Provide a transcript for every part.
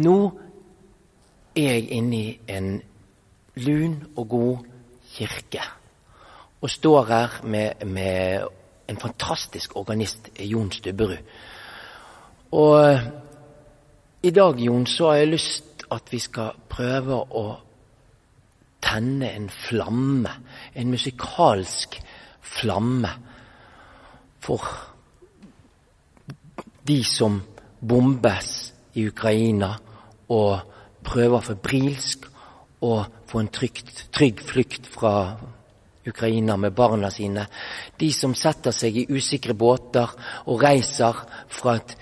Nå er jeg inne i en lun og god kirke og står her med, med en fantastisk organist, Jon Stubberud. Og i dag, Jon, så har jeg lyst at vi skal prøve å tenne en flamme, en musikalsk flamme, for de som bombes i Ukraina og prøver febrilsk å få en trygt, trygg flukt fra Ukraina med barna sine. De som setter seg i usikre båter og reiser fra et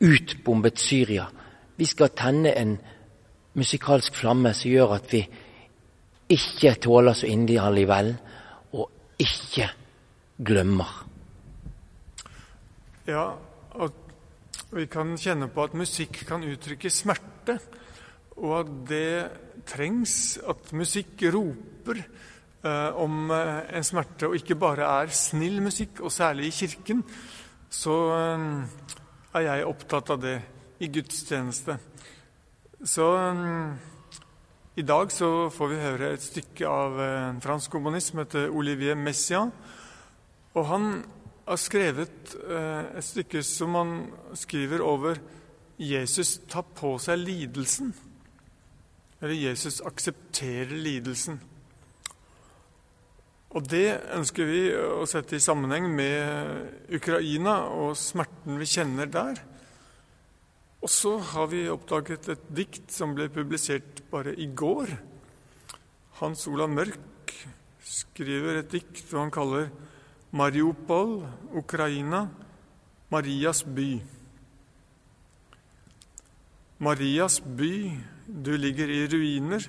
utbombet Syria. Vi skal tenne en musikalsk flamme som gjør at vi ikke tåler så inderlig vel, og ikke glemmer. Ja, og vi kan kjenne på at musikk kan uttrykke smerte, og at det trengs at musikk roper eh, om eh, en smerte, og ikke bare er snill musikk, og særlig i kirken, så eh, er jeg opptatt av det i gudstjeneste. Så eh, i dag så får vi høre et stykke av en fransk komponist som heter Olivier Messiaen. Og han har skrevet uh, et stykke som han skriver over Jesus tar på seg lidelsen. Eller Jesus aksepterer lidelsen. Og det ønsker vi å sette i sammenheng med Ukraina og smerten vi kjenner der. Og så har vi oppdaget et dikt som ble publisert bare i går. Hans Olav Mørk skriver et dikt som han kaller 'Mariupol, Ukraina, Marias by'. Marias by, du ligger i ruiner,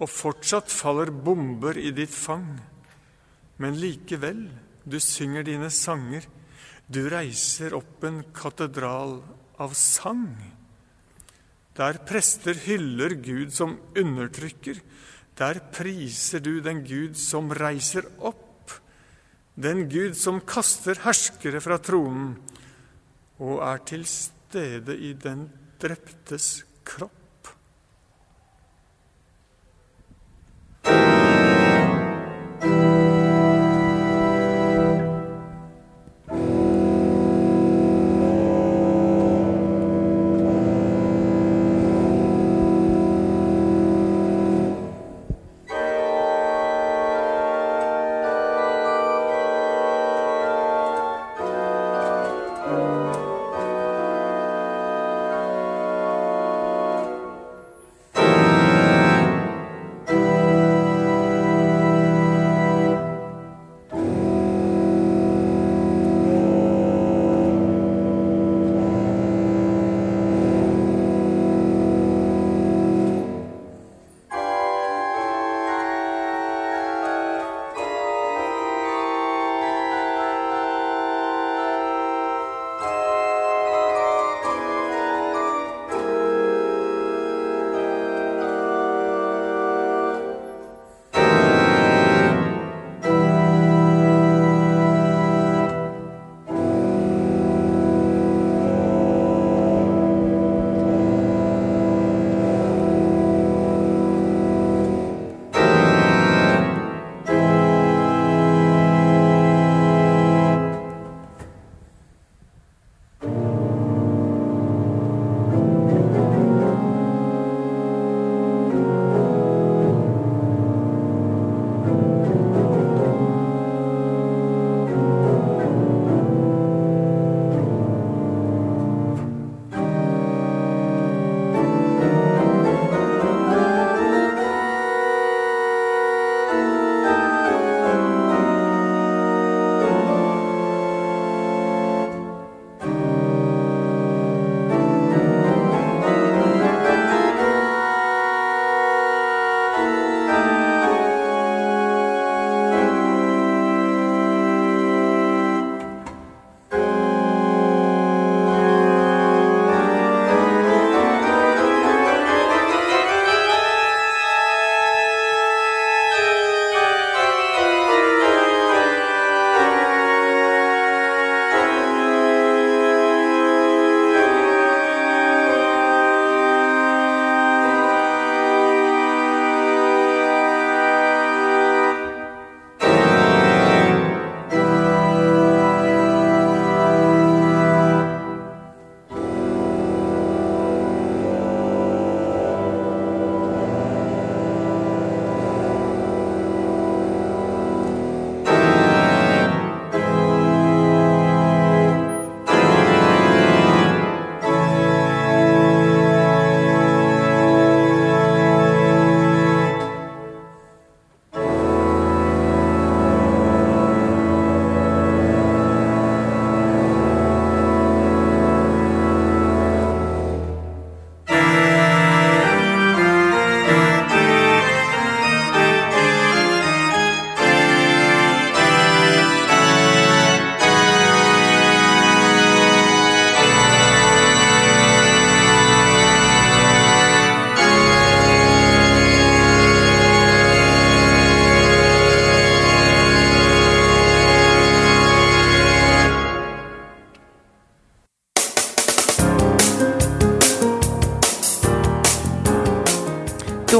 og fortsatt faller bomber i ditt fang. Men likevel, du synger dine sanger, du reiser opp en katedral av sang. Der prester hyller Gud som undertrykker. Der priser du den Gud som reiser opp, den Gud som kaster herskere fra tronen og er til stede i den dreptes kropp.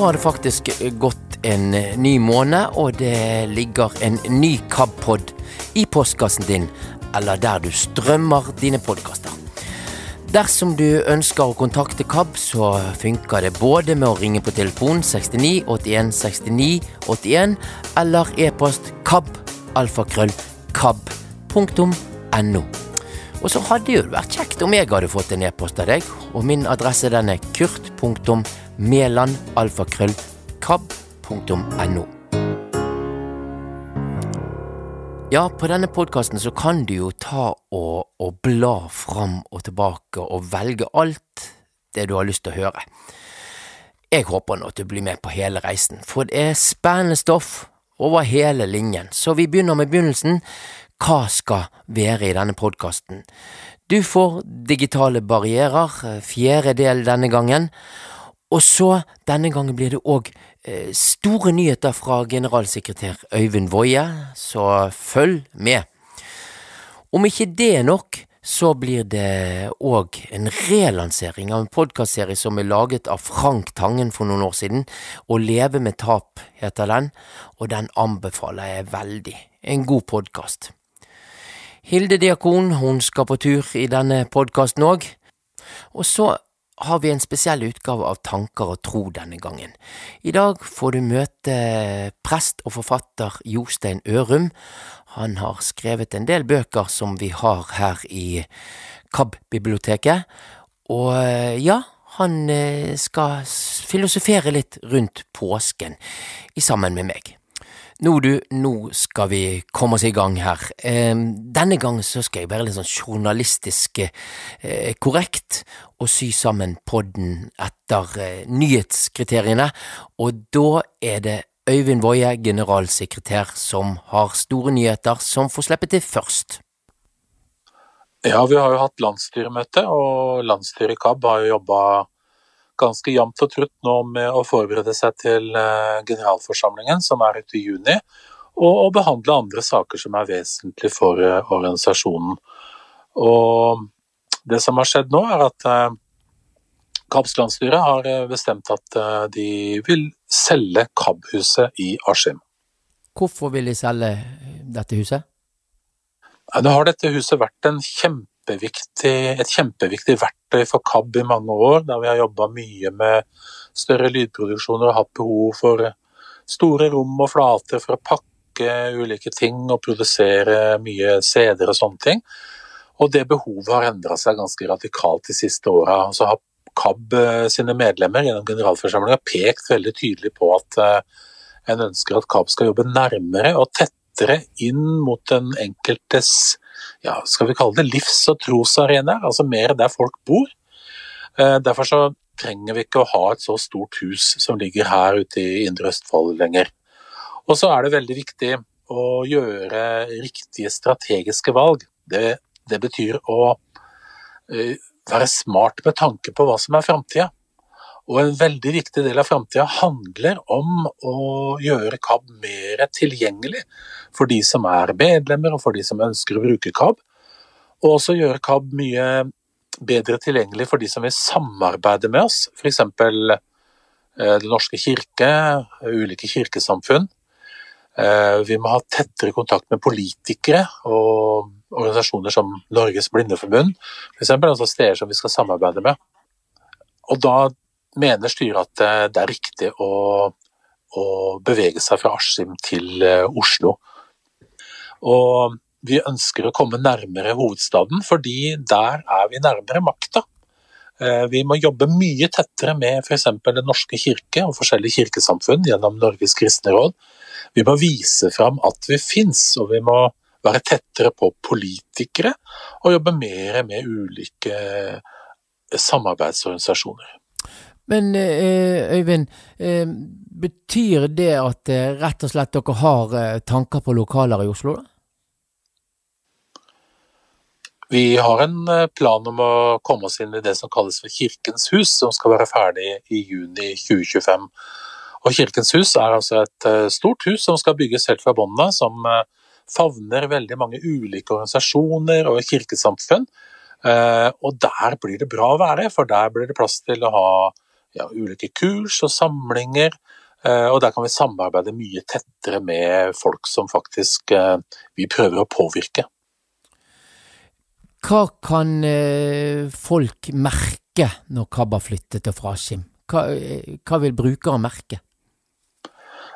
Har det faktisk gått en ny måned, og det ligger en ny KAB-pod i postkassen din, eller der du strømmer dine podkaster. Dersom du ønsker å kontakte KAB, så funker det både med å ringe på telefon 69 81 69 81, eller e-post kab alfakrøll kab.no. Og så hadde det jo vært kjekt om jeg hadde fått en e-post av deg, og min adresse den er kurt.melandalfakrøllkab.no. Ja, på denne podkasten så kan du jo ta og, og bla fram og tilbake og velge alt det du har lyst til å høre. Jeg håper nå at du blir med på hele reisen, for det er spennende stoff over hele linjen. Så vi begynner med begynnelsen hva skal være i denne podkasten. Du får digitale barrierer, fjerde del denne gangen. Og så, denne gangen blir det òg eh, store nyheter fra generalsekretær Øyvind Woie, så følg med. Om ikke det er nok, så blir det òg en relansering av en podkastserie som er laget av Frank Tangen for noen år siden. Å leve med tap heter den, og den anbefaler jeg veldig. En god podkast. Hilde Diakon hun skal på tur i denne podkasten òg. Og så har vi en spesiell utgave av Tanker og tro denne gangen. I dag får du møte prest og forfatter Jostein Ørum. Han har skrevet en del bøker som vi har her i KAB-biblioteket. Og ja, han eh, skal filosofere litt rundt påsken sammen med meg. Nå du, nå skal vi komme oss i gang her. denne gangen så skal jeg være litt sånn journalistisk eh, korrekt og sy sammen podden etter eh, nyhetskriteriene, og da er det Øyvind Woie, generalsekretær, som har store nyheter, som får slippe til først. Ja, vi har jo hatt landsstyremøte, og landsstyret i KAB har jo jobba ganske jevnt og trutt nå med å forberede seg til eh, generalforsamlingen, som er ute i juni, og, å behandle andre saker som er vesentlige for uh, organisasjonen. Og det som har skjedd nå, er at uh, KABs landsstyre har bestemt at de vil selge KAB-huset i Askim. Hvorfor vil de selge dette huset? Nå har dette huset vært en kjempe et kjempeviktig verktøy for KAB i mange år, der vi har jobba mye med større lydproduksjoner og hatt behov for store rom og flater for å pakke ulike ting og produsere mye CD-er og sånne ting. Og det behovet har endra seg ganske radikalt de siste åra. Så har KAB eh, sine medlemmer gjennom generalforsamlinga pekt veldig tydelig på at eh, en ønsker at KAB skal jobbe nærmere og tettere inn mot den enkeltes ja, skal vi kalle det livs- og trosarena, altså mer der folk bor. Eh, derfor så trenger vi ikke å ha et så stort hus som ligger her ute i Indre Østfold lenger. Og så er det veldig viktig å gjøre riktige strategiske valg. Det, det betyr å eh, være smart med tanke på hva som er framtida. Og en veldig viktig del av framtida handler om å gjøre KAB mer tilgjengelig for de som er medlemmer og for de som ønsker å bruke KAB. Og også gjøre KAB mye bedre tilgjengelig for de som vil samarbeide med oss, f.eks. Eh, Den norske kirke, ulike kirkesamfunn. Eh, vi må ha tettere kontakt med politikere og organisasjoner som Norges Blindeforbund, f.eks. Altså steder som vi skal samarbeide med. Og da mener styret at eh, det er riktig å, å bevege seg fra Askim til eh, Oslo. Og vi ønsker å komme nærmere hovedstaden, fordi der er vi nærmere makta. Eh, vi må jobbe mye tettere med f.eks. Den norske kirke og forskjellige kirkesamfunn gjennom Norges kristne råd. Vi må vise fram at vi fins, og vi må være tettere på politikere og jobbe mer med ulike samarbeidsorganisasjoner. Men eh, Øyvind, eh, betyr det at eh, rett og slett dere har tanker på lokaler i Oslo, da? Vi har en plan om å komme oss inn i det som kalles for Kirkens hus, som skal være ferdig i juni 2025. Og Kirkens hus er altså et stort hus som skal bygges helt fra bunnen av, som favner veldig mange ulike organisasjoner og kirkesamfunn. Og der blir det bra å være, for der blir det plass til å ha ja, ulike kurs og samlinger. Eh, og der kan vi samarbeide mye tettere med folk som faktisk eh, vi prøver å påvirke. Hva kan eh, folk merke når KAB har flyttet til Fraskim? Hva, hva vil brukere merke?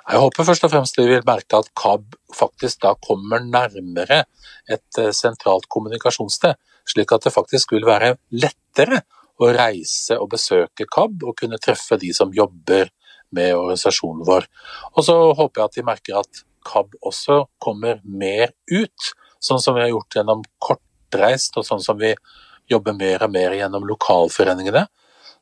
Jeg håper først og fremst de vil merke at KAB faktisk da kommer nærmere et sentralt kommunikasjonssted, slik at det faktisk vil være lettere å reise og besøke KAB og kunne treffe de som jobber med organisasjonen vår. Og så håper jeg at de merker at KAB også kommer mer ut, sånn som vi har gjort gjennom kortreist, og sånn som vi jobber mer og mer gjennom lokalforeningene.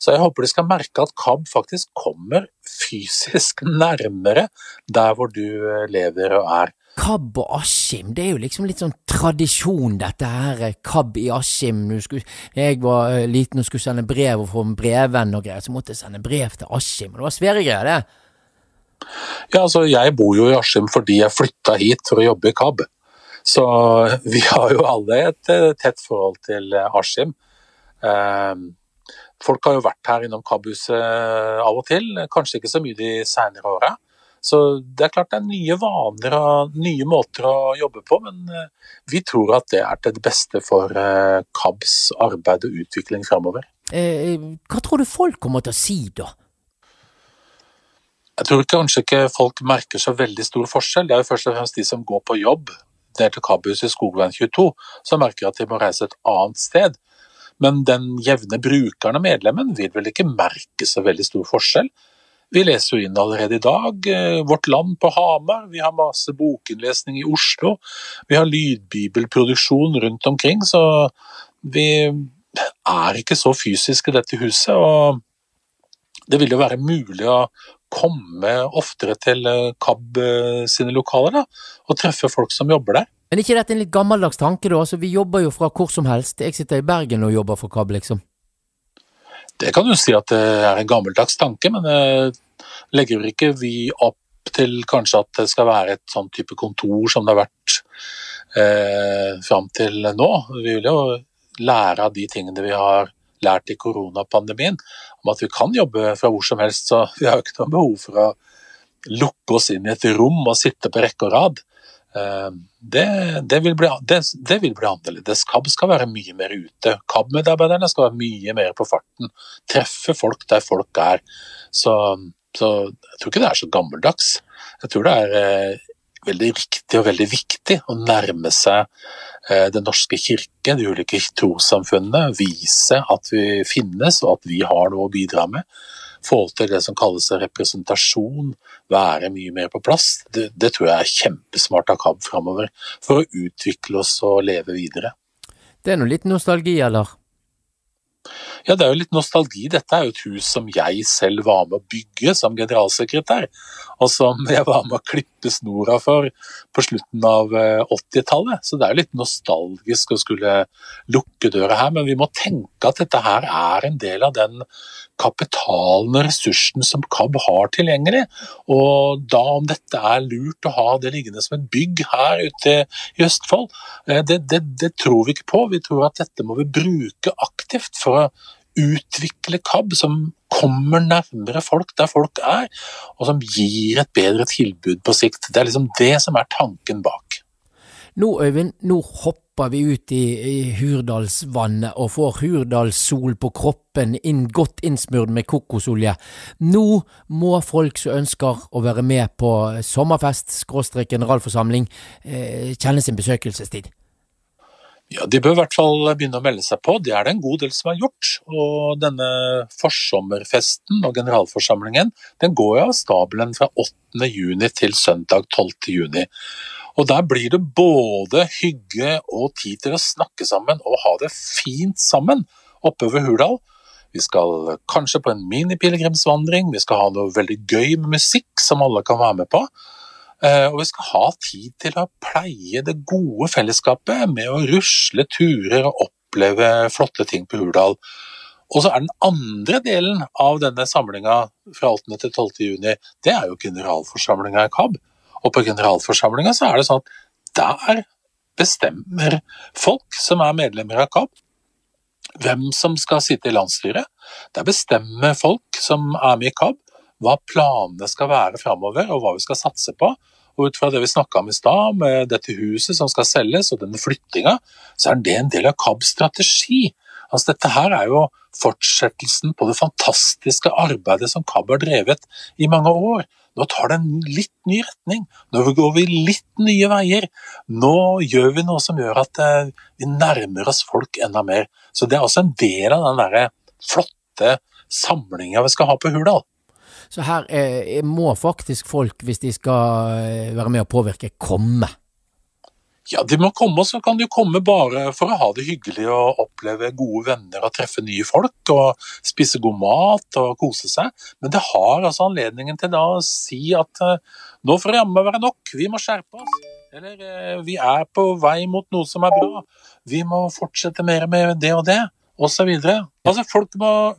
Så jeg håper de skal merke at KAB faktisk kommer fysisk nærmere der hvor du lever og er. KAB og Askim, det er jo liksom litt sånn tradisjon, dette her. KAB i Askim. Jeg var eh, liten og skulle sende brev og få en brevvenn og greier, så måtte jeg sende brev til Askim. Det var svære greier, det. Ja, altså jeg bor jo i Askim fordi jeg flytta hit for å jobbe i KAB. Så vi har jo alle et eh, tett forhold til eh, Askim. Folk har jo vært her innom Kabb-huset av og til, kanskje ikke så mye de seinere åra. Så det er klart det er nye vaner og nye måter å jobbe på, men eh, vi tror at det er til det beste for eh, KABs arbeid og utvikling framover. Eh, hva tror du folk kommer til å si da? Jeg tror kanskje ikke folk merker så veldig stor forskjell. Det er jo først og fremst de som går på jobb ned til KAB-huset i Skogveien 22, som merker at de må reise et annet sted. Men den jevne brukeren og medlemmen vil vel ikke merke så veldig stor forskjell. Vi leser jo inn allerede i dag. Eh, Vårt Land på Hamar. Vi har masse bokinnlesning i Oslo. Vi har lydbibelproduksjon rundt omkring. Så vi er ikke så fysiske i dette huset. og det vil jo være mulig å komme oftere til eh, KAB eh, sine lokaler da, og treffe folk som jobber der. Men ikke dette en litt gammeldags tanke, da? Altså, vi jobber jo fra hvor som helst. Jeg sitter i Bergen og jobber for KAB, liksom. Det kan du si at det er en gammeldags tanke, men legger ikke vi opp til kanskje at det skal være et sånn type kontor som det har vært eh, fram til nå. Vi vil jo lære av de tingene vi har lært i koronapandemien, om at vi kan jobbe fra hvor som helst. Så vi har jo ikke noe behov for å lukke oss inn i et rom og sitte på rekke og rad. Eh, det, det, vil bli, det, det, vil bli, annerledes. KAB skal være mye mer ute. KAB-medarbeiderne skal være mye mer på farten. Treffe folk der folk er. Så, så, jeg tror ikke det er så gammeldags. Jeg tror det er eh, veldig riktig og veldig viktig å nærme seg eh, Den norske kirke, de ulike trossamfunnene. Vise at vi finnes og at vi har noe å bidra med få til det som kalles representasjon, være mye mer på plass, det, det tror jeg er kjempesmart av KAB framover. For å utvikle oss og leve videre. Det er noe litt nostalgi, eller? Ja, det er jo litt nostalgi. Dette er jo et hus som jeg selv var med å bygge som generalsekretær, og som jeg var med å klippe snora for på slutten av 80-tallet. Eh, Så det er litt nostalgisk å skulle lukke døra her, men vi må tenke at dette her er en del av den kapitalen og ressursen som KAB har tilgjengelig. Og da om dette er lurt å ha det liggende som et bygg her ute i Østfold, eh, det, det, det tror vi ikke på. Vi tror at dette må vi bruke aktivt for å utvikle KAB, som kommer nærmere folk der folk er, og som gir et bedre tilbud på sikt. Det er liksom det som er tanken bak. Nå, Øyvind, nå hopper vi ut i, i Hurdalsvannet og får Hurdalssol på kroppen, inn, godt innsmurt med kokosolje. Nå må folk som ønsker å være med på sommerfest, skråstrek generalforsamling, eh, kjenne sin besøkelsestid. Ja, De bør i hvert fall begynne å melde seg på. Det er det en god del som har gjort. Og denne forsommerfesten og generalforsamlingen den går av stabelen fra 8. juni til søndag 12. juni. Og Der blir det både hygge og tid til å snakke sammen og ha det fint sammen oppe ved Hurdal. Vi skal kanskje på en minipilegrimsvandring, vi skal ha noe veldig gøy med musikk som alle kan være med på. Eh, og vi skal ha tid til å pleie det gode fellesskapet med å rusle turer og oppleve flotte ting på Hurdal. Og så er den andre delen av denne samlinga fra 8. til 12. juni, det er jo generalforsamlinga i KAB. Og på generalforsamlinga så er det sånn at der bestemmer folk som er medlemmer av KAB, hvem som skal sitte i landsstyret. Der bestemmer folk som er med i KAB, hva planene skal være framover, og hva vi skal satse på. Og ut fra det vi snakka om i stad, med dette huset som skal selges, og denne flyttinga, så er det en del av KABs strategi. Altså, dette her er jo fortsettelsen på det fantastiske arbeidet som KAB har drevet i mange år. Nå tar det en litt ny retning. Nå går vi litt nye veier. Nå gjør vi noe som gjør at eh, vi nærmer oss folk enda mer. Så det er også en del av den derre flotte samlinga vi skal ha på Hurdal. Så her eh, må faktisk folk, hvis de skal eh, være med og påvirke, komme? Ja, de må komme, og så kan de komme bare for å ha det hyggelig og oppleve gode venner og treffe nye folk og spise god mat og kose seg. Men det har altså anledningen til å si at uh, nå får det jammen være nok, vi må skjerpe oss. Eller uh, vi er på vei mot noe som er bra, vi må fortsette mer med det og det, osv. Altså, folk,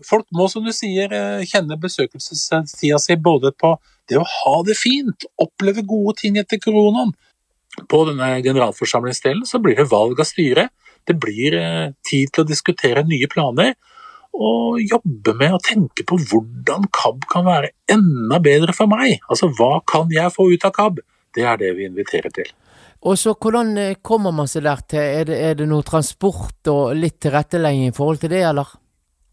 folk må, som du sier, uh, kjenne besøkelsestida si både på det å ha det fint, oppleve gode ting etter koronaen, på denne generalforsamlingsdelen så blir det valg av styre. Det blir eh, tid til å diskutere nye planer og jobbe med å tenke på hvordan KAB kan være enda bedre for meg. Altså hva kan jeg få ut av KAB? Det er det vi inviterer til. Og så Hvordan eh, kommer man seg der til? Er det, er det noe transport og litt tilrettelegging i forhold til det, eller?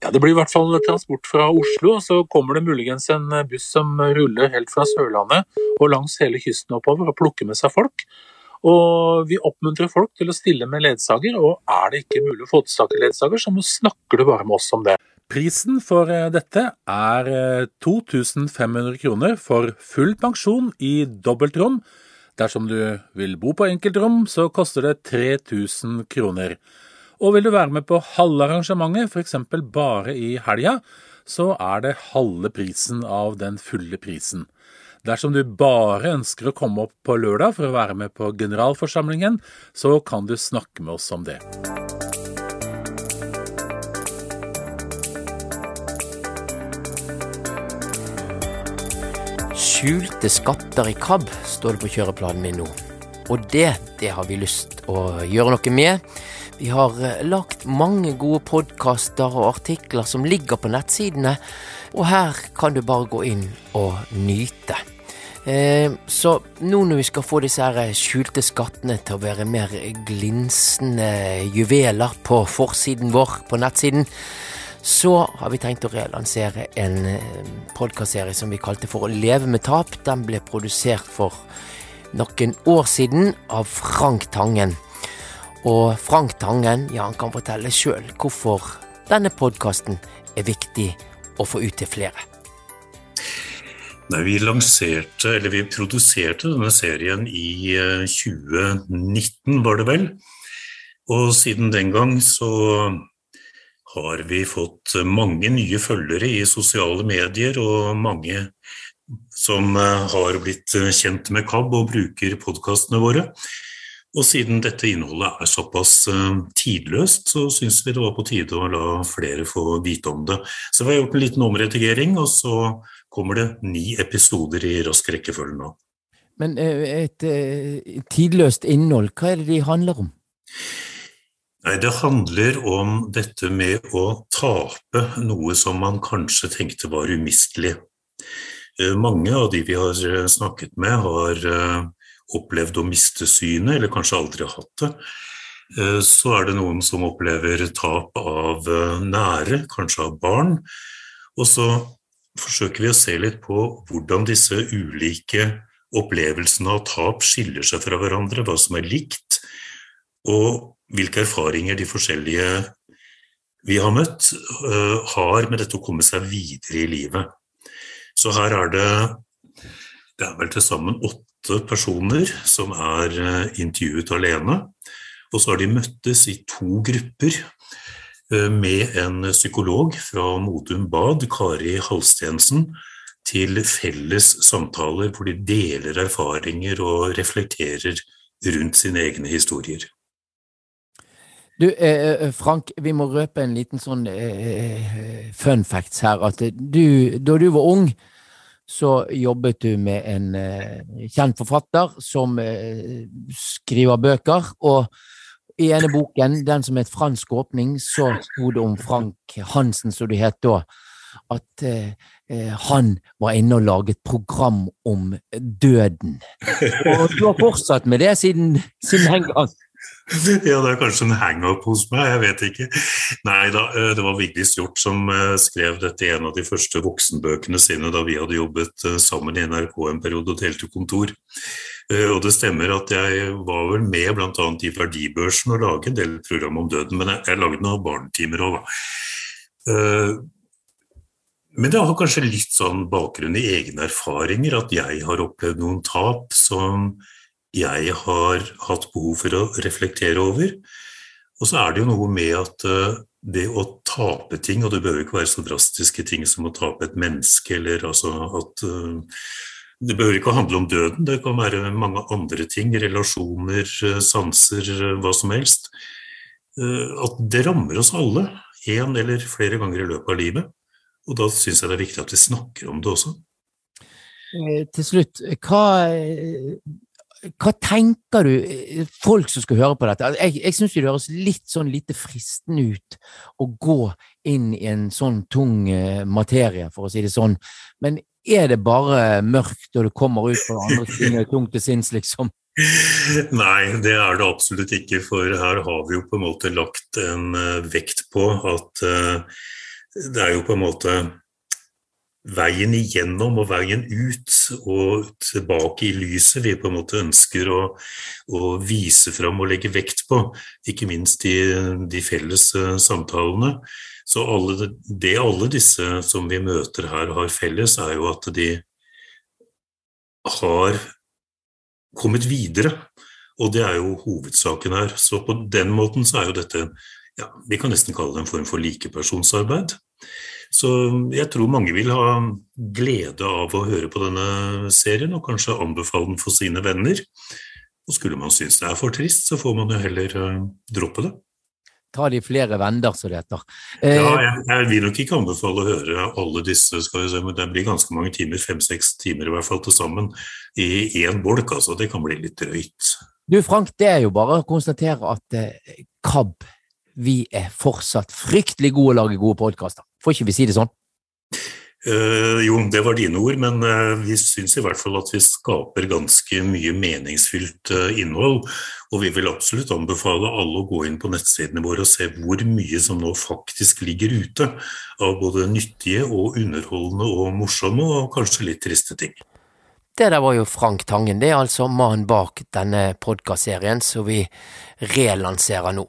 Ja, Det blir i hvert fall transport fra Oslo, og så kommer det muligens en buss som ruller helt fra Sørlandet og langs hele kysten oppover og plukker med seg folk. Og vi oppmuntrer folk til å stille med ledsager, og er det ikke mulig å få til tak i ledsager, så snakker du bare med oss om det. Prisen for eh, dette er 2500 eh, kroner for full pensjon i dobbeltrom. Dersom du vil bo på enkeltrom, så koster det 3000 kroner. Og vil du være med på halve arrangementet, f.eks. bare i helga, så er det halve prisen av den fulle prisen. Dersom du bare ønsker å komme opp på lørdag for å være med på generalforsamlingen, så kan du snakke med oss om det. Skjulte skatter i KAB, står det på kjøreplanen min nå. Og det, det har vi lyst å gjøre noe med. Vi har eh, lagt mange gode podkaster og artikler som ligger på nettsidene, og her kan du bare gå inn og nyte. Eh, så nå når vi skal få disse skjulte skattene til å være mer glinsende juveler på forsiden vår på nettsiden, så har vi tenkt å relansere en eh, podkastserie som vi kalte for Å leve med tap. Den ble produsert for noen år siden av Frank Tangen. Og Frank Tangen ja, han kan fortelle sjøl hvorfor denne podkasten er viktig å få ut til flere. Nei, Vi lanserte, eller vi produserte denne serien i 2019, eh, var det vel. Og siden den gang så har vi fått mange nye følgere i sosiale medier, og mange som eh, har blitt eh, kjent med KAB og bruker podkastene våre. Og siden dette innholdet er såpass tidløst, så syns vi det var på tide å la flere få vite om det. Så vi har gjort en liten omredigering, og så kommer det ni episoder i rask rekkefølge nå. Men eh, et, eh, tidløst innhold, hva er det de handler om? Nei, Det handler om dette med å tape noe som man kanskje tenkte var umistelig. Eh, mange av de vi har snakket med, har opplevd å miste synet, eller kanskje aldri hatt det. Så er det noen som opplever tap av nære, kanskje av barn. Og så forsøker vi å se litt på hvordan disse ulike opplevelsene av tap skiller seg fra hverandre, hva som er likt, og hvilke erfaringer de forskjellige vi har møtt, uh, har med dette å komme seg videre i livet. Så her er det det er vel til sammen åtte personer som er uh, intervjuet alene. Og så har de møttes i to grupper Eh, med en psykolog fra Modum Bad, Kari Halstensen, til felles samtaler hvor de deler erfaringer og reflekterer rundt sine egne historier. Du, eh, eh Frank, vi må røpe en liten sånn eh, fun facts her. At du, da du var ung, så jobbet du med en eh, kjent forfatter som eh, skriver bøker. og i ene boken, den som het Fransk åpning, så sto det om Frank Hansen, som du het da, at eh, eh, han var inne og laget program om døden. Og du har fortsatt med det siden, siden den gang. Ja, det er kanskje en hang-up hos meg, jeg vet ikke. Nei da, eh, det var Vigdis Hjorth som eh, skrev dette i en av de første voksenbøkene sine da vi hadde jobbet eh, sammen i NRK en periode og delte kontor. Og det stemmer at jeg var vel med bl.a. i Verdibørsen og lage en del program om døden, men jeg, jeg lagde noen barnetimer òg, Men det har kanskje litt sånn bakgrunn i egne erfaringer, at jeg har opplevd noen tap som jeg har hatt behov for å reflektere over. Og så er det jo noe med at eh, det å tape ting, og det behøver ikke være så drastiske ting som å tape et menneske, eller altså at eh, Det behøver ikke å handle om døden, det kan være mange andre ting, relasjoner, eh, sanser, hva som helst. At det rammer oss alle, én eller flere ganger i løpet av livet. Og da syns jeg det er viktig at vi snakker om det også. Til slutt, hva hva tenker du, eh, folk som skal høre på dette? Altså, jeg, jeg syns det høres litt sånn lite fristende ut å gå inn i en sånn tung uh, materie, for å si det sånn. Men er det bare mørkt og det kommer ut på andre siden tungt til sinns, liksom? Nei, det er det absolutt ikke. For her har vi jo på en måte lagt en uh, vekt på at det er jo på en måte veien igjennom og veien ut og tilbake i lyset vi på en måte ønsker å, å vise fram og legge vekt på, ikke minst i de felles uh, samtalene. Så alle, det alle disse som vi møter her har felles, er jo at de har kommet videre. Og det er jo hovedsaken her. Så på den måten så er jo dette ja, Vi kan nesten kalle det en form for likepersonsarbeid. Så jeg tror mange vil ha glede av å høre på denne serien, og kanskje anbefale den for sine venner. Og skulle man synes det er for trist, så får man jo heller uh, droppe det. Ta de flere venner, som det heter. Eh, ja, jeg, jeg, vil nok ikke anbefale å høre alle disse, skal vi se, men det blir ganske mange timer, fem-seks timer i hvert fall til sammen, i én bolk. altså Det kan bli litt drøyt. Du Frank, det er jo bare å konstatere at eh, KAB vi er fortsatt fryktelig gode å lage gode podkaster. Får ikke vi si det sånn? Uh, jo, det var dine ord, men uh, vi syns i hvert fall at vi skaper ganske mye meningsfylt uh, innhold. Og vi vil absolutt anbefale alle å gå inn på nettsidene våre og se hvor mye som nå faktisk ligger ute av både nyttige og underholdende og morsomme og kanskje litt triste ting. Det der var jo Frank Tangen. Det er altså mannen bak denne podkastserien som vi relanserer nå.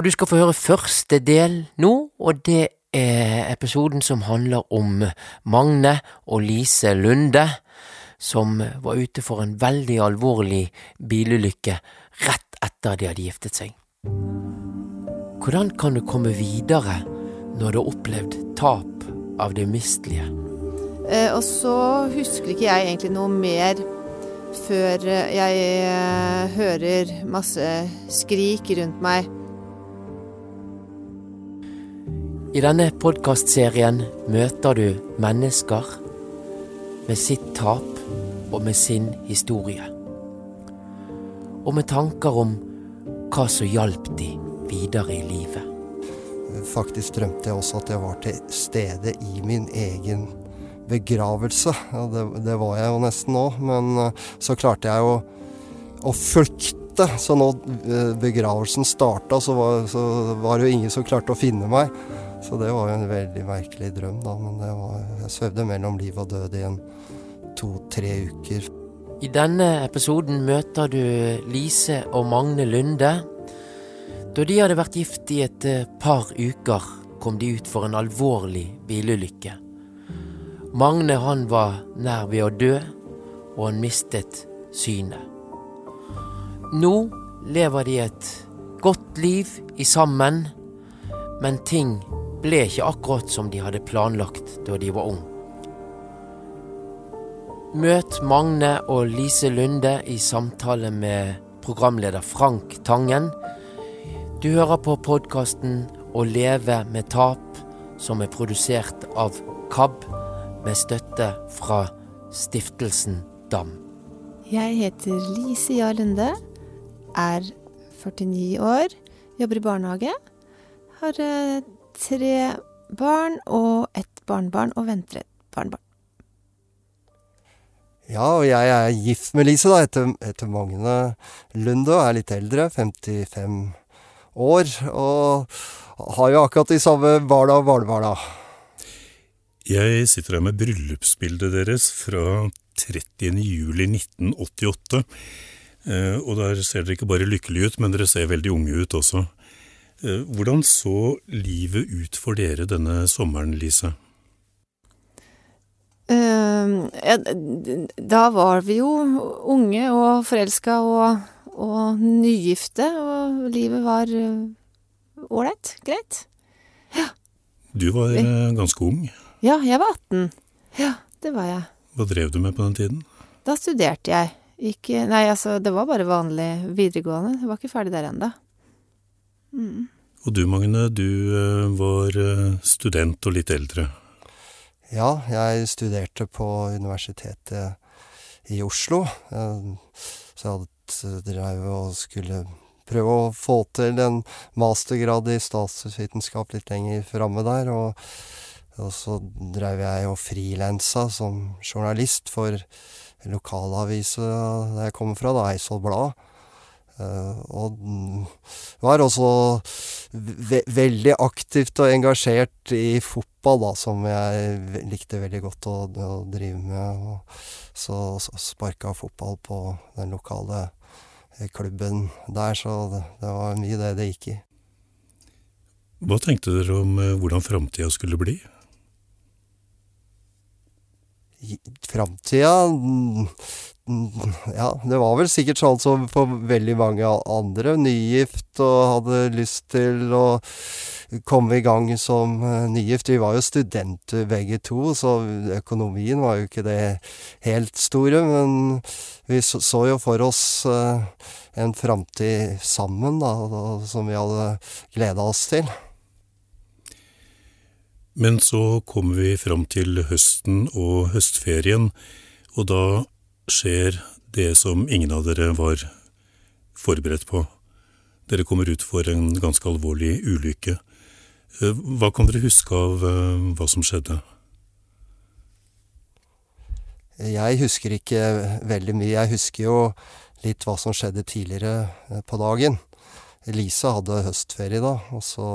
Og du skal få høre første del nå, og det er episoden som handler om Magne og Lise Lunde, som var ute for en veldig alvorlig bilulykke rett etter de hadde giftet seg. Hvordan kan du komme videre når du har opplevd tap av det umistelige? Eh, og så husker ikke jeg egentlig noe mer før jeg eh, hører masse skrik rundt meg. I denne podkastserien møter du mennesker med sitt tap og med sin historie. Og med tanker om hva som hjalp de videre i livet. Faktisk drømte jeg også at jeg var til stede i min egen begravelse. Ja, det, det, var jeg jo nesten nå, men eh, så klarte jeg å, å flykte. Så når eh, begravelsen starta, så så var det jo ingen som klarte å finne meg. Så det var jo en veldig merkelig drøm, da. Men var, jeg svevde mellom liv og død i en to-tre uker. I denne episoden møter du Lise og Magne Lunde. Da de hadde vært gift i et eh, par uker, kom de ut for en alvorlig bilulykke. Magne han var nær ved å dø, og han mistet synet. Nå lever de et godt liv i sammen, men ting ble ikke akkurat som de hadde planlagt da de var unge. Møt Magne og Lise Lunde i samtale med programleder Frank Tangen. Du hører på podkasten Å leve med tap, som er produsert av KAB med støtte fra Stiftelsen DAM. Jeg heter Lise Jahr Lunde, er 49 år, jobber i barnehage. Har eh, tre barn og ett barnebarn, og venter et barnebarn. Ja, og jeg er gift med Lise, da, etter, etter Magne Lunde, og er litt eldre, 55 år. Og har jo akkurat de samme barna og barnebarna. Jeg sitter her med bryllupsbildet deres fra 30. juli 1988. Eh, og der ser dere ikke bare lykkelige ut, men dere ser veldig unge ut også. Eh, hvordan så livet ut for dere denne sommeren, Lise? Uh, da var vi jo unge og forelska og, og nygifte, og livet var ålreit. Uh, greit. Ja. Du var uh, ganske ung? Ja, jeg var 18. Ja, det var jeg. Hva drev du med på den tiden? Da studerte jeg. Ikke Nei, altså, det var bare vanlig videregående. Jeg var ikke ferdig der ennå. Mm. Og du Magne, du var student og litt eldre. Ja, jeg studerte på Universitetet i Oslo. Så jeg dreiv og skulle prøve å få til en mastergrad i statsvitenskap litt lenger framme der. Og, så dreiv jeg og frilansa som journalist for lokalavisa der jeg kommer fra, da, Eidsvoll Blad. Uh, og var også ve veldig aktivt og engasjert i fotball, da, som jeg likte veldig godt å, å drive med. Og så, så sparka fotball på den lokale klubben der, så det, det var mye det det gikk i. Hva tenkte dere om uh, hvordan framtida skulle bli? Framtida ja, det var vel sikkert sånn som for veldig mange andre. Nygift og hadde lyst til å komme i gang som nygift. Vi var jo studenter begge to, så økonomien var jo ikke det helt store. Men vi så, jo for oss en framtid sammen, da, som vi hadde gleda oss til. Men så kommer vi fram til høsten og høstferien, og da skjer det som ingen av dere var forberedt på. Dere kommer ut for en ganske alvorlig ulykke. Hva kan dere huske av hva som skjedde? Jeg husker ikke veldig mye. Jeg husker jo litt hva som skjedde tidligere på dagen. Lisa hadde høstferie da, og så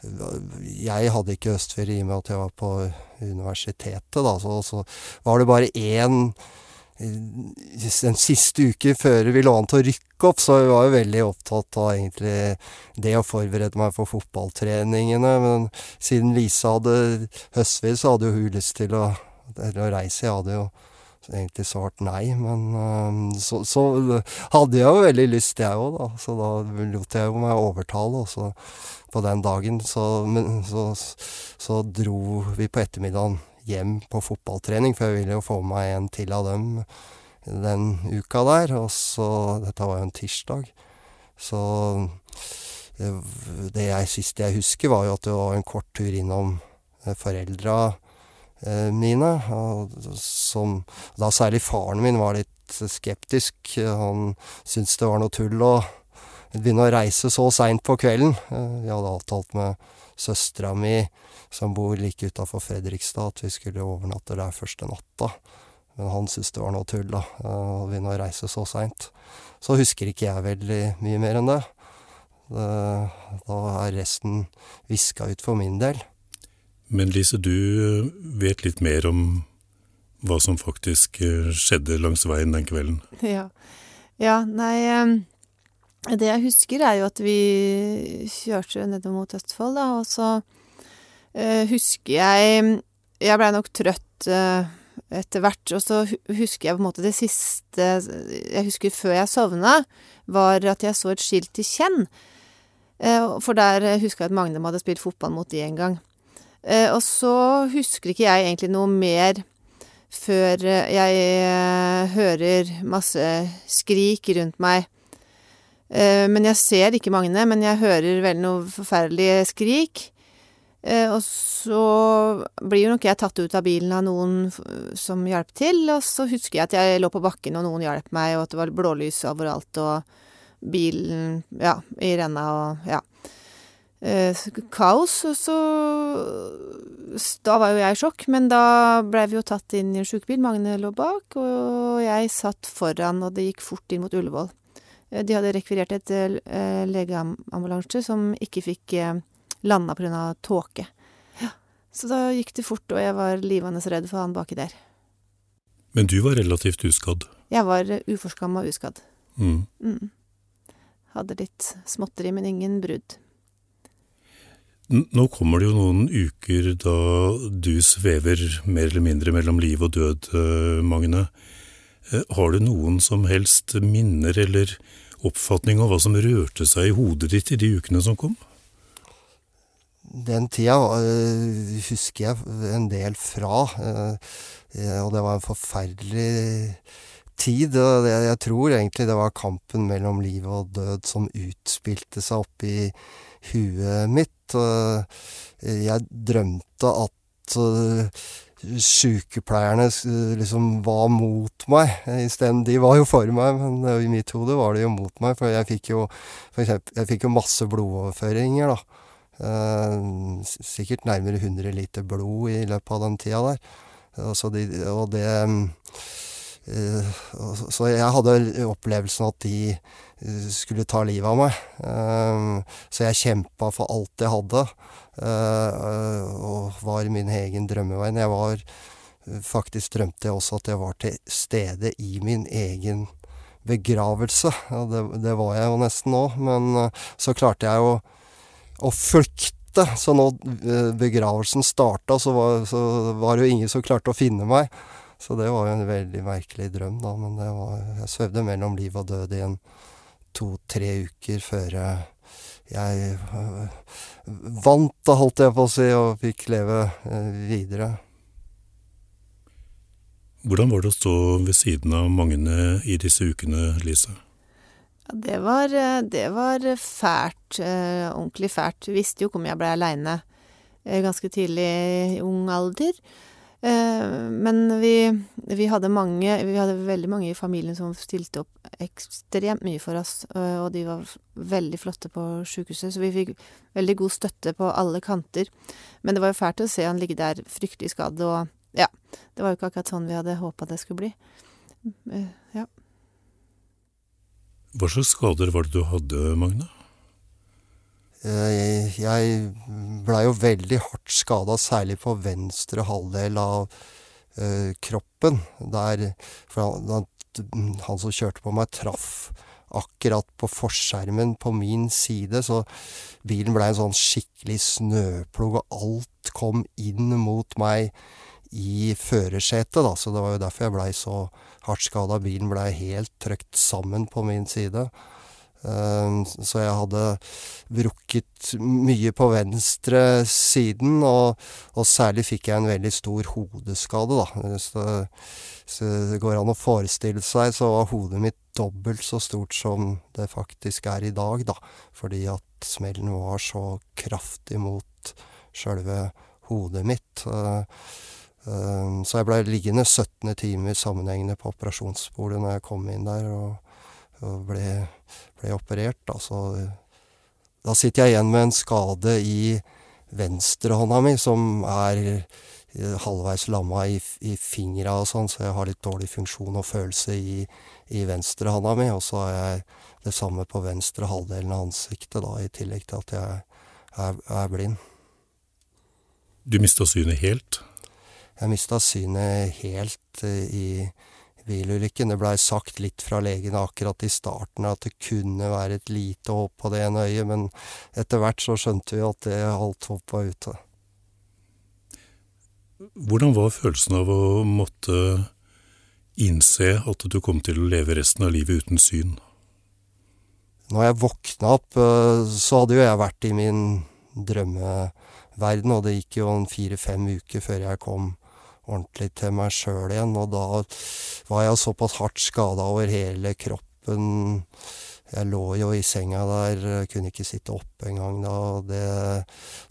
Jeg hadde ikke høstferie i og med at jeg var på universitetet, da, så, så var det bare én den siste uken før vi lå an til å rykke opp, så jeg var jo veldig opptatt av egentlig det å forberede meg for fotballtreningene. Men siden Lise hadde høstferie, så hadde jo hun lyst til å, å reise. Jeg hadde jo egentlig svart nei, men så, så hadde jeg jo veldig lyst, jeg òg, da. Så da lot jeg meg overtale, og så på den dagen så, men, så, så dro vi på ettermiddagen hjem på fotballtrening, for jeg ville jo få meg en til av dem den uka der. Og så Dette var jo en tirsdag. Så det, det jeg, siste jeg husker, var jo at det var en kort tur innom foreldra mine. Og som Da særlig faren min var litt skeptisk. Han syntes det var noe tull å begynne å reise så seint på kvelden. Vi hadde avtalt med søstera mi som bor like utafor Fredrikstad, at vi skulle overnatte der første natta. Men han syntes det var noe tull, da, å begynne å reise så seint. Så husker ikke jeg veldig mye mer enn det. det da er resten viska ut for min del. Men Lise, du vet litt mer om hva som faktisk skjedde langs veien den kvelden? Ja. Ja, nei Det jeg husker, er jo at vi kjørte nedover mot Østfold, da, og så husker jeg Jeg blei nok trøtt uh, etter hvert, og så husker jeg på en måte det siste jeg husker før jeg sovna, var at jeg så et skilt til Kjenn. Uh, for der huska jeg at Magnum hadde spilt fotball mot de en gang. og så husker ikke jeg egentlig noe mer før jeg hører masse skrik rundt meg. Men jeg ser ikke Magne, men jeg hører vel noe forferdelig skrik. Eh, og så blir jo nok jeg tatt ut av bilen av noen som hjalp til, og så husker jeg at jeg lå på bakken og noen hjalp meg, og at det var blålys overalt, og, bilen ja, i renna og ja. Eh, kaos, og så Da var jo jeg i sjokk, men da blei vi jo tatt inn i en sjukebil, Magne lå bak, og jeg satt foran, og det gikk fort inn mot Ullevål. Eh, de hadde rekvirert et legeambulanse som ikke fikk landa av tåke. Ja. Så da gikk det fort, og jeg var livende redd for han baki der. Men du var relativt uskadd? Jeg var uforskamma uskadd. Mm. Mm. Hadde litt småtteri, men ingen brudd. Nå kommer det jo noen uker da du svever mer eller mindre mellom liv og død, eh, Magne. Eh, har du noen som helst minner eller oppfatning av hva som rørte seg i hodet ditt i de ukene som kom? Den tida uh, husker jeg en del fra, uh, og det var en forferdelig tid. Og det, jeg tror egentlig det var kampen mellom liv og død som utspilte seg oppi huet mitt. Jeg drømte at sykepleierne liksom var mot meg. De var jo for meg, men i mitt hode var de jo mot meg. For jeg fikk jo, for eksempel, jeg fikk jo masse blodoverføringer, da. Uh, sikkert nærmere 100 liter blod i løpet av den tida der. Altså de, og det uh, Så jeg hadde opplevelsen at de skulle ta livet av meg. Så jeg kjempa for alt jeg hadde, og var min egen drømmevei. Jeg var Faktisk drømte jeg også at jeg var til stede i min egen begravelse. Og det, det var jeg jo nesten nå, men så klarte jeg jo å flykte. Så når begravelsen starta, så var, så var det jo ingen som klarte å finne meg. Så det var jo en veldig merkelig drøm, da. Men det var, jeg svevde mellom liv og død i en to-tre uker før jeg vant, da, holdt jeg på å si, og fikk leve videre. Hvordan var det å stå ved siden av Magne i disse ukene, Lise? Ja, det var, det var fælt. Eh, ordentlig fælt. Visste jo ikke om jeg ble aleine eh, ganske tidlig i ung alder. Eh, men vi, vi hadde mange Vi hadde veldig mange i familien som stilte opp ekstremt mye for oss, og de var veldig flotte på sjukehuset, så vi fikk veldig god støtte på alle kanter. Men det var jo fælt å se han ligge der fryktelig skadd, og ja, det var jo ikke akkurat sånn vi hadde håpa det skulle bli. Ja. Hva slags skader var det du hadde, Magne? Jeg, jeg blei jo veldig hardt skada, særlig på venstre halvdel av uh, kroppen. Der han, han, som kjørte på meg, traff akkurat på forskjermen på min side, så bilen blei en sånn skikkelig snøplog, og alt kom inn mot meg i førersetet, da, så det var jo derfor jeg blei så hardt skada. Bilen blei helt trøkt sammen på min side. Så jeg hadde brukket mye på venstre siden, og, og særlig fikk jeg en veldig stor hodeskade, da. Så, så det går an å forestille seg, så var hodet mitt dobbelt så stort som det faktisk er i dag, da. Fordi at smellen var så kraftig mot sjølve hodet mitt. Så jeg blei liggende 17 timer sammenhengende på operasjonsbordet når jeg kom inn der og, og ble, ble, operert. Da. Så da sitter jeg igjen med en skade i venstrehånda mi som er halvveis lamma i, i fingra og sånn, så jeg har litt dårlig funksjon og følelse i, i venstrehånda mi. Og så har jeg det samme på venstre halvdelen av ansiktet, da, i tillegg til at jeg er, er blind. Du mista synet helt? Jeg mista synet helt i bilulykken. Det blei sagt litt fra legene akkurat i starten at det kunne være et lite håp på det ene øyet, men etter hvert så skjønte vi at det alt håp var ute. Hvordan var følelsen av å måtte innse at du kom til å leve resten av livet uten syn? Når jeg våkna opp, så hadde jo jeg vært i min drømmeverden, og det gikk jo en fire-fem uker før jeg kom ordentlig til meg sjøl igjen, og da var jeg såpass hardt skada over hele kroppen. Jeg lå jo i senga der, kunne ikke sitte opp engang da. Det,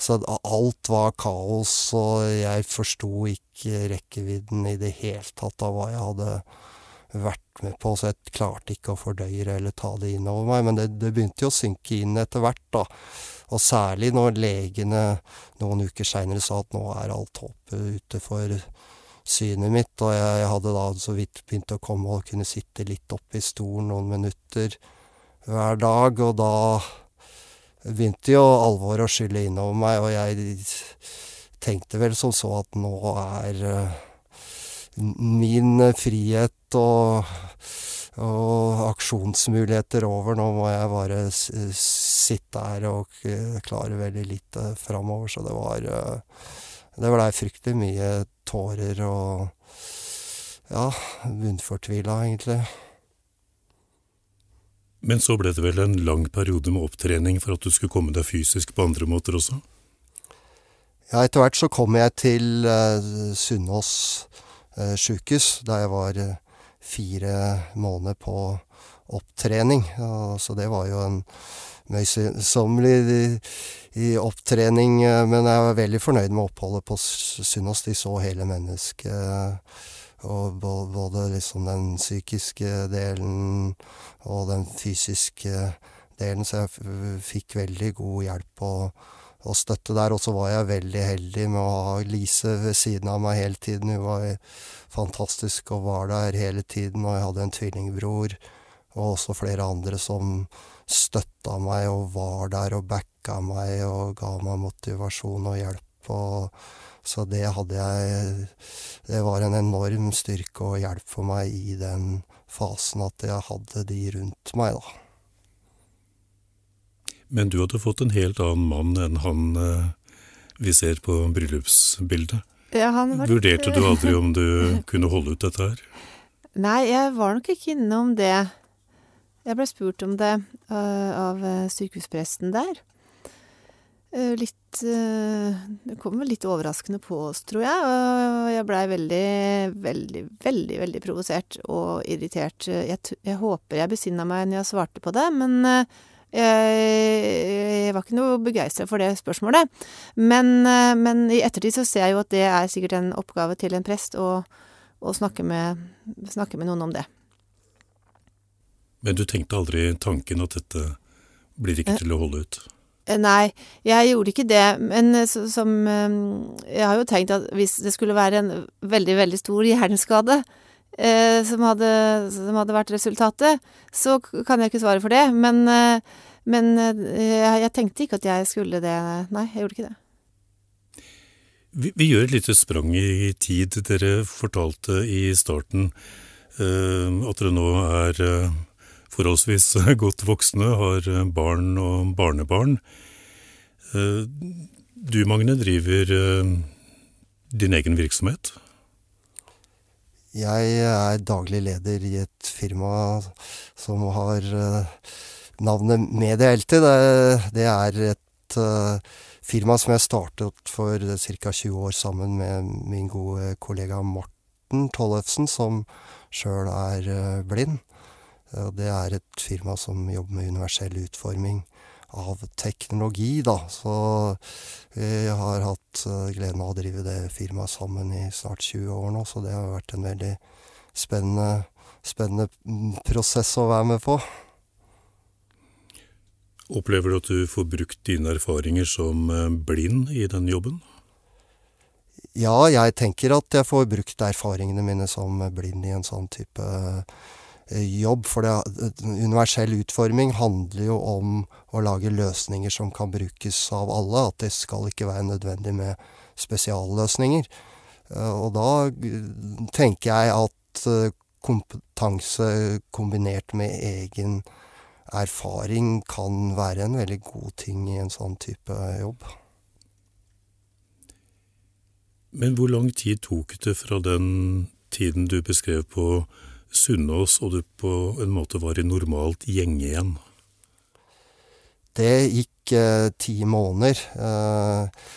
så alt var kaos, og jeg forsto ikke rekkevidden i det hele tatt av hva jeg hadde vært med på, så jeg klarte ikke å fordøye eller ta det inn over meg. Men det, det begynte jo å synke inn etter hvert, da. Og særlig når legene noen uker seinere sa at nå er alt håpet ute for synet mitt, og jeg hadde da så vidt begynt å komme og kunne sitte litt oppe i stolen noen minutter hver dag, og da begynte jo alvoret å skylle innover meg, og jeg tenkte vel som så at nå er min frihet og, og aksjonsmuligheter over. Nå må jeg bare sitte her og klare veldig lite framover. Så det var Det blei fryktelig mye tårer og ja, bunnfortvila, egentlig. Men så ble det vel en lang periode med opptrening for at du skulle komme deg fysisk på andre måter også? Ja, etter hvert så kom jeg til uh, Sunnaas uh, sjukehus, der jeg var uh, fire måneder på opptrening. Ja, så det var jo en møysommelig i, opptrening, men jeg var veldig fornøyd med oppholdet på Sunnaas. De så hele mennesket. Og både liksom den psykiske delen og den fysiske delen, så jeg fikk veldig god hjelp og, og støtte der. Og så var jeg veldig heldig med å ha Lise ved siden av meg hele tiden. Hun var fantastisk og var der hele tiden. Og jeg hadde en tvillingbror og også flere andre som støtta meg og var der og backa meg og ga meg motivasjon og hjelp. og så det hadde jeg Det var en enorm styrke og hjelp for meg i den fasen at jeg hadde de rundt meg, da. Men du hadde fått en helt annen mann enn han eh, vi ser på bryllupsbildet. Ja, han var Vurderte du aldri om du kunne holde ut dette her? Nei, jeg var nok ikke innom det. Jeg ble spurt om det uh, av sykehuspresten der. Uh, litt Det kom vel litt overraskende på oss, tror jeg. Og jeg blei veldig, veldig, veldig veldig provosert og irritert. Jeg, jeg håper jeg besinna meg når jeg svarte på det, men jeg var ikke noe begeistra for det spørsmålet. Men, men, i ettertid så ser jeg jo at det er sikkert en oppgave til en prest å, å snakke, med, snakke med noen om det. Men du tenkte aldri tanken at dette blir ikke til å holde ut? Nei, jeg gjorde ikke det, men som Jeg har jo tenkt at hvis det skulle være en veldig, veldig stor hjerneskade eh, som, hadde, som, hadde, vært resultatet, så kan jeg ikke svare for det. Men, men jeg, jeg, tenkte ikke at jeg skulle det. Nei, jeg gjorde ikke det. Vi, vi gjør et lite sprang i tid. Dere fortalte i starten uh, at dere nå er uh, forholdsvis godt voksne, har barn og barnebarn. Eh, du, Magne, driver eh, din egen virksomhet? Jeg er daglig leder i et firma som har eh, navnet Media Det, det er et firma som jeg startet for ca. 20 år sammen med min gode kollega Morten Tollefsen, som sjøl er blind. Det er et firma som jobber med universell utforming av teknologi, da. Så vi har hatt gleden av å drive det firmaet sammen i snart 20 år nå, så det har vært en veldig spennende, spennende prosess å være med på. Opplever du at du får brukt dine erfaringer som blind i den jobben? Ja, jeg tenker at jeg får brukt erfaringene mine som blind i en sånn type jobb. For det, universell utforming handler jo om å lage løsninger som kan brukes av alle. At det skal ikke være nødvendig med spesialløsninger. Og da tenker jeg at kompetanse kombinert med egen erfaring kan være en veldig god ting i en sånn type jobb. Men hvor lang tid tok det fra den tiden du beskrev på Sunnaas, og du på en måte var i normalt gjenge igjen? Det gikk eh, ti måneder. Eh,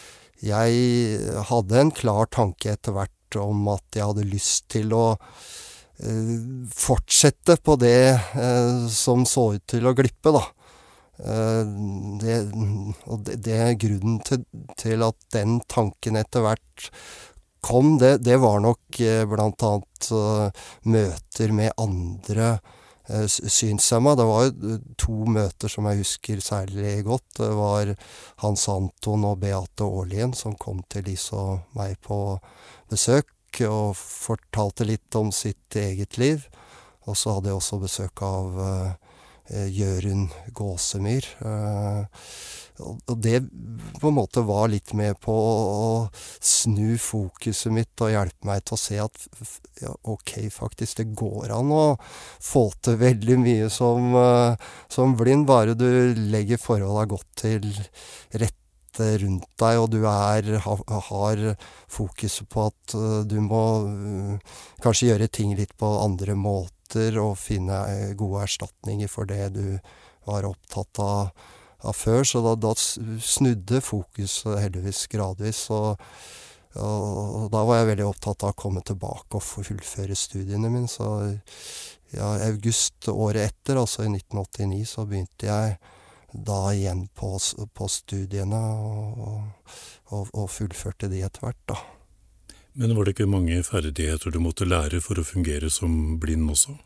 jeg hadde en klar tanke etter hvert om at jeg hadde lyst til å eh, fortsette på det eh, som så ut til å glippe, da. Eh, det, og det, det, er grunnen til, til, at den tanken etter hvert kom, det, det var nok blant annet møter med andre synshemma. Det var jo to møter som jeg husker særlig godt. Det var Hans Anton og Beate Aarlien som kom til Lise og meg på besøk og fortalte litt om sitt eget liv. Og så hadde jeg også besøk av uh, Jørund Gåsemyr. Uh, og det på en måte var litt med på å snu fokuset mitt og hjelpe meg til å se at ja, OK, faktisk, det går an å få til veldig mye som, uh, som blind, bare du legger forholda godt til rette rundt deg, og du er, har fokuset på at du må kanskje gjøre ting litt på andre måter og finne eh, gode erstatninger for det du var opptatt av, av før. Så da, da snudde fokuset heldigvis gradvis. Og, og, da var jeg veldig opptatt av å komme tilbake og fullføre studiene mine. Så ja, august året etter, altså i 1989, så begynte jeg da igjen på, på studiene og, og, og fullførte de etter hvert, da. Men var det ikke mange ferdigheter du måtte lære for å fungere som blind også?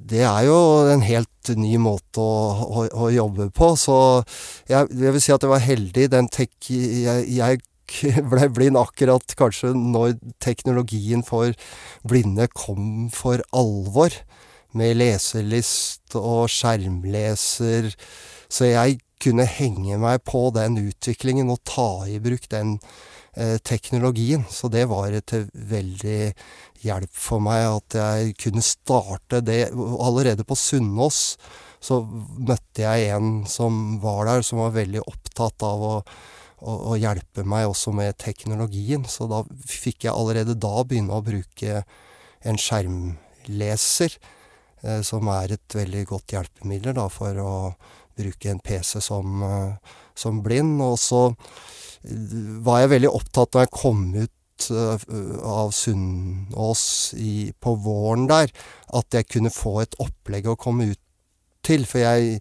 Det er jo en helt ny måte å, å, å jobbe på, så jeg, jeg, vil si at jeg var heldig. Den tek, jeg, jeg ble blind akkurat kanskje når teknologien for blinde kom for alvor, med leselist og skjermleser. Så jeg kunne henge meg på den utviklingen og ta i bruk den teknologien. Så det var til veldig hjelp for meg at jeg kunne starte det. Allerede på Sunnaas så møtte jeg en som var der, som var veldig opptatt av å, å hjelpe meg også med teknologien. Så da fikk jeg allerede da begynne å bruke en skjermleser, eh, som er et veldig godt hjelpemiddel da, for å bruke en PC som, eh, som blind. Og så var jeg veldig opptatt da jeg kom ut uh, av Sunnaas på våren der, at jeg kunne få et opplegg å komme ut til. For jeg,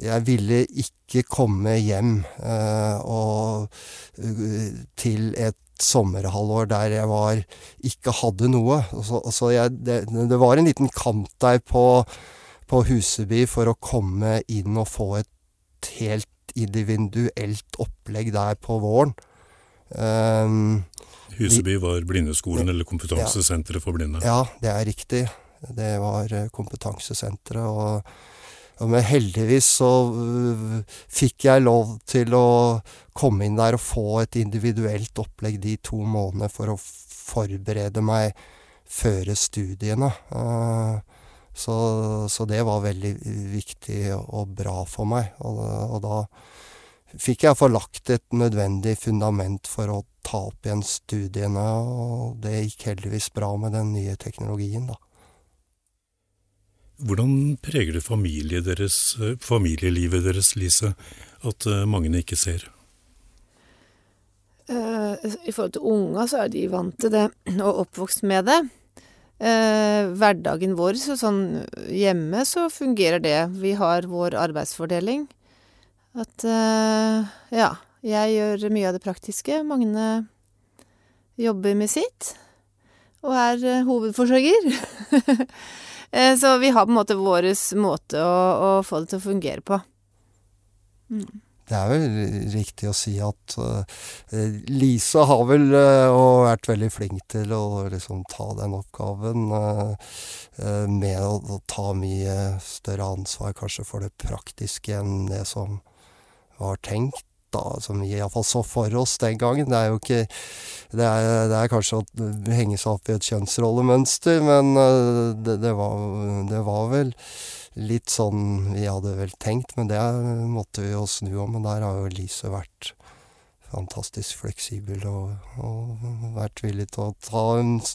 jeg ville ikke komme hjem uh, og, uh, til et sommerhalvår der jeg var ikke hadde noe. Så, så jeg, det, det, var en liten kamp der på, på Huseby for å komme inn og få et helt individuelt opplegg der på våren. Um, Huseby var blindeskolen, eller kompetansesenteret for blinde? Ja, det er riktig. Det var eh, kompetansesenteret. Og, og men heldigvis så uh, fikk jeg lov til å komme inn der og få et individuelt opplegg de to månedene for å forberede meg føre studiene. Uh, så, så, det var veldig viktig og bra for meg. Og, og da fikk jeg forlagt et nødvendig fundament for å ta opp igjen studiene, og det gikk heldigvis bra med den nye teknologien, da. Hvordan preger det familie deres, familielivet deres, Lise, at uh, mange ikke ser? Uh, I forhold til unger, så er de vant til det, og oppvokst med det eh, hverdagen vår, så sånn hjemme så fungerer det. Vi har vår arbeidsfordeling. At eh, ja, jeg gjør mye av det praktiske. Magne jobber med sitt. Og er eh, hovedforsørger. eh, så vi har på en måte vår måte å, å, få det til å fungere på. Mm. Det er vel riktig å si at uh, Lise har vel uh, vært veldig flink til å liksom ta den oppgaven uh, med å, ta mye større ansvar kanskje for det praktiske enn det som var tenkt. Da, som vi iallfall så for oss den gangen. Det er jo ikke Det er, det er kanskje å henge seg opp i et kjønnsrollemønster, men det, det, var, det var vel litt sånn vi hadde vel tenkt, men det måtte vi jo snu om. Men der har jo Lise vært fantastisk fleksibel og, og, vært villig til å ta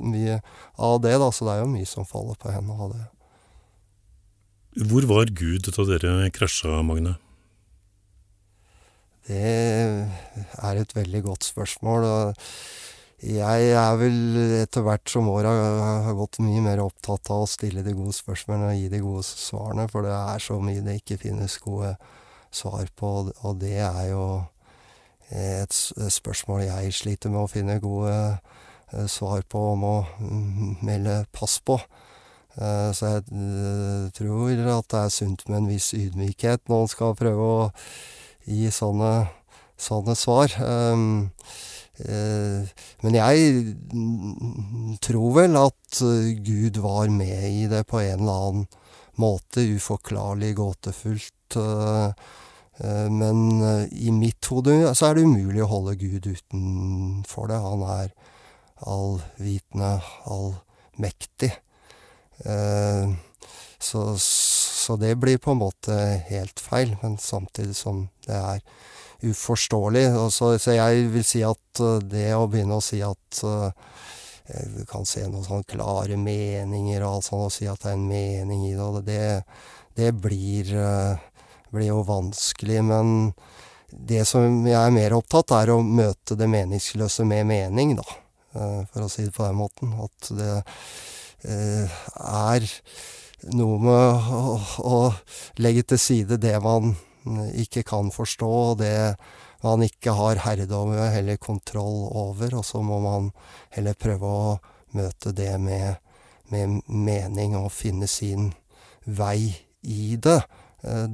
mye av det, da. Så det er jo mye som faller på henne av det. Hvor var Gud da dere krasja, Magne? Det er et veldig godt spørsmål. og jeg er vel etter hvert som åra har gått mye mer opptatt av å stille de gode spørsmålene og gi de gode svarene, for det er så mye det ikke finnes gode svar på, og det er jo et spørsmål jeg sliter med å finne gode svar på og må melde pass på. Så jeg tror at det er sunt med en viss ydmykhet når en skal prøve å gi sånne, sånne svar. Men jeg tror vel at Gud var med i det på en eller annen måte. Uforklarlig, gåtefullt. Men i mitt hode så er det umulig å holde Gud utenfor det. Han er allvitende, allmektig. Så så det blir på en måte helt feil, men samtidig som det er uforståelig. Så så jeg vil si at det å begynne å si at du kan se noen sånne klare meninger og alt sånt, og si at det er en mening i det, det det blir blir jo vanskelig. Men det som jeg er mer opptatt, er å møte det meningsløse med mening, da, for å si det på den måten. At det er noe med å å legge til side det man ikke kan forstå, og det man ikke har herredømme eller kontroll over, og så må man heller prøve å møte det med med mening og finne sin vei i det.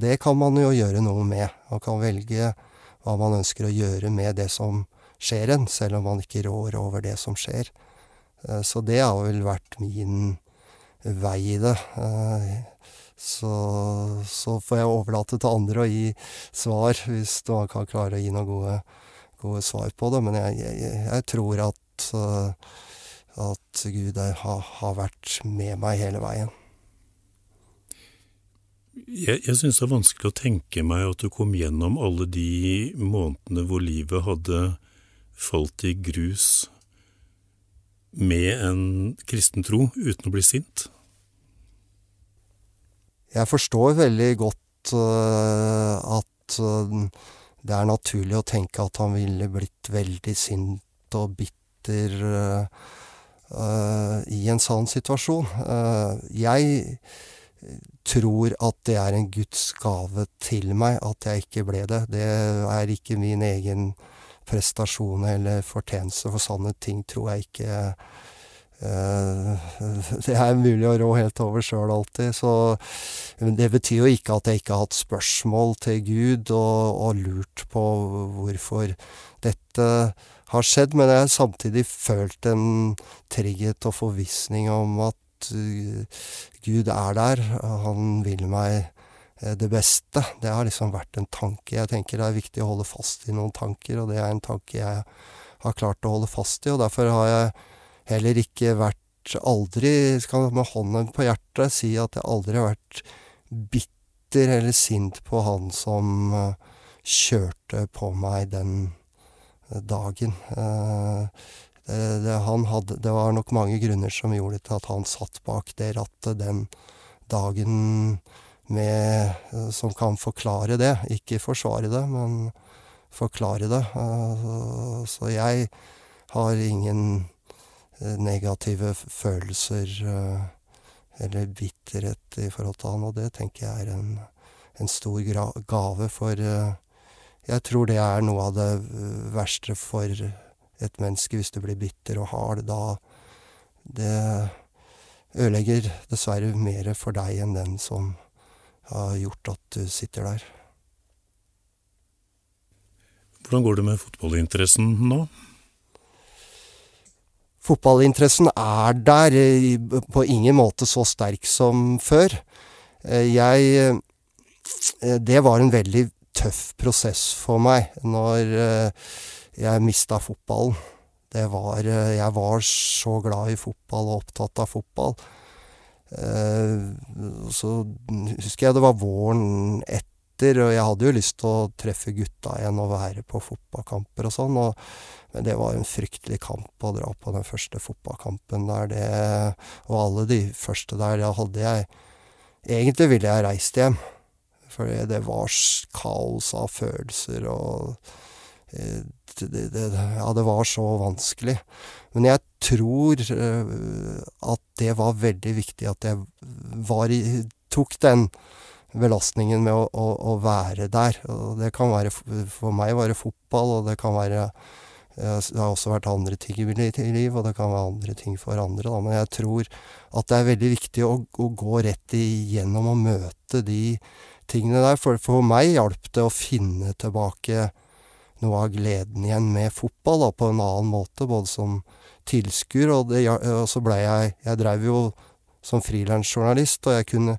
Det kan man jo gjøre noe med. Man kan velge hva man ønsker å gjøre med det som skjer en, selv om man ikke rår over det som skjer. Så det har vel vært min vei i det. Så så får jeg overlate til andre å gi svar, hvis man kan klare å gi noen gode gode svar på det. Men jeg jeg jeg tror at at Gud har har vært med meg hele veien. Jeg jeg syns det er vanskelig å tenke meg at du kom gjennom alle de månedene hvor livet hadde falt i grus med en kristen tro, uten å bli sint. Jeg forstår veldig godt at det er naturlig å tenke at han ville blitt veldig sint og bitter i en sånn situasjon. Jeg tror at det er en Guds gave til meg at jeg ikke ble det. Det er ikke min egen prestasjon eller fortjeneste, for sånne ting tror jeg ikke det er mulig å rå helt over sjøl alltid, så Men det betyr jo ikke at jeg ikke har hatt spørsmål til Gud og og lurt på hvorfor dette har skjedd, men jeg har samtidig følt en trygghet og forvissning om at Gud er der, han vil meg det beste. Det har liksom vært en tanke. Jeg tenker det er viktig å holde fast i noen tanker, og det er en tanke jeg har klart å holde fast i, og derfor har jeg heller ikke vært aldri, skal med hånden på hjertet si at jeg aldri har vært bitter eller sint på han som kjørte på meg den dagen. Det det han hadde det var nok mange grunner som gjorde til at han satt bak det rattet den dagen med som kan forklare det. Ikke forsvare det, men forklare det. Så jeg har ingen negative følelser eller bitterhet i forhold til han, og det tenker jeg er en en stor gra gave, for jeg tror det er noe av det verste for et menneske, hvis du blir bitter og hard. Da det ødelegger dessverre mer for deg enn den som har gjort at du sitter der. Hvordan går det med fotballinteressen nå? Fotballinteressen er der, på ingen måte så sterk som før. Jeg Det var en veldig tøff prosess for meg når jeg mista fotballen. Det var jeg var så glad i fotball og opptatt av fotball. Så husker jeg det var våren etter, og jeg hadde jo lyst til å treffe gutta igjen og være på fotballkamper og sånn, og men det var en fryktelig kamp å dra på den første fotballkampen der, det Og alle de første der, da hadde jeg Egentlig ville jeg reist hjem, for det var kaos av følelser og det det Ja, det var så vanskelig. Men jeg tror at det var veldig viktig at jeg var i tok den belastningen med å, å, å være der. Og det kan være For meg være fotball, og det kan være det har også vært andre ting i mitt liv, og det kan være andre ting for andre, da. Men jeg tror at det er veldig viktig å, å gå rett igjennom og møte de tingene der. For, for meg hjalp det å finne tilbake noe av gleden igjen med fotball, da, på en annen måte. Både som tilskuer, og, og så blei jeg Jeg dreiv jo som frilansjournalist, og jeg kunne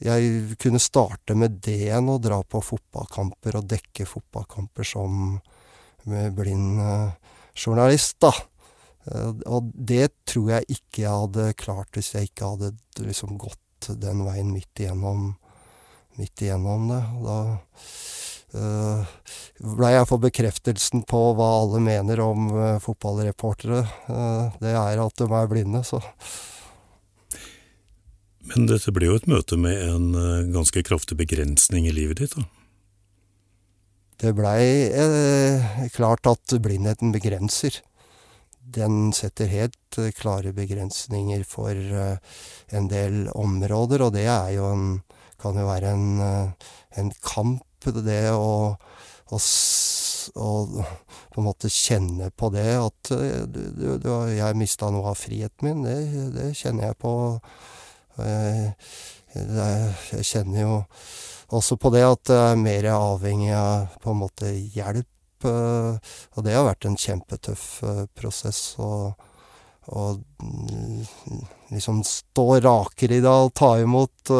jeg kunne starte med det igjen, å dra på fotballkamper og dekke fotballkamper som blind uh, journalist, da. Uh, og det tror jeg ikke jeg hadde klart hvis jeg ikke hadde liksom gått den veien midt igjennom, midt igjennom det. Da uh, blei jeg for bekreftelsen på hva alle mener om fotballreportere. det er at de er blinde, så men dette ble jo et møte med en eh, ganske kraftig begrensning i livet ditt, da? Det blei eh, klart at blindheten begrenser. Den setter helt eh, klare begrensninger for eh, en del områder, og det jo en kan jo være en, eh, en kamp, det å, å, og på en måte kjenne på det at du, du, du, jeg mista noe av friheten min. Det, det kjenner jeg på jeg, jeg kjenner jo også på det at jeg er mer avhengig av på en måte hjelp. Og det har vært en kjempetøff prosess. å og liksom stå rakere i det og ta imot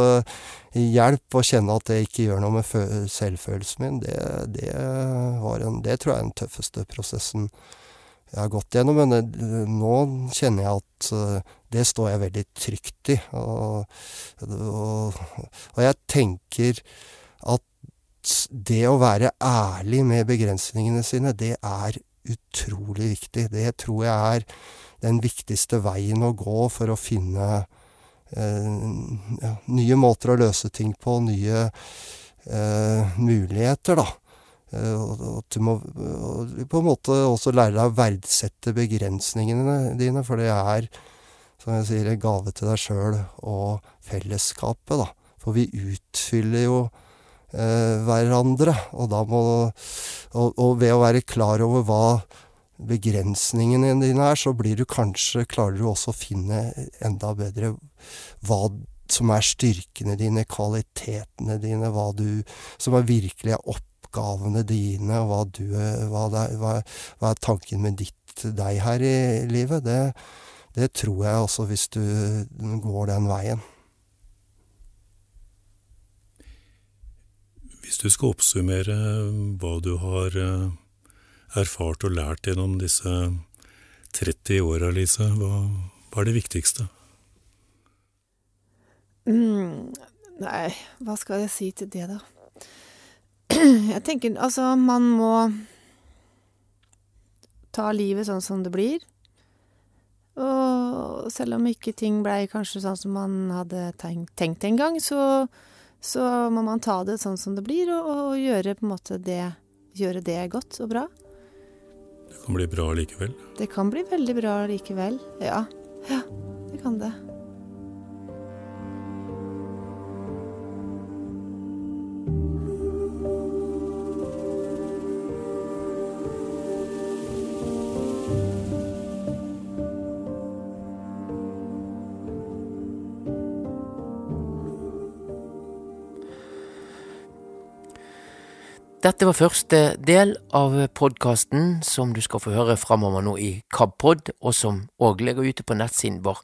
hjelp og kjenne at det ikke gjør noe med selvfølelsen min, det, det, en, det tror jeg er den tøffeste prosessen jeg har gått gjennom. Men nå kjenner jeg at det står jeg veldig trygt i. Og, og, og jeg tenker at det å være ærlig med begrensningene sine, det er utrolig viktig. Det tror jeg er den viktigste veien å gå for å finne eh, nye måter å løse ting på, nye eh, muligheter, da. Eh, at du må på en måte også lære deg å verdsette begrensningene dine, for det er som jeg sier, en gave til deg sjøl og fellesskapet, da. For vi utfyller jo eh, hverandre, og da må og, og, ved å være klar over hva begrensningene dine er, så blir du kanskje Klarer du også å finne enda bedre hva som er styrkene dine, kvalitetene dine, hva du Som er virkelig er oppgavene dine, og hva du hva, er, hva, hva er tanken med ditt deg her i livet. Det det tror jeg også hvis du går den veien. Hvis du skal oppsummere hva du har eh, erfart og lært gjennom disse 30 åra, Lise, hva, hva, er det viktigste? Mm, nei, hva skal jeg si til det, da? Jeg tenker altså, man må ta livet sånn som det blir. Og selv om ikke ting blei kanskje sånn som man hadde tenkt, tenkt en gang, så, så, må man ta det sånn som det blir, og, og, gjøre det Gjøre det godt og bra. Det kan bli bra likevel? Det kan bli veldig bra likevel. Ja. Ja, det kan det. Dette var første del av podkasten som du skal få høre framover nå i KABpod, og som òg ligger ute på nettsiden vår,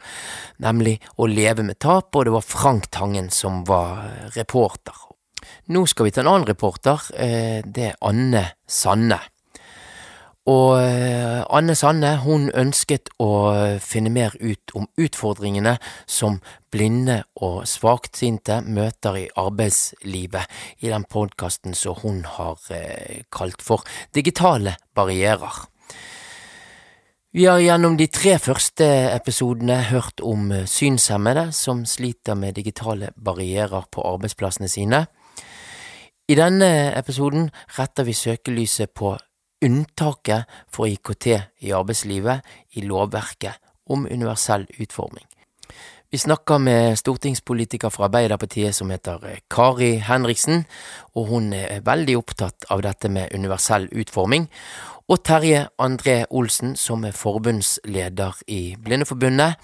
nemlig Å leve med tap, og det var Frank Tangen som var reporter. Nå skal vi til en annen reporter, eh, det er Anne Sanne. Og eh, Anne Sanne hun ønsket å finne mer ut om utfordringene som blinde og svaksynte møter i arbeidslivet, i den podkasten som hun har eh, kalt for Digitale barrierer. Vi har gjennom de tre første episodene hørt om synshemmede som sliter med digitale barrierer på arbeidsplassene sine. I denne episoden retter vi søkelyset på unntaket for IKT i arbeidslivet i lovverket om universell utforming. Vi snakker med stortingspolitiker fra Arbeiderpartiet som heter eh, Kari Henriksen, og hun er veldig opptatt av dette med universell utforming. Og Terje André Olsen, som er forbundsleder i Blindeforbundet.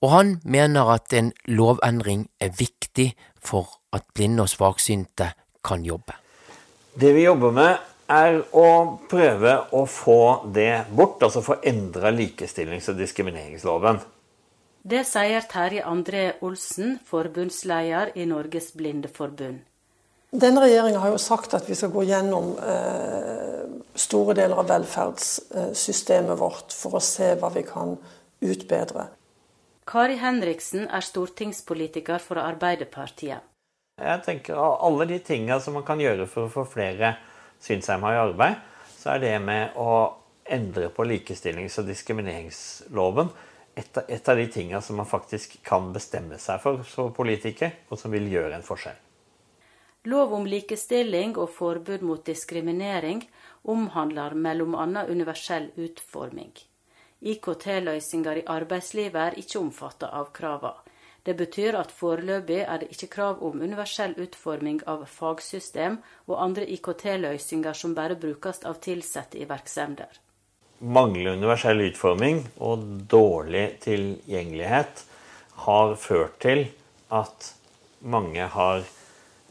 Og han mener at en lovendring er viktig for at blinde og svaksynte kan jobbe. Det vi jobber med, er å prøve å få det bort, altså få endra likestillings- og diskrimineringsloven. Det sier Terje André Olsen, forbundsleder i Norges Blindeforbund. Denne regjeringa har jo sagt at vi skal gå gjennom eh, store deler av velferdssystemet vårt for å se hva vi kan utbedre. Kari Henriksen er stortingspolitiker for Arbeiderpartiet. Jeg tenker Alle de tinga som man kan gjøre for å få flere synshemma i arbeid, så er det med å endre på likestillings- og diskrimineringsloven et et av de tinga som man faktisk kan bestemme seg for som politiker, og som vil gjøre en forskjell. Lov om likestilling og forbud mot diskriminering omhandler bl.a. universell utforming. IKT-løsninger i arbeidslivet er ikke omfattet av kravene. Det betyr at foreløpig er det ikke krav om universell utforming av fagsystem og andre IKT-løsninger som bare brukes av ansatte i virksomheter. Manglende universell utforming og dårlig tilgjengelighet har ført til at mange har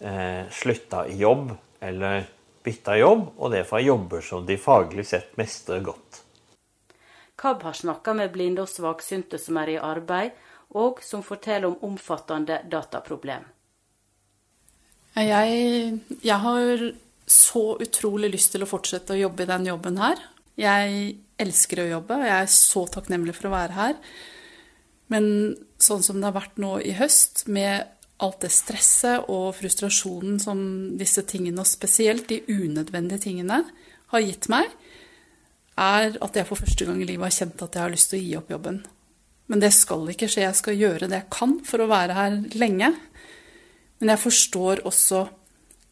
eh, slutta i jobb eller bytta jobb, og det fra jobber som de faglig sett mestrer godt. KAB har snakka med blinde og svaksynte som er i arbeid, og som forteller om omfattende dataproblem. Jeg, jeg, har så utrolig lyst til å fortsette å jobbe i den jobben her. Jeg elsker å jobbe, og jeg er så takknemlig for å være her. Men sånn som det har vært nå i høst, med alt det stresset og frustrasjonen som disse tingene, og spesielt de unødvendige tingene, har gitt meg, er at jeg for første gang i livet har kjent at jeg har lyst til å gi opp jobben. Men det skal ikke skje. Jeg skal gjøre det jeg kan for å være her lenge. Men jeg forstår også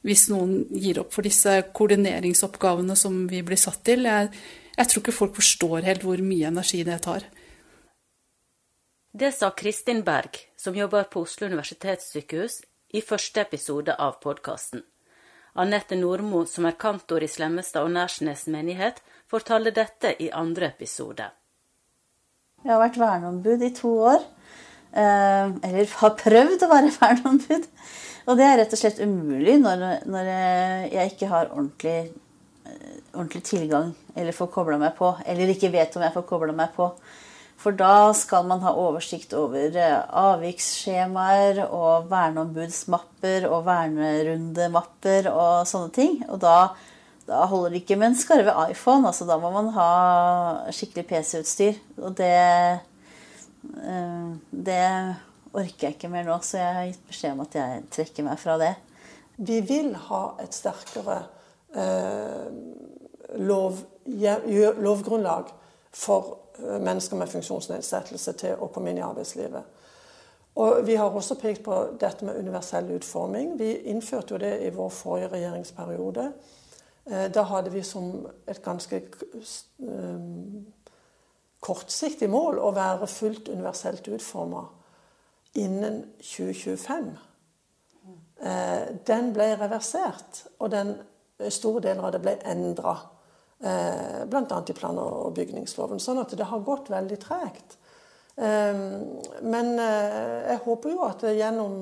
hvis noen gir opp for disse koordineringsoppgavene som vi blir satt til. Jeg, jeg tror ikke folk forstår helt hvor mye energi det tar. Det sa Kristin Berg, som jobber på Oslo universitetssykehus, i første episode av podkasten. Anette Nordmo, som er kantor i Slemmestad og Nærsnes menighet, fortalte dette i andre episode. Jeg har vært verneombud i to år. Eh, eller har prøvd å være verneombud. Og det er rett og slett umulig når, når jeg ikke har ordentlig, eh, ordentlig, tilgang eller får kobla meg på. Eller ikke vet om jeg får kobla meg på. For da skal man ha oversikt over eh, avviksskjemaer og verneombudsmapper og vernerundemapper og sånne ting. Og da da holder det ikke med en skarve iPhone. altså Da må man ha skikkelig PC-utstyr. Og det, eh, det orker jeg ikke mer nå, så jeg har gitt beskjed om at jeg trekker meg fra det. Vi vil ha et sterkere eh, lov, lovgrunnlag for eh, mennesker med funksjonsnedsettelse til å komme inn i arbeidslivet. Og Vi har også pekt på dette med universell utforming. Vi innførte jo det i vår forrige regjeringsperiode. Eh, da hadde vi som et ganske eh, kortsiktig mål å være fullt universelt utforma innen 2025. Eh, den ble reversert, og den store deler av det ble endra. Bl.a. i plan- og bygningsloven. Sånn at det har gått veldig tregt. Men jeg håper jo at gjennom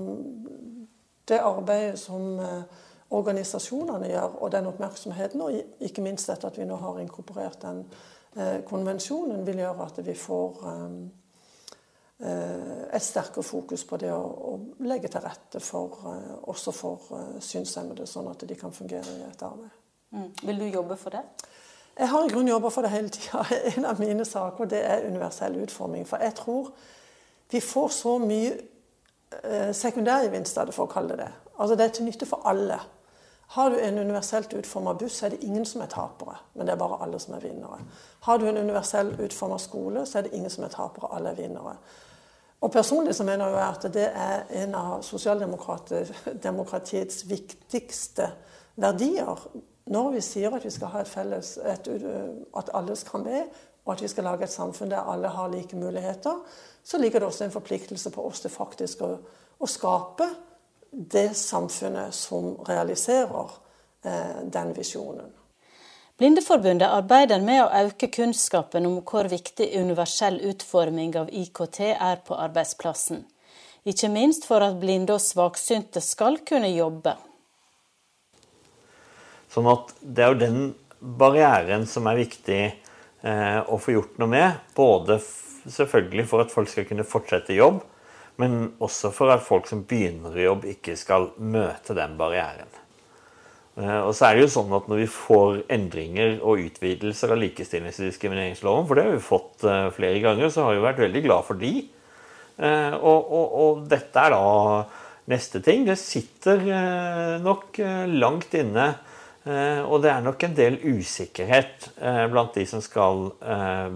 det arbeidet som organisasjonene gjør, og den oppmerksomheten, og ikke minst dette at vi nå har inkorporert den eh, konvensjonen, vil gjøre at vi får eh, et sterkere fokus på det å, å legge til rette for, eh, også for eh, synshemmede, sånn at de kan fungere i et arbeid. Mm. Vil du jobbe for det? Jeg har i grunnen jobba for det hele tida. En av mine saker det er universell utforming. For jeg tror vi får så mye eh, sekundærgevinst av det, for å kalle det det. Altså Det er til nytte for alle. Har du en universelt utforma buss, er det ingen som er tapere, men det er bare alle som er vinnere. Har du en universell utforma skole, så er det ingen som er tapere, alle er vinnere. Og Personlig så mener jeg at det er en av sosialdemokratiets viktigste verdier. Når vi sier at vi skal ha et felles, et, at alle skal med, og at vi skal lage et samfunn der alle har like muligheter, så ligger det også en forpliktelse på oss til faktisk å, å skape det samfunnet som realiserer eh, den visjonen. Blindeforbundet arbeider med å øke kunnskapen om hvor viktig universell utforming av IKT er på arbeidsplassen. Ikke minst for at blinde og svaksynte skal kunne jobbe. Sånn at det er jo den barrieren som er viktig eh, å få gjort noe med. Både selvfølgelig for at folk skal kunne fortsette jobb, men også for at folk som begynner i jobb, ikke skal møte den barrieren. Eh, og så er det jo sånn at Når vi får endringer og utvidelser av likestillings- og diskrimineringsloven, for det har vi fått eh, flere ganger, så har vi vært veldig glad for de. Eh, og, og, og dette er da neste ting. Det sitter nok langt inne. Og det er nok en del usikkerhet blant de som skal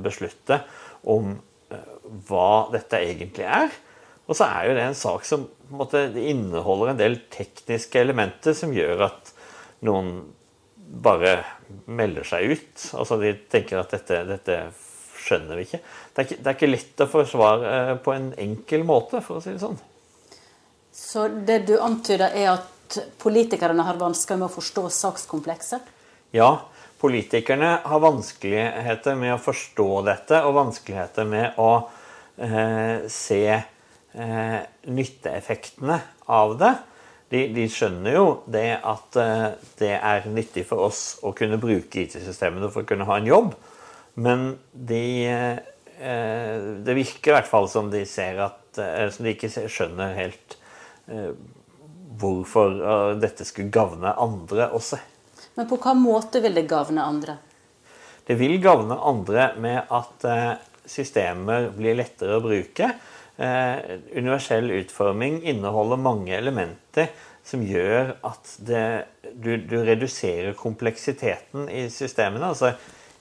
beslutte om hva dette egentlig er. Og så er jo det en sak som en måte, inneholder en del tekniske elementer som gjør at noen bare melder seg ut. Altså De tenker at dette, dette skjønner vi ikke. Det er ikke. det er ikke lett å forsvare eh, på en enkel måte, for å si det sånn. Så det du antyder, er at politikerne har vansker med å forstå sakskomplekset? Ja, politikerne har vanskeligheter med å forstå dette, og vanskeligheter med å eh, se eh, nytteeffektene av det de, de, skjønner jo det at eh, det er nyttig for oss å kunne bruke IT-systemene for å kunne ha en jobb, men de eh, Det virker i hvert fall som de ser at uh, Som de ikke skjønner helt hvorfor dette skulle gagne andre også. Men på hva måte vil det gagne andre? Det vil gagne andre med at systemer blir lettere å bruke eh, universell utforming inneholder mange elementer som gjør at det, du, du, reduserer kompleksiteten i systemene. Altså,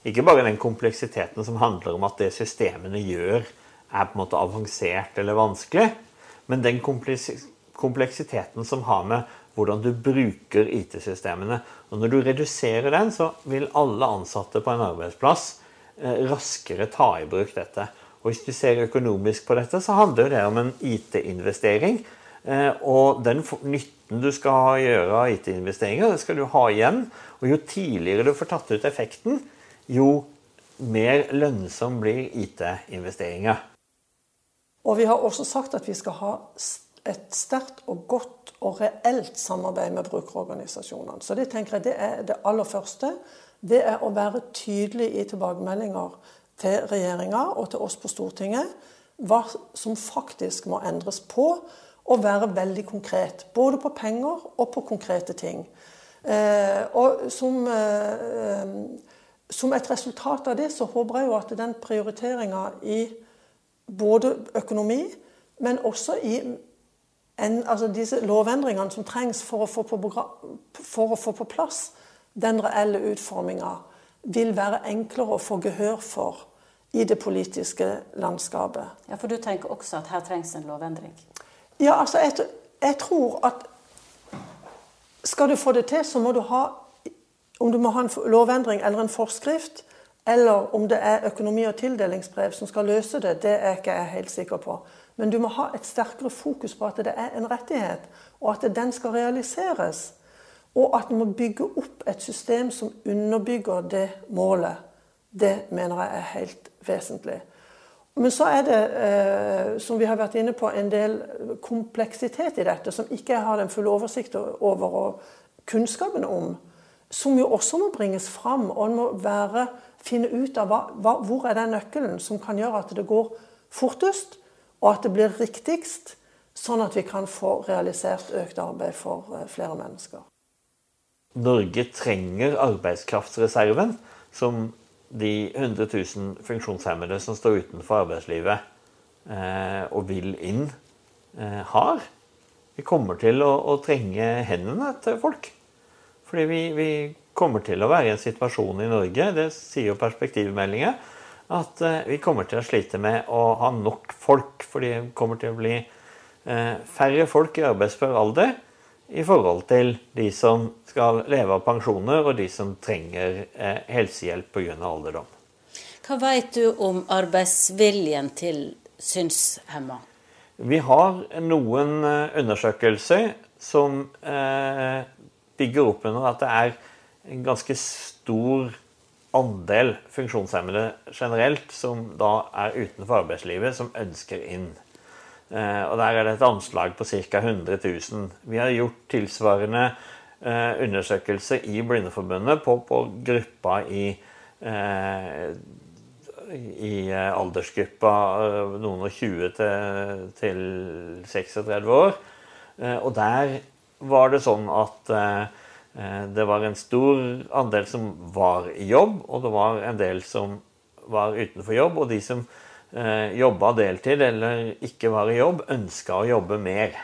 ikke bare den kompleksiteten som handler om at det systemene gjør, er på en måte avansert eller vanskelig, men den kompleksiteten som har med hvordan du bruker IT-systemene. Og Når du reduserer den, så vil alle ansatte på en arbeidsplass eh, raskere ta i bruk dette. Og Hvis du ser økonomisk på dette, så handler det om en IT-investering. Eh, og den nytten du skal gjøre av IT-investeringer, det skal du ha igjen. Og jo tidligere du får tatt ut effekten, jo mer lønnsom blir IT-investeringer. Og vi har også sagt at vi skal ha et sterkt og godt og reelt samarbeid med brukerorganisasjonene. Så det tenker jeg det er det aller første. Det er å være tydelig i tilbakemeldinger til regjeringa og til oss på Stortinget hva som faktisk må endres på, og være veldig konkret. Både på penger og på konkrete ting. Eh, og som, eh, som, et resultat av det så håper jeg jo at den prioriteringa i både økonomi, men også i en, altså disse lovendringene som trengs for å få på, for å få på plass den reelle utforminga, vil være enklere å få gehør for i det politiske landskapet. Ja, For du tenker også at her trengs en lovendring? Ja, altså jeg, jeg tror at skal du få det til, så må du ha om du må ha en lovendring eller en forskrift, eller om det er økonomi- og tildelingsbrev som skal løse det, det er ikke jeg helt sikker på. Men du må ha et sterkere fokus på at det er en rettighet, og at den skal realiseres. Og at du må bygge opp et system som underbygger det målet. Det mener jeg er helt vesentlig. Men så er det, eh, som vi har vært inne på, en del kompleksitet i dette som ikke jeg har den fulle oversikt over og kunnskapen om. Som jo også må bringes fram. Og en må være, finne ut av hva, hva, hvor er den nøkkelen som kan gjøre at det går fortest, og at det blir riktigst, sånn at vi kan få realisert økt arbeid for eh, flere mennesker. Norge trenger arbeidskraftsreserven, som de 100 000 funksjonshemmede som står utenfor arbeidslivet eh, og vil inn, eh, har. Vi kommer til å, å, trenge hendene til folk. Fordi vi, vi, kommer til å være i en situasjon i Norge, det sier jo perspektivmeldinga, at eh, vi kommer til å slite med å ha nok folk. Fordi det kommer til å bli eh, færre folk i arbeidsfør alder i forhold til de som skal leve av pensjoner, og de som trenger eh, helsehjelp pga. alderdom. Hva vet du om arbeidsviljen til synshemma? Vi har noen eh, undersøkelser som eh, bygger opp under at det er en ganske stor andel funksjonshemmede generelt som da er utenfor arbeidslivet, som ønsker inn. Eh, og Der er det et anslag på ca. 100 000. Vi har gjort tilsvarende eh, undersøkelser i Blindeforbundet på, på gruppa i eh, i aldersgruppa noen og 20 til, til 36 år. Og der var det sånn at det var en stor andel som var i jobb, og det var en del som var utenfor jobb. Og de som jobba deltid eller ikke var i jobb, ønska å jobbe mer.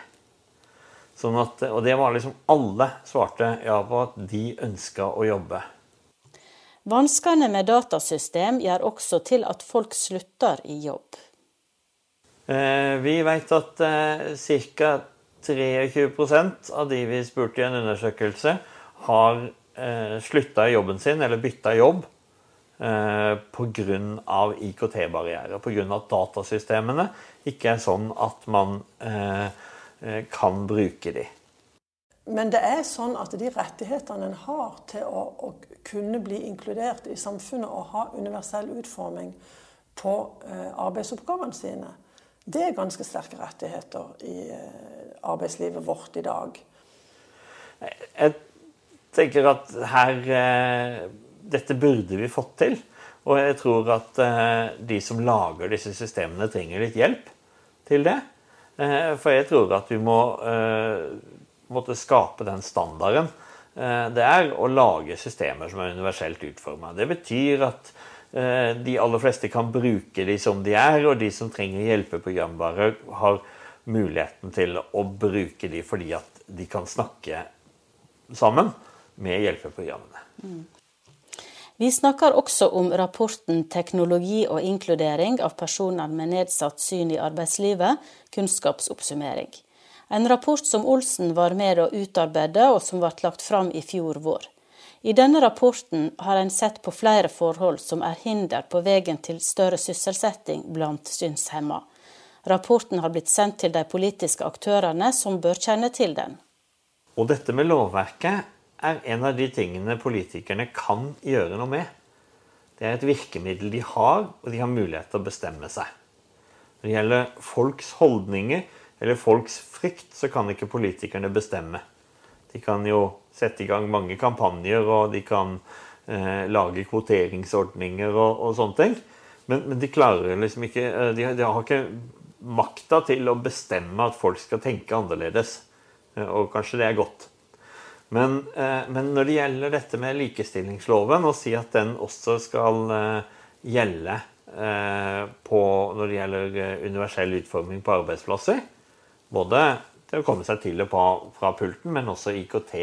Sånn at, og det var liksom alle svarte ja på at de ønska å jobbe. Vanskene med datasystem gjør også til at folk slutter i jobb. Eh, vi vet at eh, ca. 23 av de vi spurte i en undersøkelse, har eh, slutta i jobben sin eller bytta jobb eh, pga. IKT-barrierer. Pga. at datasystemene ikke er sånn at man eh, eh kan bruke de. Men det er sånn at de rettighetene en har til å, å, kunne bli inkludert i samfunnet og ha universell utforming på eh, arbeidsoppgavene sine, det er ganske sterke rettigheter i eh, arbeidslivet vårt i dag. Jeg tenker at her eh, Dette burde vi fått til. Og jeg tror at eh, de som lager disse systemene, trenger litt hjelp til det. Eh, for jeg tror at vi må eh, måtte skape den standarden, det er å lage systemer som er universelt utforma. Det betyr at de aller fleste kan bruke de som de er, og de som trenger hjelpeprogramvare, har muligheten til å bruke de fordi at de kan snakke sammen med hjelpeprogrammene. Mm. Vi snakker også om rapporten 'Teknologi og inkludering av personer med nedsatt syn i arbeidslivet', kunnskapsoppsummering. En rapport som Olsen var med å utarbeide, og som ble lagt fram i fjor vår. I denne rapporten har en sett på flere forhold som er hinder på veien til større sysselsetting blant synshemma. Rapporten har blitt sendt til de politiske aktørene som bør kjenne til den. Og dette med lovverket er en av de tingene politikerne kan gjøre noe med. Det er et virkemiddel de har, og de har mulighet til å bestemme seg. Når det gjelder folks holdninger, eller folks frykt, så kan ikke politikerne bestemme. De kan jo sette i gang mange kampanjer, og de kan eh, lage kvoteringsordninger og, og sånne ting. Men, men, de klarer liksom ikke eh, de, de, har ikke makta til å bestemme at folk skal tenke annerledes. Eh, og kanskje det er godt. Men, eh, men, når det gjelder dette med likestillingsloven, og si at den også skal eh, gjelde eh, på, når det gjelder universell utforming på arbeidsplasser, både til å komme seg til og på fra pulten, men også IKT.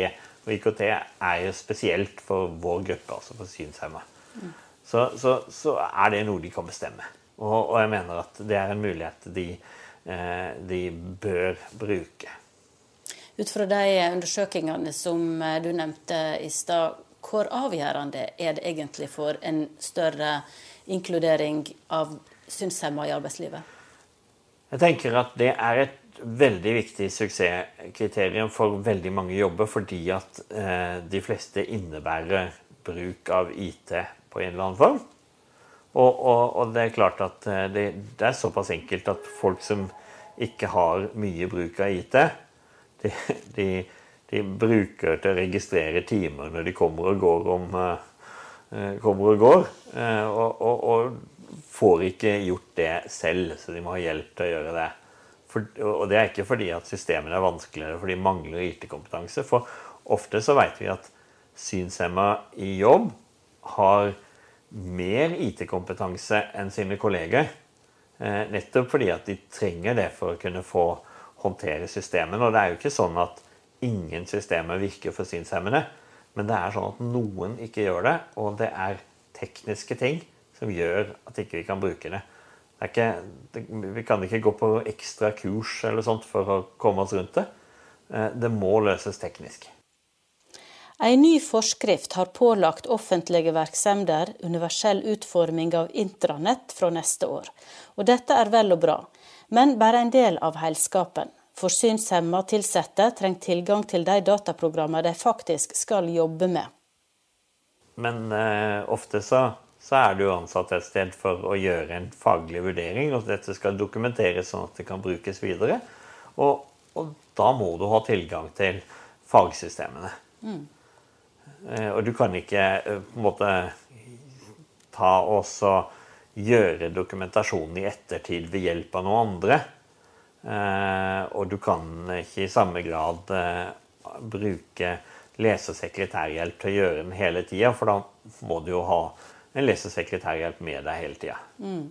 Og IKT er jo spesielt for vår gruppe, altså for synshemma. Mm. Så, så, så, er det noe de kan bestemme. Og, og, jeg mener at det er en mulighet de, de bør bruke. Ut fra de undersøkelsene som eh, du nevnte i stad, hvor avgjørende er det egentlig for en større inkludering av synshemma i arbeidslivet? Jeg tenker at det er et veldig viktig suksesskriterium for veldig mange jobber, fordi at eh, de fleste innebærer bruk av IT på en eller annen form. Og, og, og det er klart at eh, det, det, er såpass enkelt at folk som ikke har mye bruk av IT, de, de, de bruker til å registrere timer når de kommer og går om eh, kommer og går. Eh, og, og, får ikke gjort det selv, så de må ha hjelp til å gjøre det. For, og det er ikke fordi at systemene er vanskeligere, for de mangler IT-kompetanse. For ofte så vet vi at synshemma i jobb har mer IT-kompetanse enn sine kolleger. Eh, nettopp fordi at de trenger det for å kunne få håndtere systemene. Og det er jo ikke sånn at ingen systemer virker for synshemmede. Men det er sånn at noen ikke gjør det, og det er tekniske ting som gjør at ikke vi kan bruke det. Ikke, det, vi kan ikke gå på ekstra kurs eller sånt for å komme oss rundt det. Eh, det må løses teknisk. En ny forskrift har pålagt offentlige virksomheter universell utforming av intranett fra neste år. Og dette er vel og bra, men bare en del av helskapen. For synshemma ansatte trenger tilgang til de dataprogrammene de faktisk skal jobbe med. Men eh, ofte så, så, er du ansatt et sted for å gjøre en faglig vurdering, og dette skal dokumenteres sånn at det kan brukes videre. Og, og da må du ha tilgang til fagsystemene. Mm. Eh, og du kan ikke eh, på en måte ta og gjøre dokumentasjonen i ettertid ved hjelp av noen andre. Eh, og du kan ikke i samme grad bruke lesesekretærhjelp til å gjøre den hele tida, for da må du jo ha en lesesekretærhjelp med deg hele tida. Mm.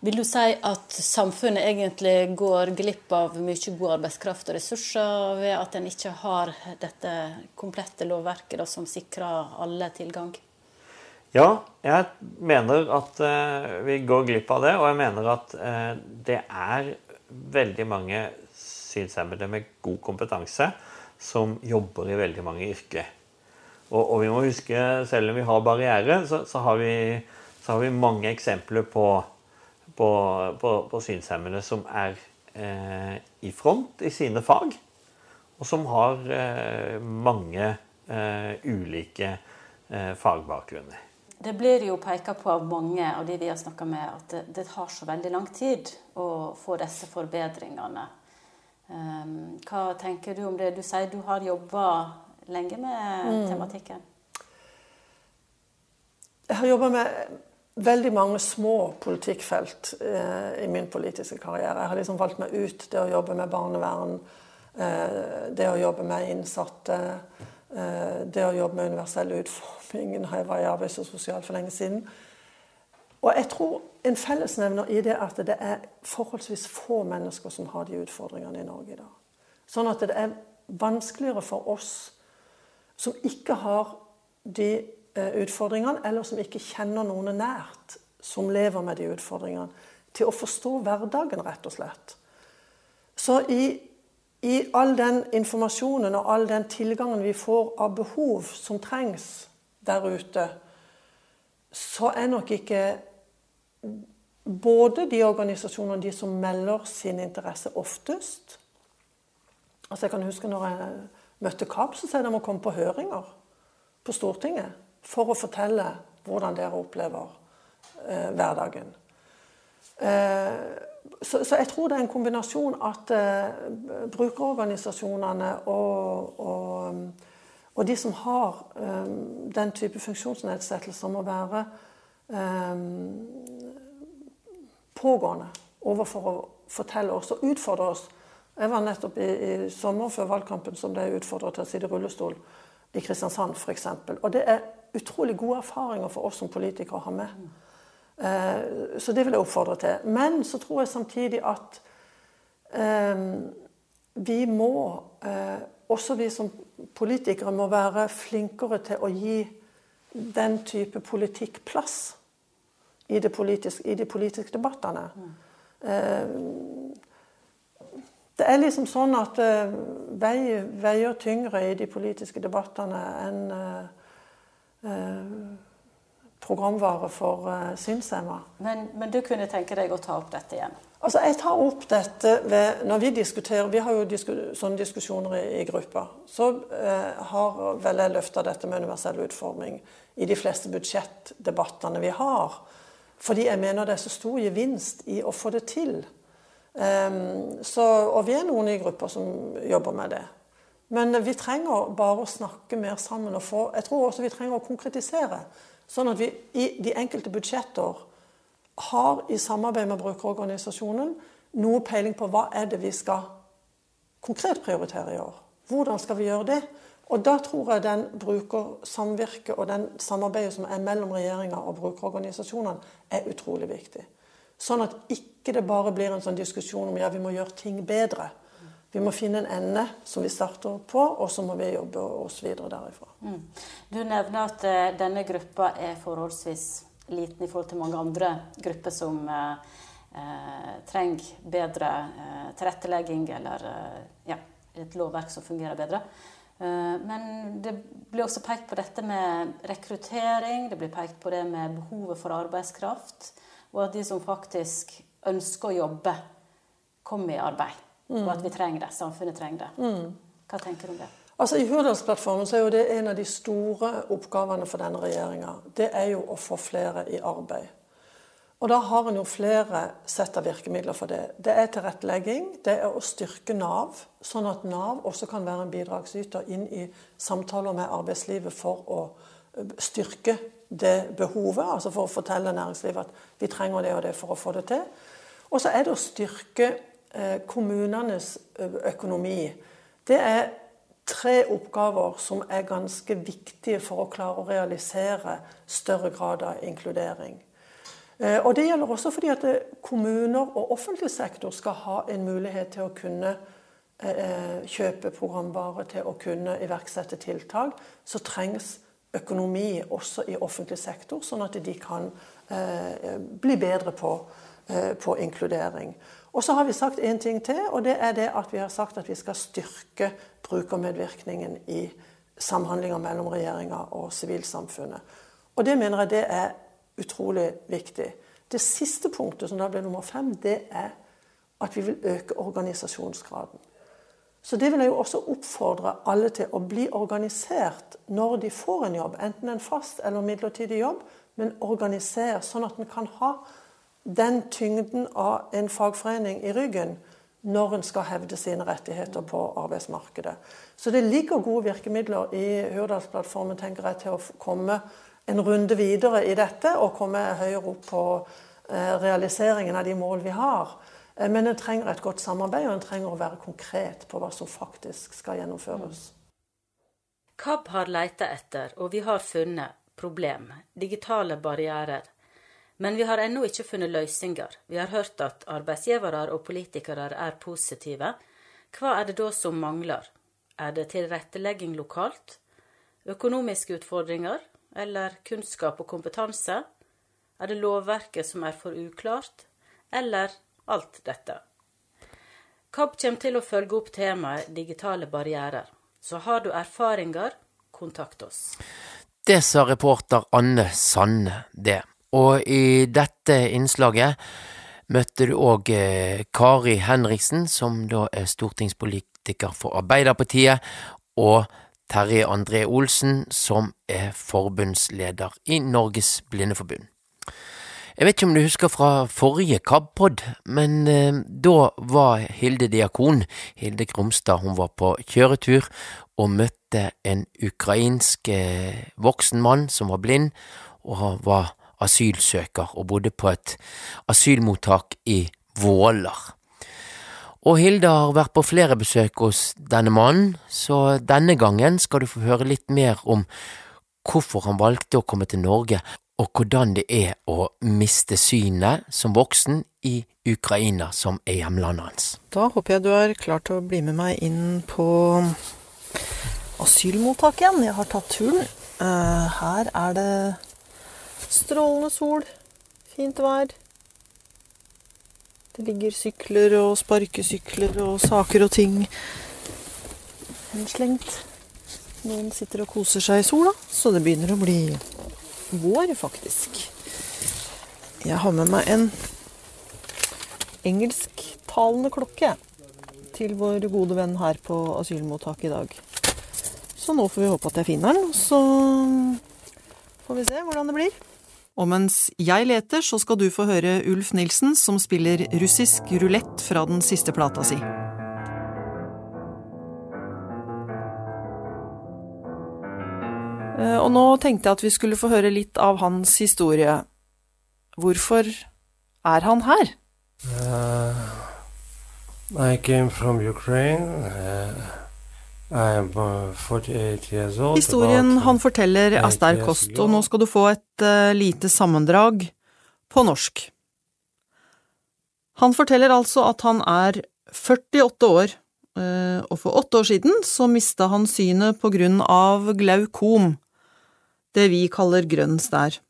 Vil du si at samfunnet egentlig går glipp av mye god arbeidskraft og ressurser ved at en ikke har dette komplette lovverket da, som sikrer alle tilgang? Ja, jeg mener at eh, vi går glipp av det. Og jeg mener at eh, det er veldig mange synshemmede med god kompetanse som jobber i veldig mange yrker. Og, og vi må huske, selv om vi har barriere, så, så, har, vi, så har vi mange eksempler på på, på, på synshemmede som er eh, i front i sine fag, og som har eh, mange eh, ulike eh, fagbakgrunner. Det blir jo peka på av mange av de vi har snakka med, at det, det, tar så veldig lang tid å få disse forbedringene. Um, hva tenker du om det? Du sier du har jobba lenge med mm. tematikken. Jeg har jobba med veldig mange små politikkfelt eh, i min politiske karriere. Jeg har liksom valgt meg ut det å jobbe med barnevern, eh, det å jobbe med innsatte, eh, det å jobbe med universell utforming når jeg var i arbeids- og sosial for lenge siden. Og jeg tror en fellesnevner i det at det er forholdsvis få mennesker som har de utfordringene i Norge i dag. Sånn at det er vanskeligere for oss som ikke har de Eh, utfordringene, eller som ikke kjenner noen nært som lever med de utfordringene, til å forstå hverdagen, rett og slett. Så i, i all den informasjonen og all den tilgangen vi får av behov som trengs der ute, så er nok ikke både de organisasjonene og de som melder sin interesse oftest Altså Jeg kan huske når jeg møtte KAB, så sa de å komme på høringer på Stortinget for å fortelle hvordan dere opplever eh, hverdagen. Eh, så, så, jeg tror det er en kombinasjon at eh, brukerorganisasjonene og, og, og, de som har eh, den type funksjonsnedsettelser, må være eh, pågående overfor å fortelle oss og utfordre oss. Jeg var nettopp i, i sommer før valgkampen som ble utfordret til å sitte i rullestol i Kristiansand f.eks. Og det er utrolig gode erfaringer for oss som politikere å ha med. Eh, så det vil jeg oppfordre til. Men så tror jeg samtidig at eh, vi må, eh, også vi som politikere, må være flinkere til å gi den type politikk plass i, politiske, i de politiske debattene. Det er liksom sånn at vei, veier tyngre i de politiske debattene enn programvare for uh, synshemma. Men, men, du kunne tenke deg å ta opp dette igjen? Altså, Jeg tar opp dette ved, når vi diskuterer Vi har jo disku, sånne diskusjoner i, i gruppa. Så uh, har vel jeg løfta dette med universell utforming i de fleste budsjettdebattene vi har. Fordi jeg mener det er så stor gevinst i å få det til. Um, så, og vi er noen i gruppa som jobber med det. Men vi trenger bare å snakke mer sammen. og få, Jeg tror også vi trenger å konkretisere. Sånn at vi i de enkelte budsjetter har i samarbeid med brukerorganisasjonen noe peiling på hva er det vi skal konkret prioritere i år. Hvordan skal vi gjøre det? Og da tror jeg den brukersamvirket og den samarbeidet som er mellom regjeringa og brukerorganisasjonene, er utrolig viktig. Sånn at ikke det bare blir en sånn diskusjon om ja, vi må gjøre ting bedre. Vi må finne en ende som vi starter på, og så må vi jobbe oss videre derifra. Mm. Du nevner at uh, denne gruppa er forholdsvis liten i forhold til mange andre grupper som uh, uh, trenger bedre tilrettelegging eller ja, et lovverk som fungerer bedre. Men det blir også pekt på dette med rekruttering, det blir pekt på det med behovet for arbeidskraft, og at de som faktisk ønsker å jobbe, kommer i arbeid. Mm. Og at vi trenger det. Samfunnet trenger det. Mm. Hva tenker du om det? Altså I Hurdalsplattformen så er jo det en av de store oppgavene for denne regjeringa. Det er jo å få flere i arbeid. Og da har en jo flere sett av virkemidler for det. Det er tilrettelegging, det er å styrke Nav, sånn at Nav også kan være en bidragsyter inn i samtaler med arbeidslivet for å styrke det behovet, altså for å fortelle næringslivet at vi trenger det og det for å få det til. Og så er det å styrke kommunenes økonomi. Det er tre oppgaver som er ganske viktige for å klare å realisere større grad av inkludering. Eh, og Det gjelder også fordi at eh, kommuner og offentlig sektor skal ha en mulighet til å kunne eh, kjøpe programvare, til å kunne iverksette tiltak. Så trengs økonomi også i offentlig sektor, sånn at de kan bli bedre på, på inkludering. Og så har vi sagt én ting til, og det er det at vi har sagt at vi skal styrke brukermedvirkningen i samhandlinger mellom regjeringa og sivilsamfunnet. Og det mener jeg det er utrolig viktig. Det siste punktet, som da blir nummer fem, det er at vi vil øke organisasjonsgraden. Så det vil jeg jo også oppfordre alle til å bli organisert når de får en jobb, enten en fast eller midlertidig jobb, men organisere sånn at en kan ha den tyngden av en fagforening i ryggen når en skal hevde sine rettigheter på arbeidsmarkedet. Så det ligger gode virkemidler i Hurdalsplattformen tenker jeg, til å komme en runde videre i dette og komme høyere opp på eh, realiseringen av de mål vi har. Eh, men en trenger et godt samarbeid, og en trenger å være konkret på hva som faktisk skal gjennomføres. KAB har leita etter, og vi har funnet, problem, digitale barrierer men vi har ennå ikke funnet løsninger. Vi har hørt at arbeidsgivere og politikere er positive. Hva er det da som mangler? Er det tilrettelegging lokalt? Økonomiske utfordringer? Eller kunnskap og kompetanse? Er det lovverket som er for uklart? Eller alt dette? KAB kommer til å følge opp temaet digitale barrierer. Så har du erfaringer, kontakt oss. Det sa reporter Anne Sanne, det. Og i dette innslaget møtte du òg eh, Kari Henriksen, som da er stortingspolitiker for Arbeiderpartiet, og Terje André Olsen, som er forbundsleder i Norges Blindeforbund. Jeg vet ikke om du husker fra forrige KAB-pod, men eh, da var Hilde Diakon, Hilde Krumstad, hun var på kjøretur og møtte en ukrainsk eh, voksen mann som var blind, og var asylsøker og bodde på et asylmottak i Våler. Og Hilde har vært på flere besøk hos denne mannen, så denne gangen skal du få høre litt mer om hvorfor han valgte å komme til Norge, og hvordan det er å miste synet som voksen i Ukraina, som er hjemlandet hans. Da håper jeg du er klar til å bli med meg inn på asylmottak igjen. Jeg har tatt turen. Eh, her er det Strålende sol, fint vær. Det ligger sykler og sparkesykler og saker og ting henslengt. Noen sitter og koser seg i sola, så det begynner å bli vår, faktisk. Jeg har med meg en engelsktalende klokke til vår gode venn her på asylmottaket i dag. Så nå får vi håpe at jeg finner den, så får vi se hvordan det blir. Og mens jeg leter, så skal du få høre Ulf Nilsen som spiller russisk rulett fra den siste plata si. Eh, og nå tenkte jeg at vi skulle få høre litt av hans historie. Hvorfor er han her? Uh, I came from Ukraine. Uh... Historien han forteller er sterk kost, og nå skal du få et uh, lite sammendrag på norsk. Han forteller altså at han er 48 år, uh, og for åtte år siden så mista han synet på grunn av glaukom, det vi kaller grønn stær.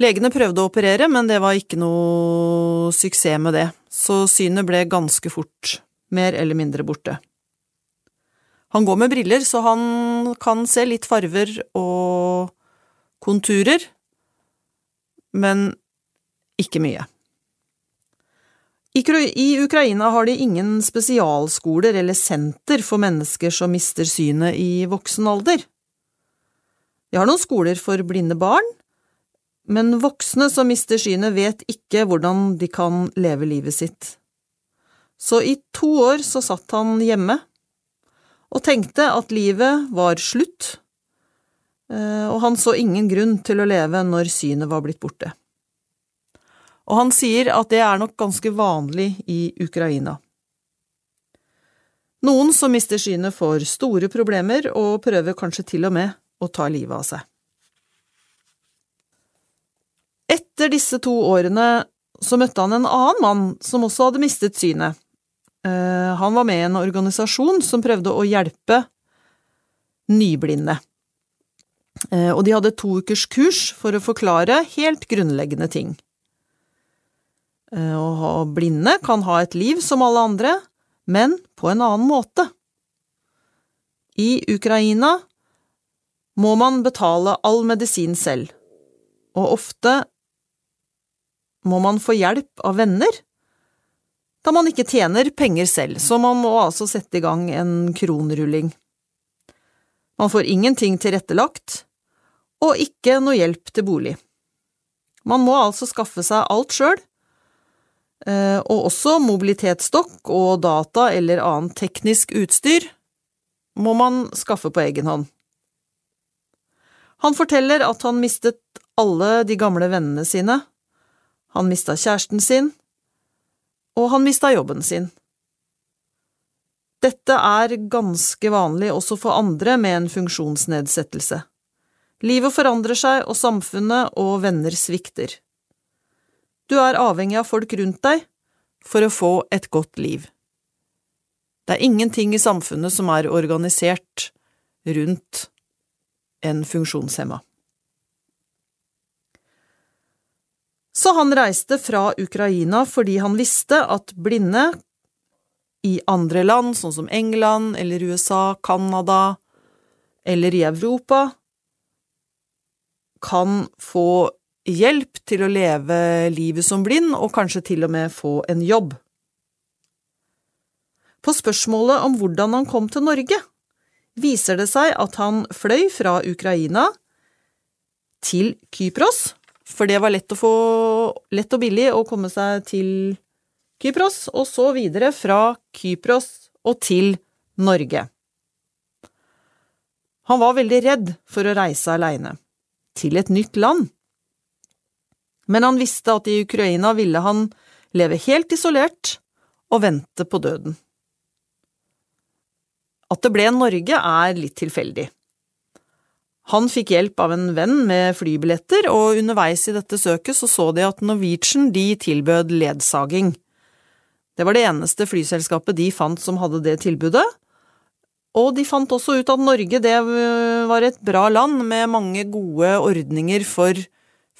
Legene prøvde å operere, men det var ikke noe suksess med det, så synet ble ganske fort mer eller mindre borte. Han går med briller, så han kan se litt farver og konturer, men ikke mye. I Ukraina har de ingen spesialskoler eller senter for mennesker som mister synet i voksen alder. De har noen skoler for blinde barn, men voksne som mister synet, vet ikke hvordan de kan leve livet sitt. Så i to år så satt han hjemme og tenkte at livet var slutt, eh, og han så ingen grunn til å leve når synet var blitt borte. Og han sier at det er nok ganske vanlig i Ukraina. Noen som mister synet, får store problemer og prøver kanskje til og med å ta livet av seg. Etter disse to årene så møtte han en annen mann som også hadde mistet synet. Eh, han var med i en organisasjon som prøvde å hjelpe nyblinde. Eh, og de hadde to ukers kurs for å forklare helt grunnleggende ting. Eh, å ha blinde kan ha et liv som alle andre, men på en annen måte. I Ukraina må man betale all medisin selv, og ofte må man få hjelp av venner da man ikke tjener penger selv, så man må altså sette i gang en kronrulling. Man får ingenting tilrettelagt, og ikke noe hjelp til bolig. Man må altså skaffe seg alt sjøl, eh, og også mobilitetsstokk og data eller annet teknisk utstyr må man skaffe på egen hånd. Han forteller at han mistet alle de gamle vennene sine, han mista kjæresten sin, og han mista jobben sin. Dette er ganske vanlig også for andre med en funksjonsnedsettelse. Livet forandrer seg, og samfunnet og venner svikter. Du er avhengig av folk rundt deg for å få et godt liv. Det er ingenting i samfunnet som er organisert rundt en funksjonshemma. Så han reiste fra Ukraina fordi han visste at blinde i andre land, sånn som England eller USA, Canada eller i Europa, kan få hjelp til å leve livet som blind, og kanskje til og med få en jobb. På spørsmålet om hvordan han kom til Norge, viser det seg at han fløy fra Ukraina til Kypros, for det var lett, å få, lett og billig å komme seg til Kypros, og så videre fra Kypros og til Norge. Han var veldig redd for å reise aleine, til et nytt land. Men han visste at i Ukraina ville han leve helt isolert og vente på døden. At det ble Norge, er litt tilfeldig. Han fikk hjelp av en venn med flybilletter, og underveis i dette søket så, så de at Norwegian de tilbød ledsaging. Det var det eneste flyselskapet de fant som hadde det tilbudet, og de fant også ut at Norge det var et bra land med mange gode ordninger for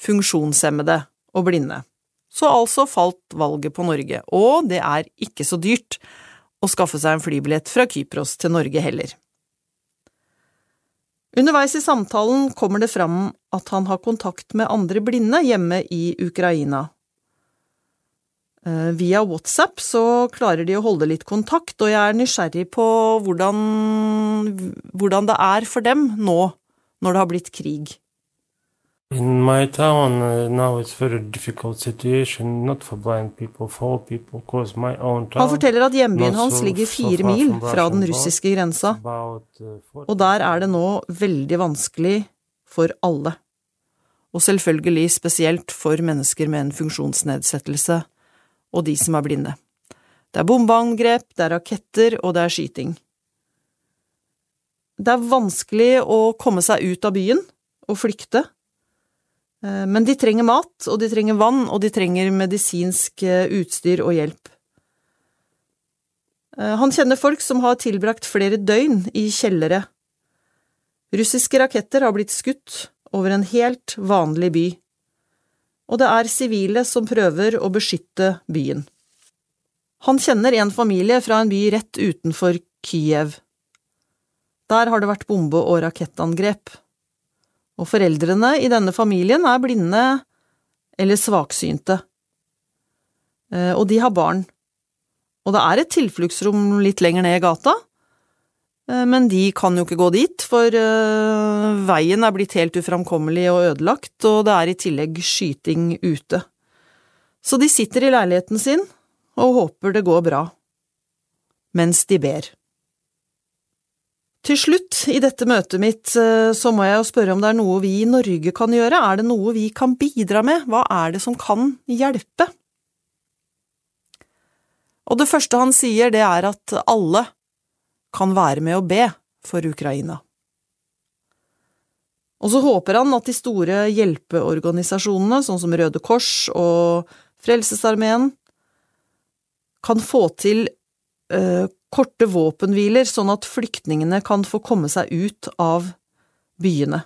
funksjonshemmede og blinde. Så altså falt valget på Norge, og det er ikke så dyrt å skaffe seg en flybillett fra Kypros til Norge heller. Underveis i samtalen kommer det fram at han har kontakt med andre blinde hjemme i Ukraina. Eh, via WhatsApp så klarer de å holde litt kontakt, og jeg er nysgjerrig på hvordan, hvordan det er for dem nå når det har blitt krig. In my town uh, now it's very difficult situation, not for blind people, for all people, cause my own town. Han forteller at hjembyen hans ligger fire mil fra den russiske grensa, uh, og der er det nå veldig vanskelig for alle. Og selvfølgelig spesielt for mennesker med en funksjonsnedsettelse og de som er blinde. Det er bombeangrep, det er raketter, og det er skyting. Det er vanskelig å komme seg ut av byen og flykte men de trenger mat, og de trenger vann, og de trenger medisinsk eh, utstyr og hjelp. Eh, han kjenner folk som har tilbrakt flere døgn i kjellere. Russiske raketter har blitt skutt over en helt vanlig by, og det er sivile som prøver å beskytte byen. Han kjenner en familie fra en by rett utenfor Kyiv. Der har det vært bombe- og rakettangrep. Og foreldrene i denne familien er blinde eller svaksynte. Eh, og de har barn. Og det er et tilfluktsrom litt lenger ned i gata, eh, men de kan jo ikke gå dit, for eh, veien er blitt helt uframkommelig og ødelagt, og det er i tillegg skyting ute. Så de sitter i leiligheten sin og håper det går bra, mens de ber. Til slutt i dette møtet mitt så må jeg jo spørre om det er noe vi i Norge kan gjøre, er det noe vi kan bidra med, hva er det som kan hjelpe? Og det første han sier, det er at alle kan være med å be for Ukraina. Og så håper han at de store hjelpeorganisasjonene, sånn som Røde Kors og Frelsesarmeen, kan få til uh, korte våpenhviler, sånn at flyktningene kan få komme seg ut av byene.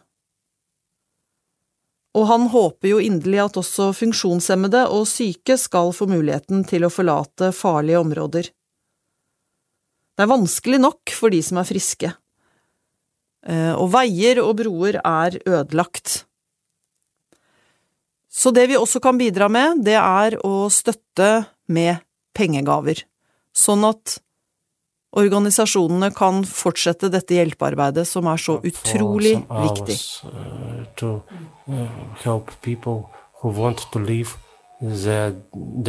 Og han håper jo inderlig at også funksjonshemmede og syke skal få muligheten til å forlate farlige områder. Det er vanskelig nok for de som er friske, eh, og veier og broer er ødelagt. Så det vi også kan bidra med, det er å støtte med pengegaver, sånn at organisasjonene kan fortsette dette hjelpearbeidet som er så utrolig viktig.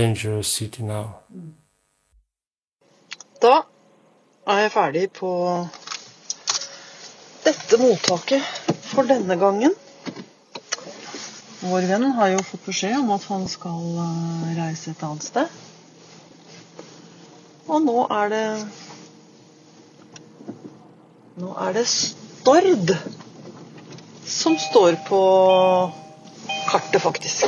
Dangerous city now. Da er jeg ferdig på dette mottaket for denne gangen. Vår venn har jo fått beskjed om at han skal uh, reise et annet sted. Og nå er det nå er det Stord som står på kartet, faktisk.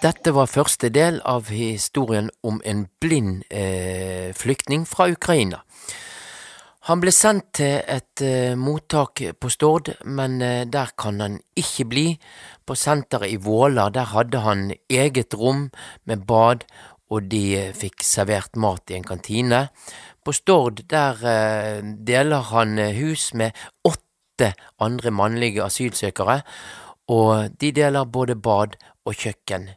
Dette var første del av historien om en blind eh, flyktning fra Ukraina. Han ble sendt til et eh, mottak på Stord, men eh, der kan han ikke bli. På senteret i Våla der hadde han eget rom med bad, og de eh, fikk servert mat i en kantine. På Stord der eh, deler han eh, hus med åtte andre mannlige asylsøkere, og de deler både bad og kjøkken.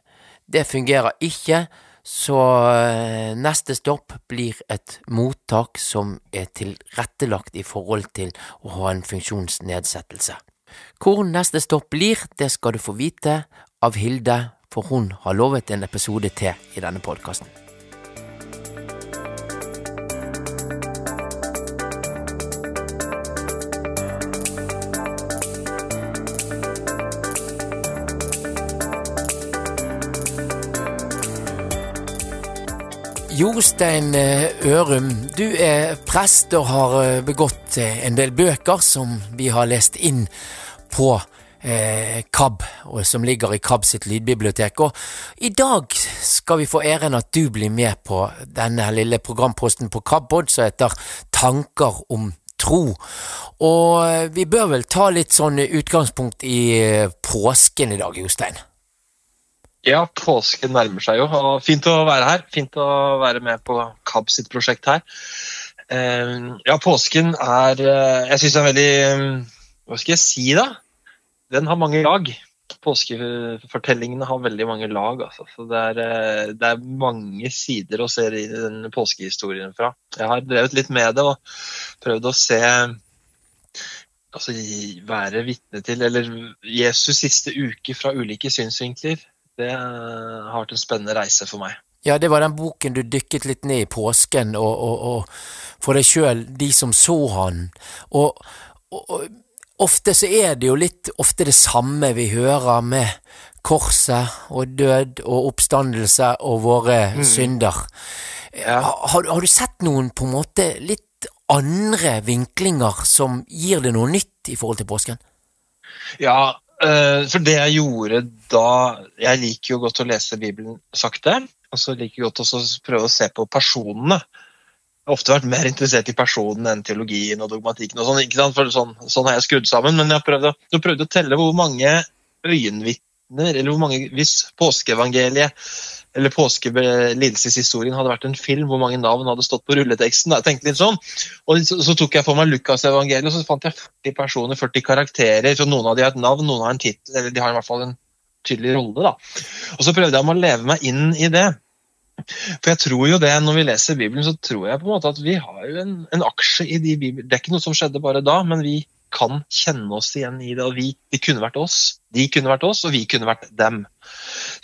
Det fungerer ikke, så eh, neste stopp blir et mottak som er tilrettelagt i forhold til å ha en funksjonsnedsettelse. Hvor neste stopp blir, det skal du få vite av Hilde, for hun har lovet en episode til i denne podkasten. Jostein eh, Ørum, du er prest og har eh, begått eh, en del bøker som vi har lest inn på KAB, og som ligger i KAB sitt lydbibliotek. Og i dag skal vi få æren at du blir med på denne lille programposten på KAB-pod som heter Tanker om tro. Og vi bør vel ta litt sånn utgangspunkt i påsken i dag, Jostein? Ja, påsken nærmer seg jo. og Fint å være her. Fint å være med på KAB sitt prosjekt her. Eh, ja, påsken er eh, Jeg syns det er veldig eh, Hva skal jeg si, da? Den har mange lag. Påskefortellingene har veldig mange lag. Altså. Så det er, det er, mange sider å se i den påskehistorien fra. Jeg har drevet litt med det og prøvd å se Altså være vitne til Eller Jesus siste uke fra ulike synsvinkler det har vært en spennende reise for meg. Ja, det var den boken du dykket litt ned i påsken, og, og, og for deg sjøl, de som så han. Og, og, ofte så er det jo litt ofte det samme vi hører med korset og død og oppstandelse og våre mm. synder. Ja. Har, har, du sett noen på en måte litt andre vinklinger som gir det noe nytt i forhold til påsken? Ja, Eh, for det jeg gjorde da Jeg liker jo godt å lese Bibelen sakte. Og så liker jeg godt å prøve å se på personene. Jeg har ofte vært mer interessert i personen enn teologien og dogmatikken. og sånn, ikke sant? For sånn, sånn har jeg skrudd sammen. Men jeg har prøvd, prøvd å telle hvor mange øyenvitner, eller hvor mange hvis påskeevangeliet eller påskelidelseshistorien hadde vært en film, hvor mange navn hadde stått på rulleteksten. Da. Jeg tenkte litt sånn, og så, så tok jeg for meg Lukas-evangeliet, og så fant jeg 40 personer, 40 karakterer. så Noen av de har et navn, noen har en tittel, eller de har i hvert fall en tydelig rolle. da. Og Så prøvde jeg å leve meg inn i det. For jeg tror jo det, Når vi leser Bibelen, så tror jeg på en måte at vi har jo en, en aksje i de Bibelen. Det er ikke noe som skjedde bare da, men vi kan kjenne oss igjen i det. og vi, De kunne vært oss, de kunne vært oss, og vi kunne vært dem.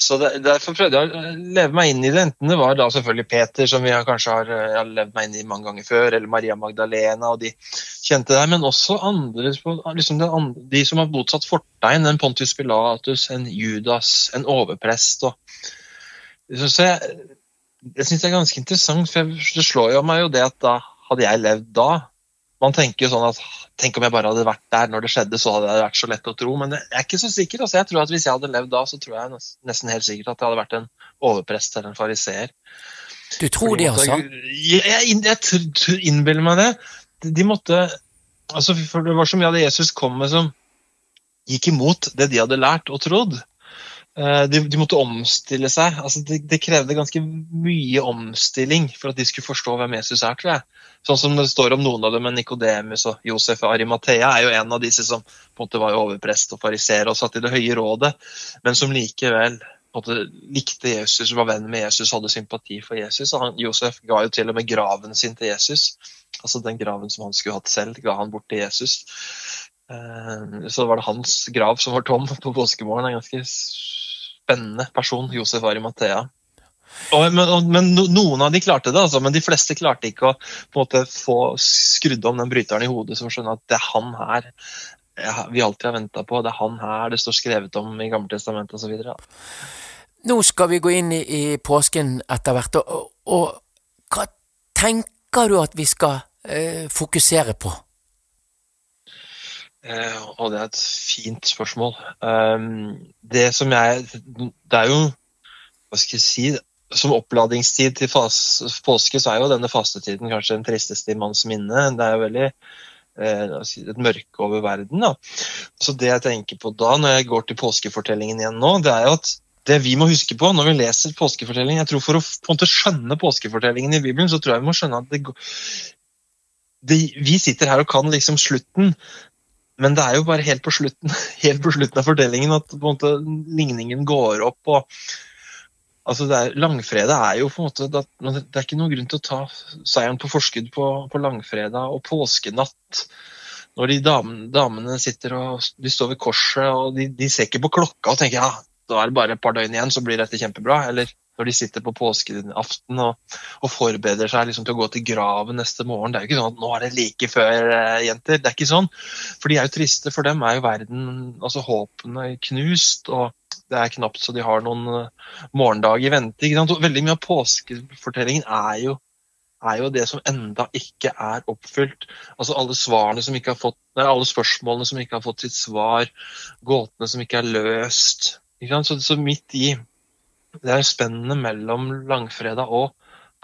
Så det, Derfor prøvde jeg å leve meg inn i det. Enten det var da selvfølgelig Peter, som vi kanskje har, har levd meg inn i mange ganger før, eller Maria Magdalena, og de kjente der, men også andre, liksom andre de som har motsatt fortegn. En Pontius Pilatus, en Judas, en overprest. og så jeg, jeg syns det er ganske interessant, for det slår jo meg jo det at da hadde jeg levd da, man tenker jo sånn at Tenk om jeg bare hadde vært der når det skjedde, så hadde det vært så lett å tro. Men jeg er ikke så sikker. Altså, jeg tror at Hvis jeg hadde levd da, så tror jeg nesten helt sikkert at jeg hadde vært en overprest eller en fariseer. Du tror de, altså? Jeg, jeg, jeg innbiller meg det. De måtte altså, For det var så mye av det Jesus kom med som gikk imot det de hadde lært og trodd. Eh, de, de, måtte omstille seg. Altså, det, de krevde ganske mye omstilling for at de skulle forstå hvem Jesus er, tror jeg. Sånn som det står om noen av dem, Nikodemus og Josef og Arimathea er jo en av disse som på en måte var overprest og fariseer og satt i det høye rådet, men som likevel måte, likte Jesus, var venn med Jesus, hadde sympati for Jesus. Han, Josef ga jo til og med graven sin til Jesus. Altså Den graven som han skulle hatt selv, ga han bort til Jesus. Eh, så var det hans grav som var tom på påskemorgen. er ganske spennende person, Josef Arimathea. Og, men, men, noen av de klarte det, altså, men de fleste klarte ikke å måte, få skrudd om den bryteren i hodet som skjønner at det er han her vi alltid har venta på. Det er han her det står skrevet om i Gammeltestamentet osv. Nå skal vi gå inn i, i påsken etter hvert, og, og hva tenker du at vi skal eh, fokusere på? Eh, og det er et fint spørsmål. Um, det som jeg Det er jo Hva skal jeg si Som oppladingstid til fas, påske så er jo denne fastetiden kanskje den tristeste i manns minne. Det er jo veldig eh, et mørke over verden. Da. Så det jeg tenker på da, når jeg går til påskefortellingen igjen nå, det er jo at det vi må huske på når vi leser påskefortellingen jeg tror For å på en måte skjønne påskefortellingen i Bibelen, så tror jeg vi må skjønne at det, det, vi sitter her og kan liksom slutten, men det er jo bare helt på slutten, helt på slutten av fortellingen at måte, ligningen går opp. og altså er, Langfredag er jo på en måte Det er ikke noen grunn til å ta seieren på forskudd på, på langfredag og påskenatt. Når de damene, damene sitter og de står ved korset og de, de ser ikke på klokka og tenker ja, da er det bare et par døgn igjen, så blir dette kjempebra. Eller når de sitter på påskeaften og, og, forbereder seg liksom til å gå til graven neste morgen. Det er jo ikke sånn at 'nå er det like før, eh, jenter'. Det er ikke sånn. For de er jo triste. For dem er jo verden Altså håpene knust. og det er knapt så de har noen uh, morgendag i vente. Veldig mye av påskefortellingen er jo, er jo det som enda ikke er oppfylt. Altså alle som fått, nei, alle spørsmålene som ikke har fått sitt svar. Gåtene som ikke er løst. Ikke så, så midt i det er spennende mellom langfredag og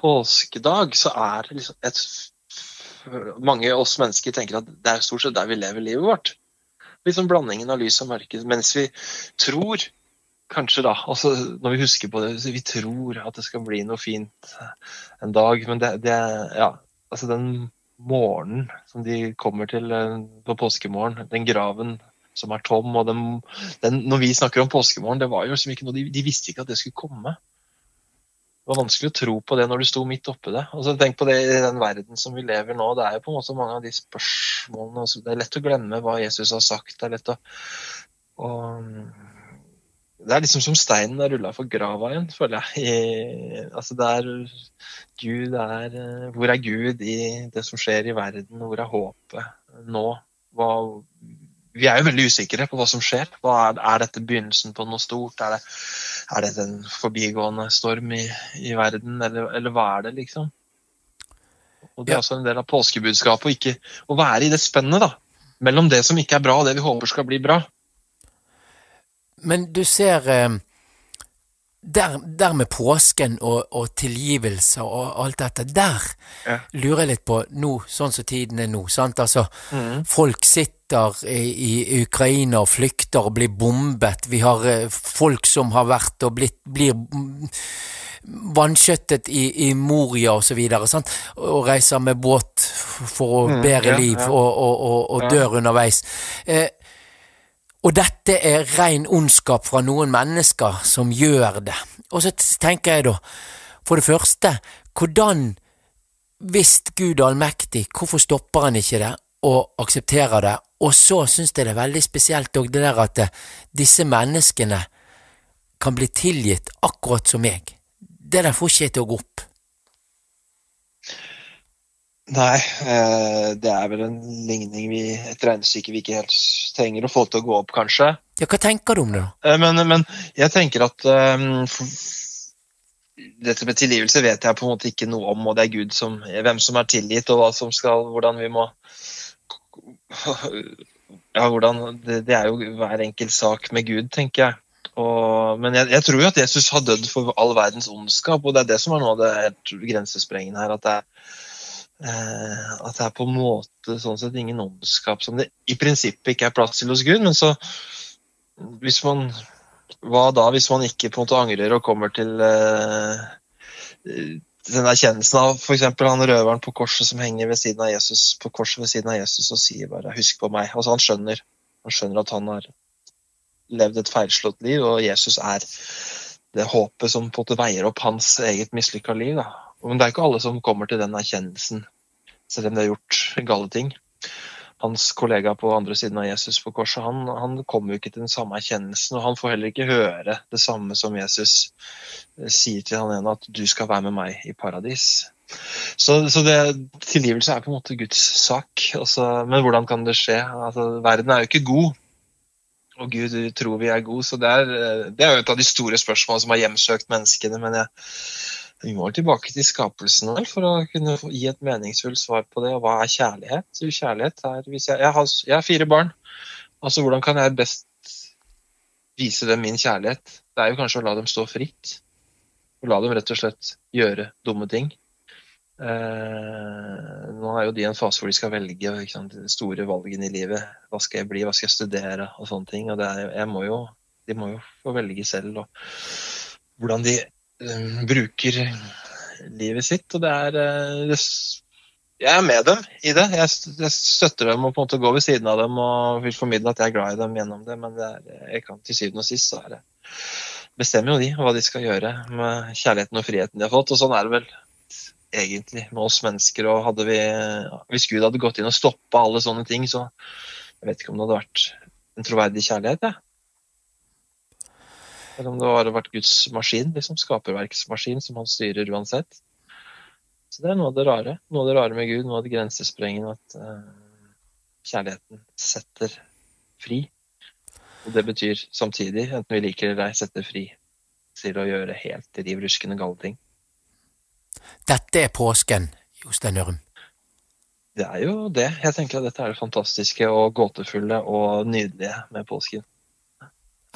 påskedag, så er det liksom et Mange av oss mennesker tenker at det er stort sett der vi lever livet vårt. Liksom blandingen av lys og mørke. Mens vi tror, kanskje da altså Når vi husker på det, vi tror at det skal bli noe fint en dag. Men det, det ja, altså den morgenen som de kommer til eh, på påskemorgen, den graven som er tom. og den, den, Når vi snakker om påskemorgen, det var jo liksom ikke noe, de, de, visste ikke at det skulle komme. Det var vanskelig å tro på det når du sto midt oppi det. Altså, tenk på det i den verden som vi lever nå. Det er jo på en måte mange av de spørsmålene altså, Det er lett å glemme hva Jesus har sagt. Det er lett å og, det er liksom som steinen er rulla for grava igjen, føler jeg. I, altså det er Gud er Hvor er Gud i det som skjer i verden? Hvor er håpet nå? Hva, vi er jo veldig usikre på hva som skjer. Hva er, er, dette begynnelsen på noe stort? Er det, er det en forbigående storm i, i verden, eller, eller, hva er det, liksom? Og Det er også en del av påskebudskapet å ikke å være i det spennet da, mellom det som ikke er bra, og det vi håper skal bli bra. Men du ser eh, der, der, med påsken og, og, tilgivelse og alt dette, der ja. lurer jeg litt på nå, sånn som tiden er nå. sant? Altså, mm. Folk sitter i, i, Ukraina og flykter og blir bombet. Vi har eh, folk som har vært og blitt blir vanskjøttet i, i Moria og så videre, sant? og reiser med båt for å Mm, bedre ja, liv ja. og, og, og, og Ja. dør underveis. Eh, og dette er ren ondskap fra noen mennesker som gjør det. Og så tenker jeg da, for det første, hvordan hvis Gud er allmektig, hvorfor stopper han ikke det og aksepterer det? Og så syns jeg det er veldig spesielt òg det der at eh, disse menneskene kan bli tilgitt akkurat som meg. Det der får ikke jeg til å gå opp. Nei, eh, det er vel en ligning vi, et regnestykke vi ikke helt trenger å få til å gå opp, kanskje. Ja, hva tenker du om det, da? Eh, Men, men jeg tenker at um, dette med tilgivelse vet jeg på en måte ikke noe om, og det er Gud som, hvem som er tilgitt, og hva som skal, hvordan vi må Ja, hvordan Det, det er jo hver enkelt sak med Gud, tenker jeg. Og, men jeg, jeg tror jo at Jesus har dødd for all verdens ondskap, og det er det som er noe av det grensesprengende her. At det, er, eh, at det er på en måte sånn sett ingen ondskap som det i prinsippet ikke er plass til hos Gud. Men så, hvis man Hva da hvis man ikke på en måte angrer og kommer til eh, den erkjennelsen av f.eks. han røveren på korset som henger ved siden av Jesus på korset ved siden av Jesus og sier bare 'husk på meg'. Altså Han skjønner han skjønner at han har levd et feilslått liv, og Jesus er det håpet som på en måte veier opp hans eget mislykka liv. Da. Men det er ikke alle som kommer til den erkjennelsen, selv om de har gjort gale ting. Hans kollega på andre siden av Jesus på korset, han, han kommer jo ikke til den samme erkjennelsen, og han får heller ikke høre det samme som Jesus eh, sier til han ene, at du skal være med meg i paradis. Så, så det, tilgivelse er på en måte Guds sak. Altså, men hvordan kan det skje? Altså, verden er jo ikke god, og Gud tror vi er gode. Så det er, eh, det er jo et av de store spørsmålene som har hjemsøkt menneskene. Men jeg, vi må tilbake til skapelsen her for å kunne gi et meningsfullt svar på det. Og hva er kjærlighet? Jo, Kjærlighet er hvis jeg, jeg, har, jeg har fire barn. Altså, Hvordan kan jeg best vise dem min kjærlighet? Det er jo kanskje å la dem stå fritt. Og la dem rett og slett gjøre dumme ting. Eh, nå er jo de i en fase hvor de skal velge sant, de store valgene i livet. Hva skal jeg bli, hva skal jeg studere og sånne ting. Og jeg må jo, de må jo få velge selv og hvordan de bruker livet sitt. Og det er eh, Jeg er med dem i det. Jeg, jeg støtter dem og på en måte går ved siden av dem og vil formidle at jeg er glad i dem gjennom det, men det er, jeg kan til syvende og sist så er det bestemmer jo de hva de skal gjøre med kjærligheten og friheten de har fått. Og sånn er det vel egentlig med oss mennesker. og hadde vi, Hvis Gud hadde gått inn og stoppa alle sånne ting, så jeg vet ikke om det hadde vært en troverdig kjærlighet. jeg. Eller om det har vært Guds maskin, liksom skaperverksmaskin, som han styrer uansett. Så det er noe av det rare. Noe av det rare med Gud, noe av det grensesprengende, at uh, kjærligheten setter fri. Og det betyr samtidig, enten vi liker det eller ei, setter fri til å gjøre helt riv ruskende gale ting. Dette er påsken, Jostein Ørum. Det er jo det. Jeg tenker at dette er det fantastiske og gåtefulle og nydelige med påsken.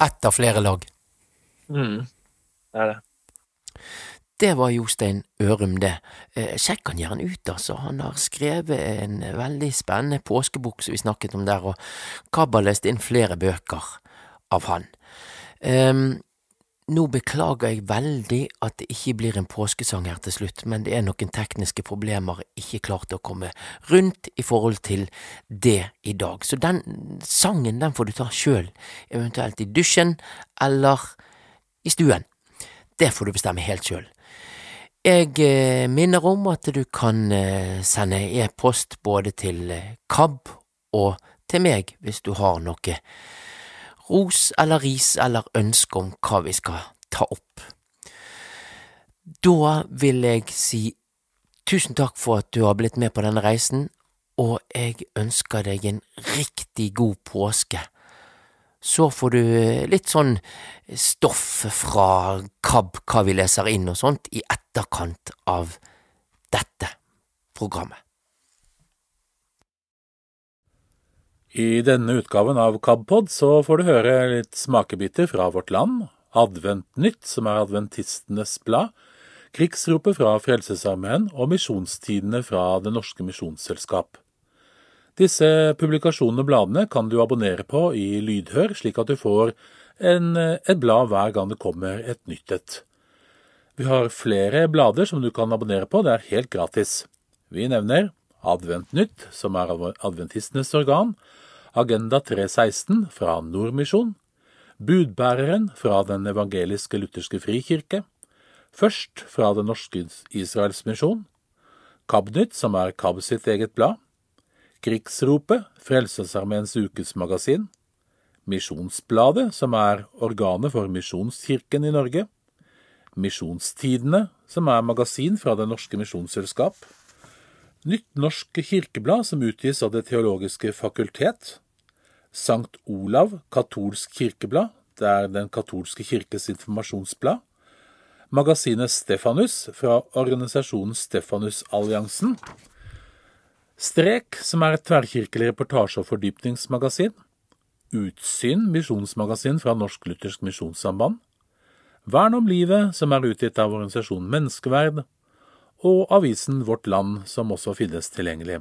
Ett av flere lag. Mm, det er det. Det var Jostein Ørum, det. Eh, Sjekk han gjerne ut, altså. Han har skrevet en veldig spennende påskebok som vi snakket om der, og Kabba leste inn flere bøker av han. Ehm, nå beklager jeg veldig at det ikke blir en påskesang her til slutt, men det er noen tekniske problemer jeg ikke klarte å komme rundt i forhold til det i dag. Så den sangen den får du ta sjøl, eventuelt i dusjen eller i stuen. Det får du bestemme helt sjøl. Jeg eh, minner om at du kan eh, sende e-post både til eh, KAB og til meg hvis du har noe ros eller ris eller ønske om hva vi skal ta opp. Da vil jeg si tusen takk for at du har blitt med på denne reisen, og jeg ønsker deg en riktig god påske. Så får du eh, litt sånn stoff fra KAB, hva vi leser inn og sånt, i etterkant av dette programmet. I denne utgaven av KABpod så får du høre litt smakebiter fra Vårt Land, Adventnytt, som er adventistenes blad, Krigsropet fra Frelsesarmeen og Misjonstidene fra Det Norske Misjonsselskap. Disse publikasjonene og bladene kan du abonnere på i lydhør, slik at du får en, et blad hver gang det kommer et nytt et. Vi har flere blader som du kan abonnere på, det er helt gratis. Vi nevner Adventnytt, som er adventistenes organ, Agenda 316 fra Nordmisjon, Budbæreren fra Den evangeliske lutherske frikirke, Først fra Den norske Israels misjon, Kabnytt, som er KAB sitt eget blad, Krigsropet, Frelsesarmeens ukesmagasin, Misjonsbladet, som er organet for Misjonskirken i Norge, Misjonstidene, som er magasin fra Det norske misjonsselskap, Nytt norsk kirkeblad, som utgis av Det teologiske fakultet, Sankt Olav katolsk kirkeblad, det er Den katolske kirkes informasjonsblad, magasinet Stefanus fra organisasjonen Stefanusalliansen, Strek, som er et tverrkirkelig reportasje- og fordypningsmagasin, Utsyn misjonsmagasin fra Norsk Luthersk Misjonssamband, Vern om livet, som er utgitt av organisasjonen Menneskeverd, og avisen Vårt Land, som også finnes tilgjengelig.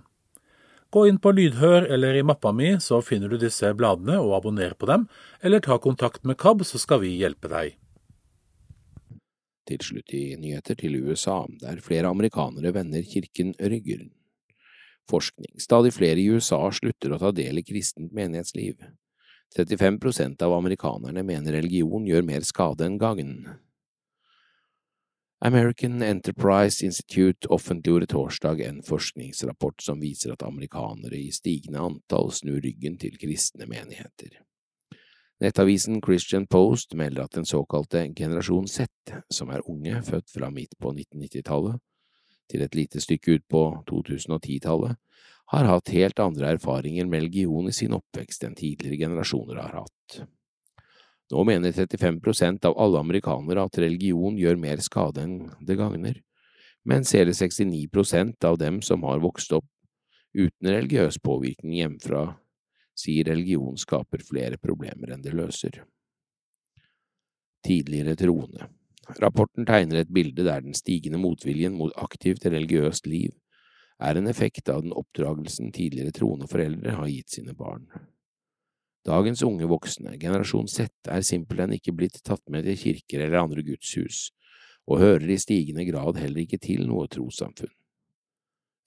Gå inn på Lydhør eller i mappa mi, så finner du disse bladene og abonner på dem, eller ta kontakt med KAB, så skal vi hjelpe deg. Til slutt i nyheter til USA, der flere amerikanere vender kirken ryggen. Forskning. Stadig flere i USA slutter å ta del i kristent menighetsliv. 35 prosent av amerikanerne mener religion gjør mer skade enn gagn. American Enterprise Institute offentliggjorde torsdag en forskningsrapport som viser at amerikanere i stigende antall snur ryggen til kristne menigheter. Nettavisen Christian Post melder at den såkalte generasjon Z, som er unge født fra midt på 1990-tallet til et lite stykke ut på 2010-tallet, har hatt helt andre erfaringer med religion i sin oppvekst enn tidligere generasjoner har hatt. Nå mener 35 prosent av alle amerikanere at religion gjør mer skade enn det gagner, mens hele 69 prosent av dem som har vokst opp uten religiøs påvirkning hjemmefra, sier religion skaper flere problemer enn det løser. Tidligere troende Rapporten tegner et bilde der den stigende motviljen mot aktivt religiøst liv er en effekt av den oppdragelsen tidligere troende foreldre har gitt sine barn. Dagens unge voksne, generasjon Z, er simpelthen ikke blitt tatt med til kirker eller andre gudshus, og hører i stigende grad heller ikke til noe trossamfunn.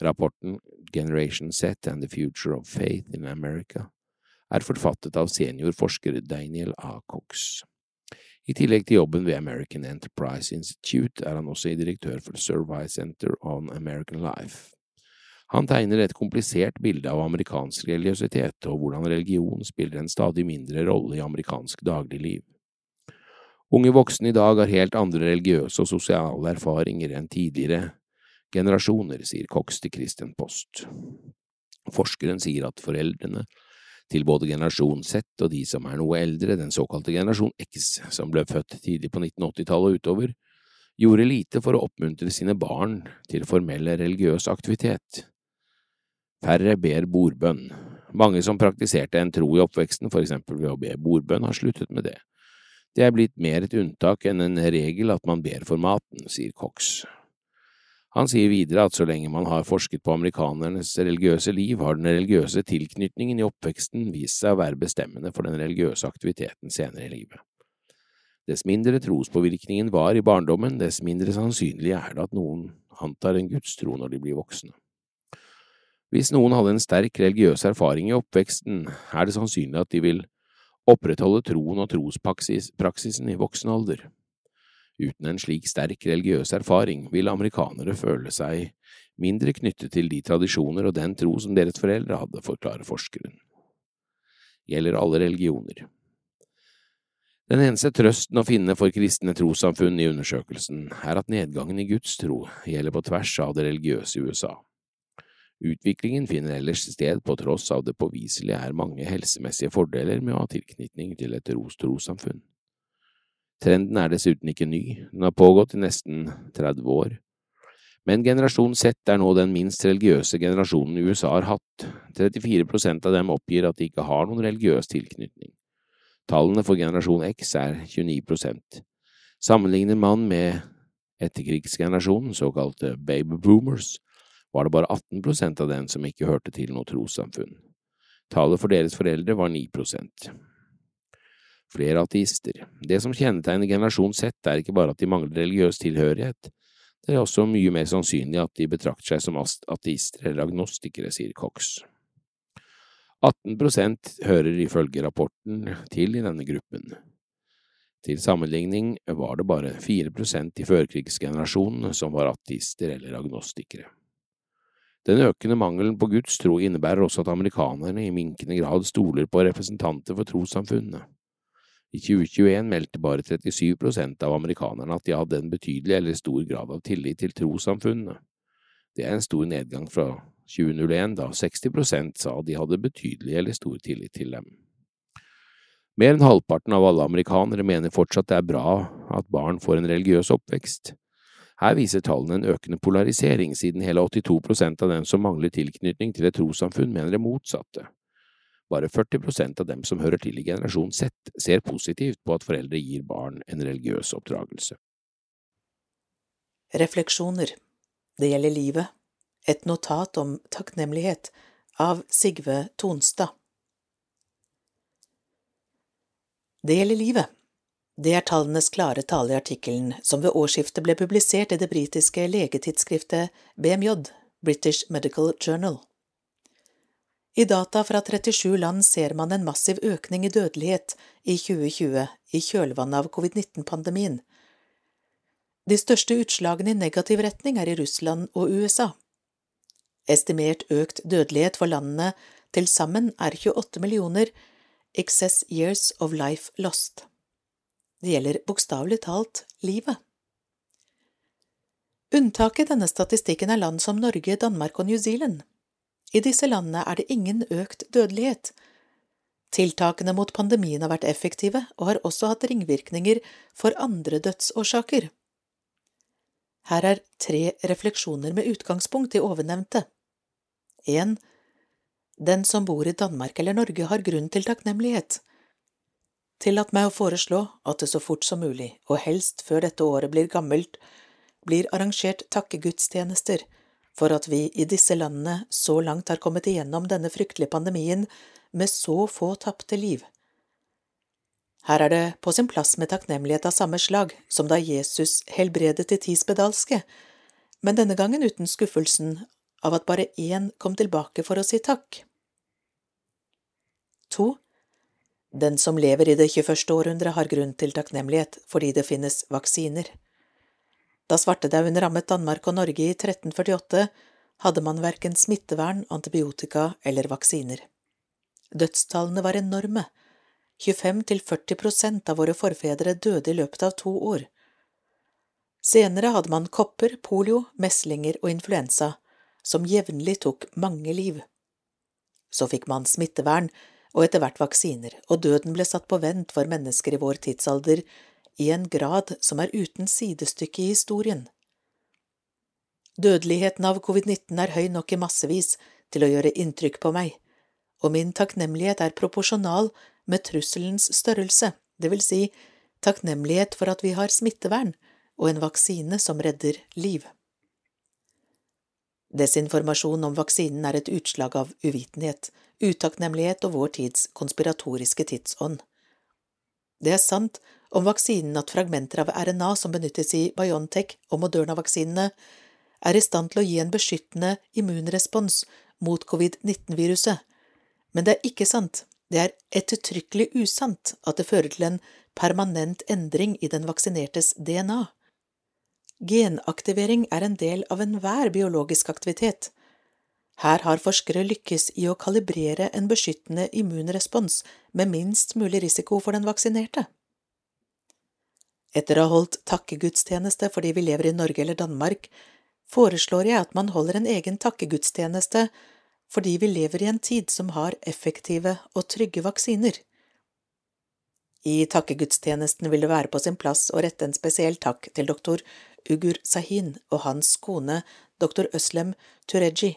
Rapporten Generation Z and the Future of Faith in America er forfattet av seniorforsker Daniel A. Cox. I tillegg til jobben ved American Enterprise Institute er han også direktør for Survey Center on American Life. Han tegner et komplisert bilde av amerikansk religiøsitet og hvordan religion spiller en stadig mindre rolle i amerikansk dagligliv. Unge voksne i dag har helt andre religiøse og sosiale erfaringer enn tidligere generasjoner, sier Cox til Christian Post. Forskeren sier at foreldrene til både generasjon Z og de som er noe eldre, den såkalte generasjon X, som ble født tidlig på 1980-tallet og utover, gjorde lite for å oppmuntre sine barn til formell religiøs aktivitet. Færre ber bordbønn. Mange som praktiserte en tro i oppveksten, for eksempel ved å be bordbønn, har sluttet med det. Det er blitt mer et unntak enn en regel at man ber for maten, sier Cox. Han sier videre at så lenge man har forsket på amerikanernes religiøse liv, har den religiøse tilknytningen i oppveksten vist seg å være bestemmende for den religiøse aktiviteten senere i livet. Dess mindre trospåvirkningen var i barndommen, dess mindre sannsynlig er det at noen antar en gudstro når de blir voksne. Hvis noen hadde en sterk religiøs erfaring i oppveksten, er det sannsynlig at de vil opprettholde troen og trospraksisen i voksen alder. Uten en slik sterk religiøs erfaring vil amerikanere føle seg mindre knyttet til de tradisjoner og den tro som deres foreldre hadde, forklarer forskeren. Gjelder alle religioner. Den eneste trøsten å finne for kristne trossamfunn i undersøkelsen er at nedgangen i Guds tro gjelder på tvers av det religiøse i USA. Utviklingen finner ellers sted på tross av det påviselige er mange helsemessige fordeler med å ha tilknytning til et ros-trossamfunn. Trenden er dessuten ikke ny, den har pågått i nesten 30 år. Men generasjon Z er nå den minst religiøse generasjonen USA har hatt, 34 prosent av dem oppgir at de ikke har noen religiøs tilknytning. Tallene for generasjon X er 29 prosent. Sammenligner man med etterkrigsgenerasjonen, såkalte baby boomers, var det bare 18 prosent av dem som ikke hørte til noe trossamfunn. Tallet for deres foreldre var 9 flere ateister. Det som kjennetegner generasjon Z, er ikke bare at de mangler religiøs tilhørighet, det er også mye mer sannsynlig at de betrakter seg som ateister eller agnostikere, sier Cox. 18% hører ifølge rapporten til i denne gruppen. Til sammenligning var det bare 4% i førkrigsgenerasjonen som var ateister eller agnostikere. Den økende mangelen på Guds tro innebærer også at amerikanerne i minkende grad stoler på representanter for trossamfunnene. I 2021 meldte bare 37 prosent av amerikanerne at de hadde en betydelig eller stor grad av tillit til trossamfunnene. Det er en stor nedgang fra 2001, da 60 prosent sa de hadde betydelig eller stor tillit til dem. Mer enn halvparten av alle amerikanere mener fortsatt det er bra at barn får en religiøs oppvekst. Her viser tallene en økende polarisering, siden hele 82 prosent av dem som mangler tilknytning til et trossamfunn, mener det motsatte. Bare 40 av dem som hører til i generasjon Z, ser positivt på at foreldre gir barn en religiøs oppdragelse. Refleksjoner Det gjelder livet. Et notat om takknemlighet av Sigve Tonstad. Det gjelder livet. Det er tallenes klare tale i artikkelen som ved årsskiftet ble publisert i det britiske legetidsskriftet BMJ, British Medical Journal. I data fra 37 land ser man en massiv økning i dødelighet i 2020 i kjølvannet av covid-19-pandemien. De største utslagene i negativ retning er i Russland og USA. Estimert økt dødelighet for landene til sammen er 28 millioner excess years of life lost. Det gjelder bokstavelig talt livet. Unntaket i denne statistikken er land som Norge, Danmark og New Zealand. I disse landene er det ingen økt dødelighet. Tiltakene mot pandemien har vært effektive og har også hatt ringvirkninger for andre dødsårsaker. Her er tre refleksjoner med utgangspunkt i ovennevnte. 1. Den som bor i Danmark eller Norge har grunn til takknemlighet. Tillat meg å foreslå at det så fort som mulig, og helst før dette året blir gammelt, blir arrangert takkegudstjenester for at vi i disse landene så langt har kommet igjennom denne fryktelige pandemien med så få tapte liv. Her er det på sin plass med takknemlighet av samme slag som da Jesus helbredet de ti spedalske, men denne gangen uten skuffelsen av at bare én kom tilbake for å si takk. To. Den som lever i det 21. århundret, har grunn til takknemlighet fordi det finnes vaksiner. Da svartedauden rammet Danmark og Norge i 1348, hadde man verken smittevern, antibiotika eller vaksiner. Dødstallene var enorme. 25–40 prosent av våre forfedre døde i løpet av to år. Senere hadde man kopper, polio, meslinger og influensa, som jevnlig tok mange liv. Så fikk man smittevern og etter hvert vaksiner, og døden ble satt på vent for mennesker i vår tidsalder i en grad som er uten sidestykke i historien. Dødeligheten av covid-19 er høy nok i massevis til å gjøre inntrykk på meg, og min takknemlighet er proporsjonal med trusselens størrelse, det vil si takknemlighet for at vi har smittevern og en vaksine som redder liv. Desinformasjon om vaksinen er et utslag av uvitenhet, utakknemlighet og vår tids konspiratoriske tidsånd. Det er sant om vaksinen at fragmenter av RNA som benyttes i Biontech og Moderna-vaksinene, er i stand til å gi en beskyttende immunrespons mot covid-19-viruset, men det er ikke sant, det er ettertrykkelig usant at det fører til en permanent endring i den vaksinertes DNA. Genaktivering er en del av enhver biologisk aktivitet. Her har forskere lykkes i å kalibrere en beskyttende immunrespons med minst mulig risiko for den vaksinerte. Etter å ha holdt takkegudstjeneste fordi vi lever i Norge eller Danmark, foreslår jeg at man holder en egen takkegudstjeneste fordi vi lever i en tid som har effektive og trygge vaksiner. I takkegudstjenesten vil det være på sin plass å rette en spesiell takk til doktor Ugur Sahin og hans kone doktor Øslem Tureji,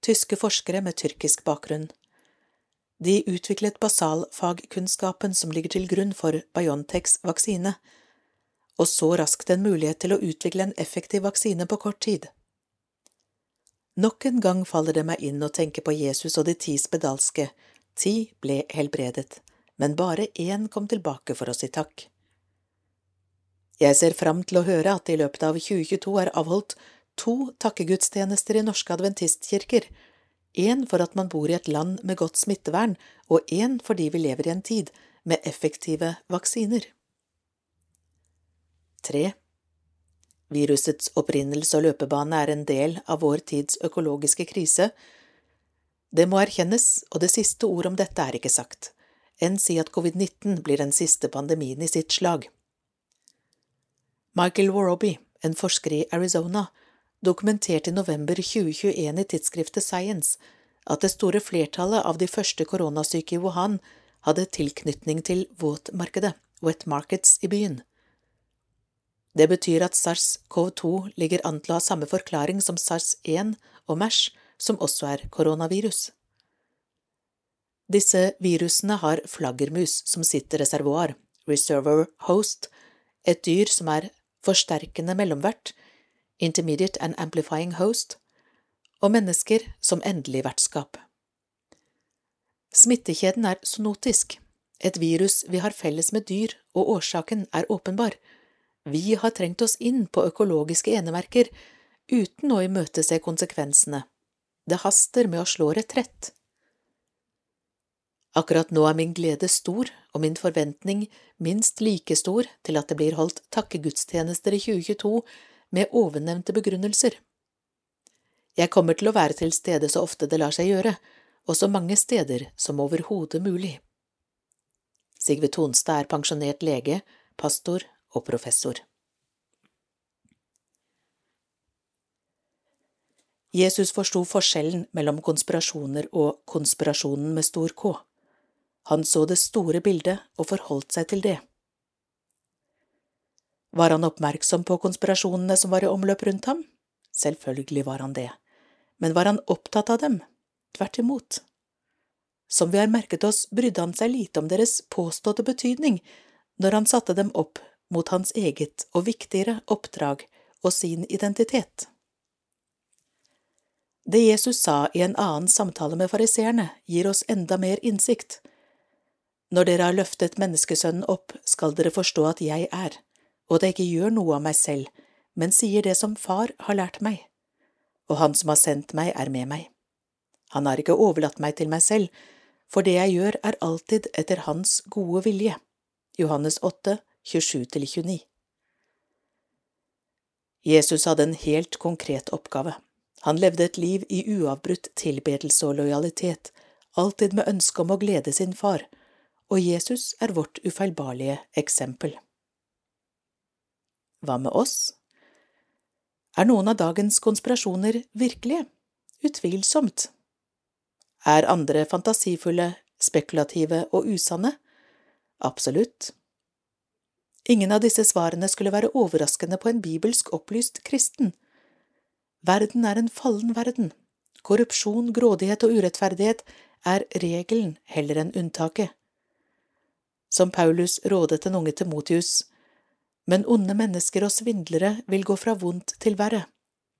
tyske forskere med tyrkisk bakgrunn. De utviklet basalfagkunnskapen som ligger til grunn for Biontechs vaksine, og så raskt en mulighet til å utvikle en effektiv vaksine på kort tid. Nok en gang faller det meg inn å tenke på Jesus og de ti spedalske, ti ble helbredet, men bare én kom tilbake for å si takk. Jeg ser fram til å høre at det i løpet av 2022 er avholdt to takkegudstjenester i norske adventistkirker, én for at man bor i et land med godt smittevern, og én fordi vi lever i en tid med effektive vaksiner. 3. Virusets opprinnelse og løpebane er en del av vår tids økologiske krise. Det må erkjennes, og det siste ord om dette er ikke sagt, enn si at covid-19 blir den siste pandemien i sitt slag. Michael Warroby, en forsker i Arizona, dokumenterte i november 2021 i tidsskriftet Science at det store flertallet av de første koronasyke i Wuhan hadde tilknytning til våtmarkedet, wet markets, i byen. Det betyr at SARS-CoV-2 ligger an til å ha samme forklaring som SARS-1 og MERS, som også er koronavirus. Disse virusene har flaggermus som sitt reservoar, reservoir host, et dyr som er forsterkende mellomvert, intermediate and amplifying host, og mennesker som endelig vertskap. Smittekjeden er sonotisk. et virus vi har felles med dyr, og årsaken er åpenbar. Vi har trengt oss inn på økologiske enemerker uten å imøtese konsekvensene. Det haster med å slå retrett. Akkurat nå er min glede stor og min forventning minst like stor til at det blir holdt takkegudstjenester i 2022 med ovennevnte begrunnelser. Jeg kommer til å være til stede så ofte det lar seg gjøre, og så mange steder som overhodet mulig. Sigve Tonstad er pensjonert lege, pastor og professor. Jesus forsto forskjellen mellom konspirasjoner og konspirasjonen med stor K. Han så det store bildet og forholdt seg til det. Var han oppmerksom på konspirasjonene som var i omløp rundt ham? Selvfølgelig var han det, men var han opptatt av dem? Tvert imot. Som vi har merket oss, brydde han seg lite om deres påståtte betydning når han satte dem opp mot hans eget og viktigere oppdrag og sin identitet. Det Jesus sa i en annen samtale med fariseerne, gir oss enda mer innsikt. Når dere har løftet menneskesønnen opp, skal dere forstå at jeg er, og at jeg ikke gjør noe av meg selv, men sier det som Far har lært meg, og Han som har sendt meg, er med meg. Han har ikke overlatt meg til meg selv, for det jeg gjør er alltid etter Hans gode vilje. Johannes 8, 27–29 Jesus hadde en helt konkret oppgave. Han levde et liv i uavbrutt tilbedelse og lojalitet, alltid med ønske om å glede sin far, og Jesus er vårt ufeilbarlige eksempel. Hva med oss? Er noen av dagens konspirasjoner virkelige? Utvilsomt. Er andre fantasifulle, spekulative og usanne? Absolutt. Ingen av disse svarene skulle være overraskende på en bibelsk opplyst kristen. Verden er en fallen verden. Korrupsjon, grådighet og urettferdighet er regelen heller enn unntaket som Paulus rådet den unge Timotius, men onde mennesker og svindlere vil gå fra vondt til verre.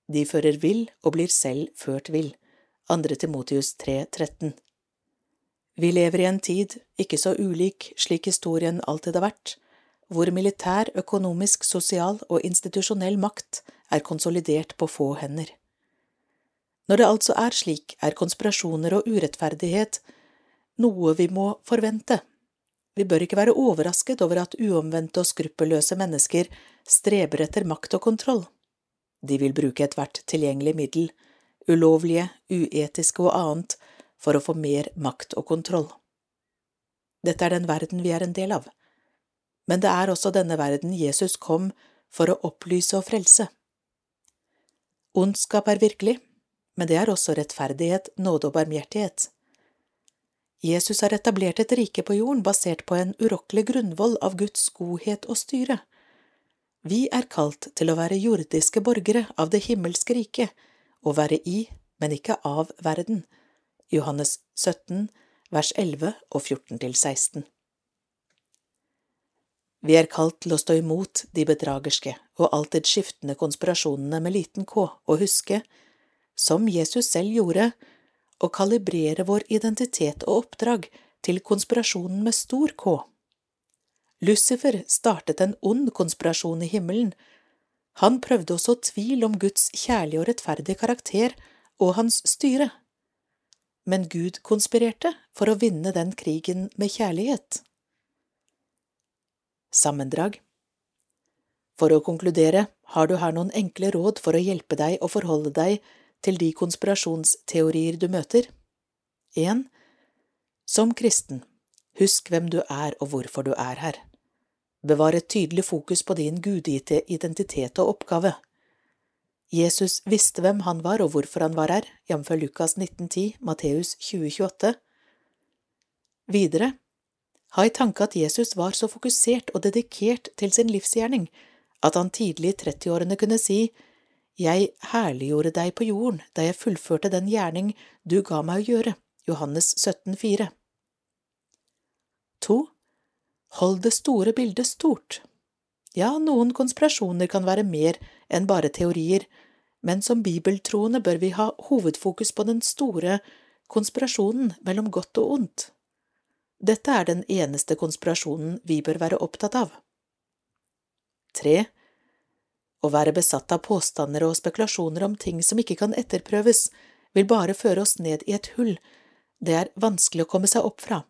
De fører vill og blir selv ført vill. 2. Timotius 3,13 Vi lever i en tid, ikke så ulik slik historien alltid har vært, hvor militær, økonomisk, sosial og institusjonell makt er konsolidert på få hender. Når det altså er slik, er konspirasjoner og urettferdighet noe vi må forvente. Vi bør ikke være overrasket over at uomvendte og skruppelløse mennesker streber etter makt og kontroll. De vil bruke ethvert tilgjengelig middel, ulovlige, uetiske og annet, for å få mer makt og kontroll. Dette er den verden vi er en del av, men det er også denne verden Jesus kom for å opplyse og frelse. Ondskap er virkelig, men det er også rettferdighet, nåde og barmhjertighet. Jesus har etablert et rike på jorden basert på en urokkelig grunnvoll av Guds godhet og styre. Vi er kalt til å være jordiske borgere av det himmelske riket, å være i, men ikke av verden. Johannes 17, vers 11 og 14 til 16. Vi er kalt til å stå imot de bedragerske og alltid skiftende konspirasjonene med liten k, og huske, som Jesus selv gjorde, å kalibrere vår identitet og oppdrag til konspirasjonen med stor K. Lucifer startet en ond konspirasjon i himmelen. Han prøvde å så tvil om Guds kjærlige og rettferdige karakter og hans styre. Men Gud konspirerte for å vinne den krigen med kjærlighet. Sammendrag For å konkludere har du her noen enkle råd for å hjelpe deg å forholde deg til de konspirasjonsteorier du møter. 1. Som kristen, husk hvem du er og hvorfor du er her. Bevar et tydelig fokus på din gudgitte identitet og oppgave. Jesus visste hvem han var og hvorfor han var her, jf. Lukas 1910, Matteus 2028. Videre, ha i tanke at Jesus var så fokusert og dedikert til sin livsgjerning at han tidlig i 30-årene kunne si Jeg herliggjorde deg på jorden da jeg fullførte den gjerning du ga meg å gjøre. Johannes 17,4 2. Hold det store bildet stort. Ja, noen konspirasjoner kan være mer enn bare teorier, men som bibeltroende bør vi ha hovedfokus på den store konspirasjonen mellom godt og ondt. Dette er den eneste konspirasjonen vi bør være opptatt av. Tre. Å være besatt av påstander og spekulasjoner om ting som ikke kan etterprøves, vil bare føre oss ned i et hull det er vanskelig å komme seg opp fra.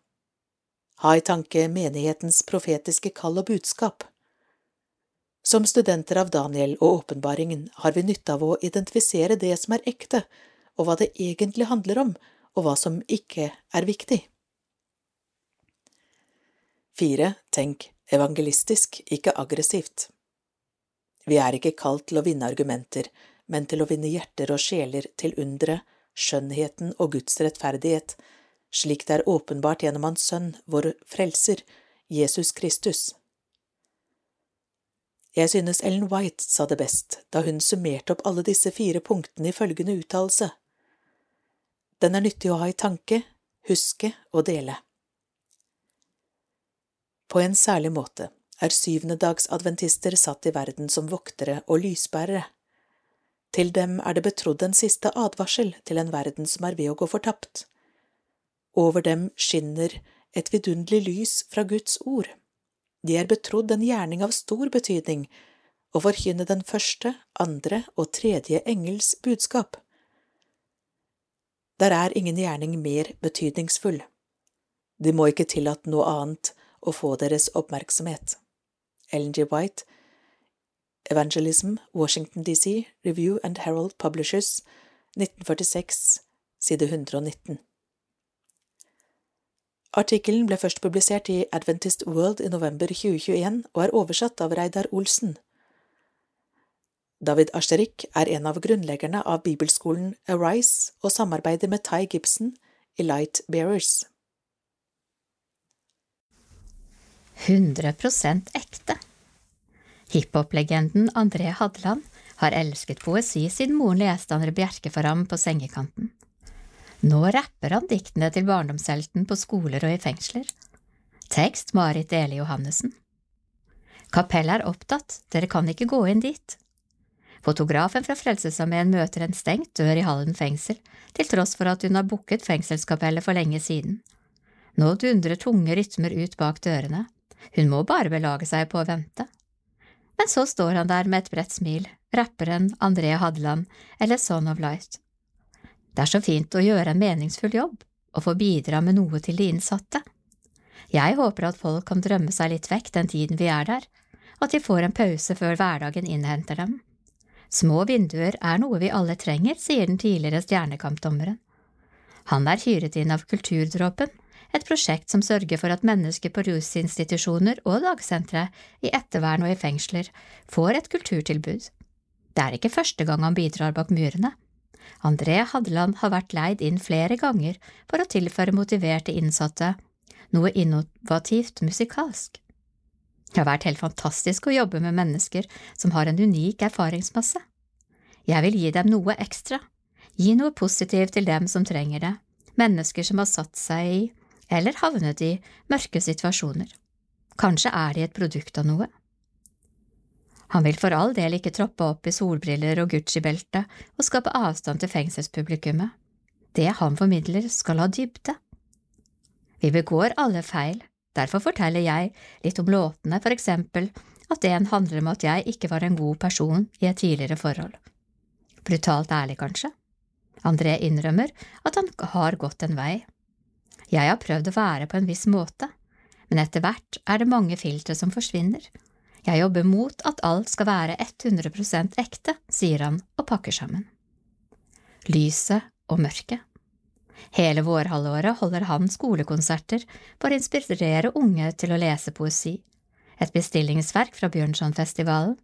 Ha i tanke menighetens profetiske kall og budskap. Som studenter av Daniel og åpenbaringen har vi nytte av å identifisere det som er ekte, og hva det egentlig handler om, og hva som ikke er viktig. Fire, tenk evangelistisk, ikke aggressivt. Vi er ikke kalt til å vinne argumenter, men til å vinne hjerter og sjeler til undre, skjønnheten og Guds rettferdighet, slik det er åpenbart gjennom Hans Sønn, vår Frelser, Jesus Kristus. Jeg synes Ellen White sa det best da hun summerte opp alle disse fire punktene i følgende uttalelse. Den er nyttig å ha i tanke, huske og dele. På en særlig måte er syvendedagsadventister satt i verden som voktere og lysbærere. Til dem er det betrodd en siste advarsel til en verden som er ved å gå fortapt. Over dem skinner et vidunderlig lys fra Guds ord. De er betrodd en gjerning av stor betydning, å forkynne den første, andre og tredje engels budskap. Der er ingen gjerning mer betydningsfull. De må ikke tillate noe annet å få deres oppmerksomhet. Ellen G. White, Evangelism, Washington DC, Review and Herald Publishers, 1946, side 119. Artikkelen ble først publisert i Adventist World i november 2021 og er oversatt av Reidar Olsen. David Asterik er en av grunnleggerne av bibelskolen Arise og samarbeider med Ty Gibson i Light Bearers. 100% ekte. Hiphop-legenden André Hadeland har elsket poesi siden moren leste André Bjerke for ham på sengekanten. Nå rapper han diktene til barndomshelten på skoler og i fengsler. Tekst Marit Dele Johannessen. Kapellet er opptatt, dere kan ikke gå inn dit. Fotografen fra Frelsesarmeen møter en stengt dør i Hallen fengsel, til tross for at hun har booket fengselskapellet for lenge siden. Nå dundrer tunge rytmer ut bak dørene, hun må bare belage seg på å vente. Men så står han der med et bredt smil, rapperen André Hadeland eller Son of Light. Det er så fint å gjøre en meningsfull jobb og få bidra med noe til de innsatte. Jeg håper at folk kan drømme seg litt vekk den tiden vi er der, og at de får en pause før hverdagen innhenter dem. Små vinduer er noe vi alle trenger, sier den tidligere stjernekampdommeren. Han er hyret inn av Kulturdråpen, et prosjekt som sørger for at mennesker på rusinstitusjoner og dagsentre, i ettervern og i fengsler, får et kulturtilbud. Det er ikke første gang han bidrar bak murene. André Hadeland har vært leid inn flere ganger for å tilføre motiverte innsatte noe innovativt musikalsk. Det har vært helt fantastisk å jobbe med mennesker som har en unik erfaringsmasse. Jeg vil gi dem noe ekstra, gi noe positivt til dem som trenger det, mennesker som har satt seg i eller havnet i mørke situasjoner. Kanskje er de et produkt av noe. Han vil for all del ikke troppe opp i solbriller og Gucci-belte og skape avstand til fengselspublikummet. Det han formidler, skal ha dybde. Vi begår alle feil, derfor forteller jeg litt om låtene, for eksempel at en handler om at jeg ikke var en god person i et tidligere forhold. Brutalt ærlig, kanskje? André innrømmer at han har gått en vei. Jeg har prøvd å være på en viss måte, men etter hvert er det mange filtre som forsvinner. Jeg jobber mot at alt skal være 100% ekte, sier han og pakker sammen. Lyset og mørket. Hele vårhalvåret holder han skolekonserter for å inspirere unge til å lese poesi. Et bestillingsverk fra Bjørnsonfestivalen.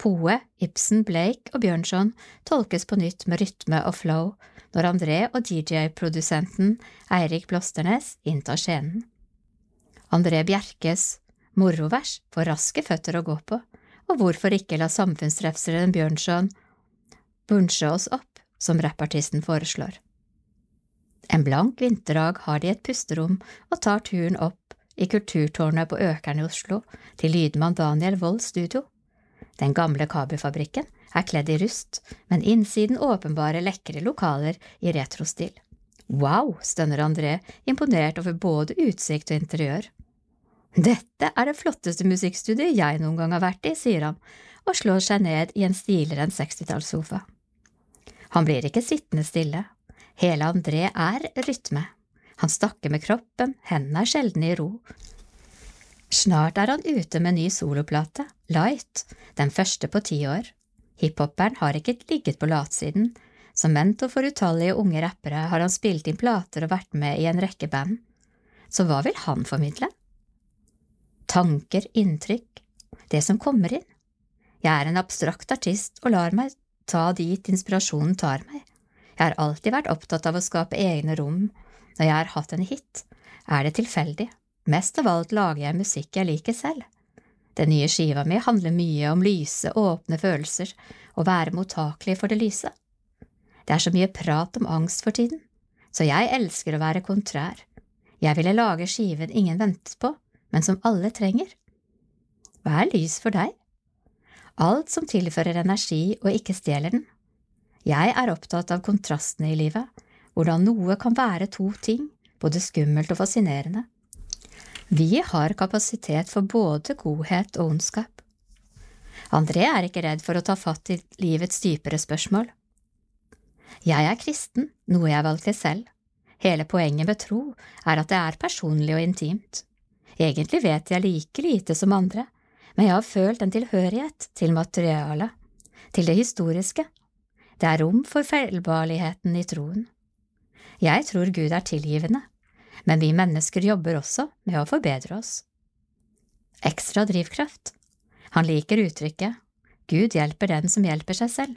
Poe, Ibsen, Blake og Bjørnson tolkes på nytt med rytme og flow når André og DJ-produsenten Eirik Blosternes inntar scenen. André Bjerkes morovers får raske føtter å gå på, og hvorfor ikke la samfunnsrefseren Bjørnson bunche oss opp, som rappartisten foreslår. En blank vinterdag har de et pusterom og tar turen opp i Kulturtårnet på Økern i Oslo, til lydmann Daniel Wold studio. Den gamle kabelfabrikken er kledd i rust, men innsiden åpenbare lekre lokaler i retrostil. Wow, stønner André, imponert over både utsikt og interiør. Dette er det flotteste musikkstudiet jeg noen gang har vært i, sier han, og slår seg ned i en stilere enn sekstitallssofa. Han blir ikke sittende stille. Hele André er rytme. Han snakker med kroppen, hendene er sjelden i ro. Snart er han ute med ny soloplate, Light, den første på ti år. Hiphoperen har ikke ligget på latsiden. Som mentor for utallige unge rappere har han spilt inn plater og vært med i en rekke band. Så hva vil han formidle? tanker, inntrykk, det som kommer inn. Jeg er en abstrakt artist og lar meg ta dit inspirasjonen tar meg. Jeg har alltid vært opptatt av å skape egne rom. Når jeg har hatt en hit, er det tilfeldig. Mest av alt lager jeg musikk jeg liker selv. Den nye skiva mi handler mye om lyse, åpne følelser, og være mottakelig for det lyse. Det er så mye prat om angst for tiden, så jeg elsker å være kontrær. Jeg ville lage skiven ingen ventet på, men som alle trenger. Hva er lys for deg? Alt som tilfører energi og ikke stjeler den. Jeg er opptatt av kontrastene i livet, hvordan noe kan være to ting, både skummelt og fascinerende. Vi har kapasitet for både godhet og ondskap. André er ikke redd for å ta fatt i livets dypere spørsmål. Jeg er kristen, noe jeg valgte selv. Hele poenget med tro er at det er personlig og intimt. Egentlig vet jeg like lite som andre, men jeg har følt en tilhørighet til materialet, til det historiske. Det er rom for feilbarligheten i troen. Jeg tror Gud er tilgivende, men vi mennesker jobber også med å forbedre oss. Ekstra drivkraft. Han liker uttrykket Gud hjelper den som hjelper seg selv.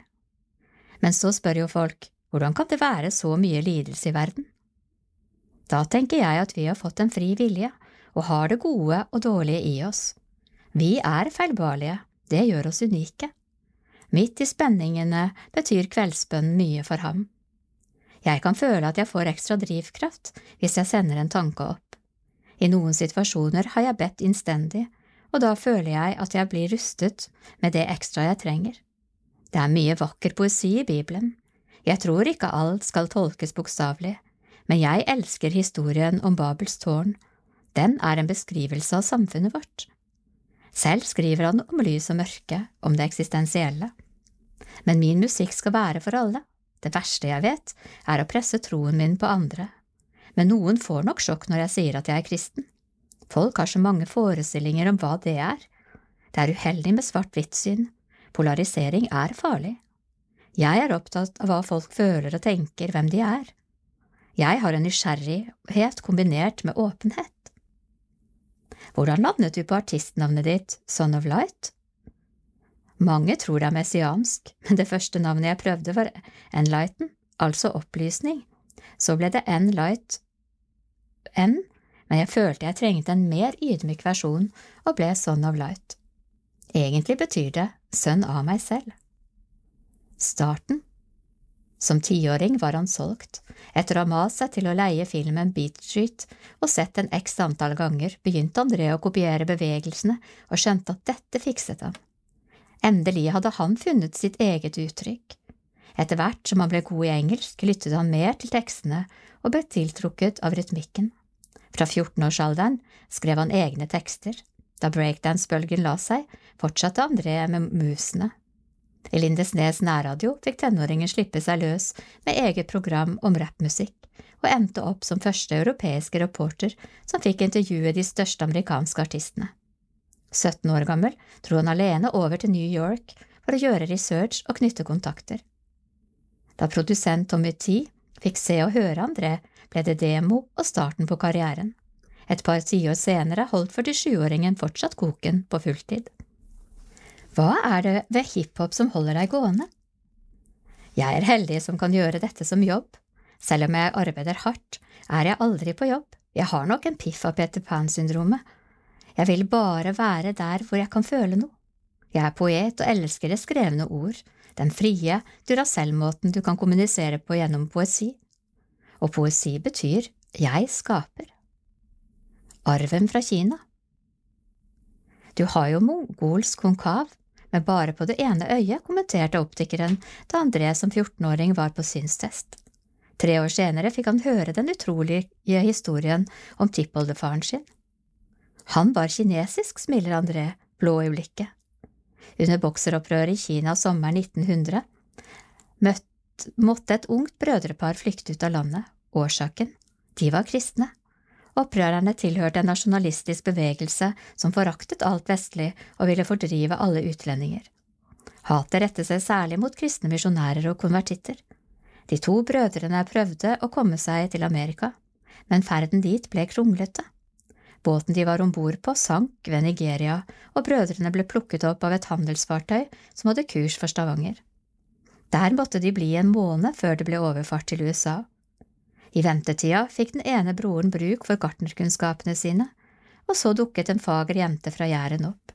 Men så spør jo folk hvordan kan det være så mye lidelse i verden? Da tenker jeg at vi har fått en fri vilje og har det gode og dårlige i oss. Vi er feilbarlige, det gjør oss unike. Midt i spenningene betyr kveldsbønnen mye for ham. Jeg kan føle at jeg får ekstra drivkraft hvis jeg sender en tanke opp. I noen situasjoner har jeg bedt innstendig, og da føler jeg at jeg blir rustet med det ekstra jeg trenger. Det er mye vakker poesi i Bibelen. Jeg tror ikke alt skal tolkes bokstavelig, men jeg elsker historien om Babels tårn den er en beskrivelse av samfunnet vårt. Selv skriver han om lys og mørke, om det eksistensielle. Men min musikk skal være for alle. Det verste jeg vet, er å presse troen min på andre. Men noen får nok sjokk når jeg sier at jeg er kristen. Folk har så mange forestillinger om hva det er. Det er uheldig med svart-hvitt-syn. Polarisering er farlig. Jeg er opptatt av hva folk føler og tenker, hvem de er. Jeg har en nysgjerrighet kombinert med åpenhet. Hvordan landet du på artistnavnet ditt, Son of Light? Mange tror det er messiansk, men det første navnet jeg prøvde var Enlighten, altså opplysning. Så ble det N-Light N, men jeg følte jeg trengte en mer ydmyk versjon og ble Son of Light. Egentlig betyr det sønn av meg selv. Starten som tiåring var han solgt. Etter å ha mast seg til å leie filmen Beat Street og sett den x antall ganger, begynte André å kopiere bevegelsene og skjønte at dette fikset han. Endelig hadde han funnet sitt eget uttrykk. Etter hvert som han ble god i engelsk, lyttet han mer til tekstene og ble tiltrukket av rytmikken. Fra 14-årsalderen skrev han egne tekster. Da breakdance-bølgen la seg, fortsatte André med musene. I Lindesnes nærradio fikk tenåringen slippe seg løs med eget program om rappmusikk, og endte opp som første europeiske reporter som fikk intervjue de største amerikanske artistene. 17 år gammel dro han alene over til New York for å gjøre research og knytte kontakter. Da produsent Tommy T fikk se og høre André, ble det demo og starten på karrieren. Et par tiår senere holdt 47-åringen fortsatt koken på fulltid. Hva er det ved hiphop som holder deg gående? Jeg er heldig som kan gjøre dette som jobb. Selv om jeg arbeider hardt, er jeg aldri på jobb. Jeg har nok en piff av Peter Pan-syndromet. Jeg vil bare være der hvor jeg kan føle noe. Jeg er poet og elsker det skrevne ord, den frie, Duracell-måten du kan kommunisere på gjennom poesi. Og poesi betyr jeg skaper. Arven fra Kina Du har jo mongolsk konkav, men bare på det ene øyet, kommenterte optikeren da André som 14-åring var på synstest. Tre år senere fikk han høre den utrolige historien om tippoldefaren sin. Han var kinesisk, smiler André, blå i blikket. Under bokseropprøret i Kina sommeren 1900 møtt, måtte et ungt brødrepar flykte ut av landet. Årsaken? De var kristne. Opprørerne tilhørte en nasjonalistisk bevegelse som foraktet alt vestlig og ville fordrive alle utlendinger. Hatet rettet seg særlig mot kristne misjonærer og konvertitter. De to brødrene prøvde å komme seg til Amerika, men ferden dit ble kronglete. Båten de var om bord på, sank ved Nigeria, og brødrene ble plukket opp av et handelsfartøy som hadde kurs for Stavanger. Der måtte de bli en måned før det ble overfart til USA. I ventetida fikk den ene broren bruk for gartnerkunnskapene sine, og så dukket en fager jente fra Jæren opp.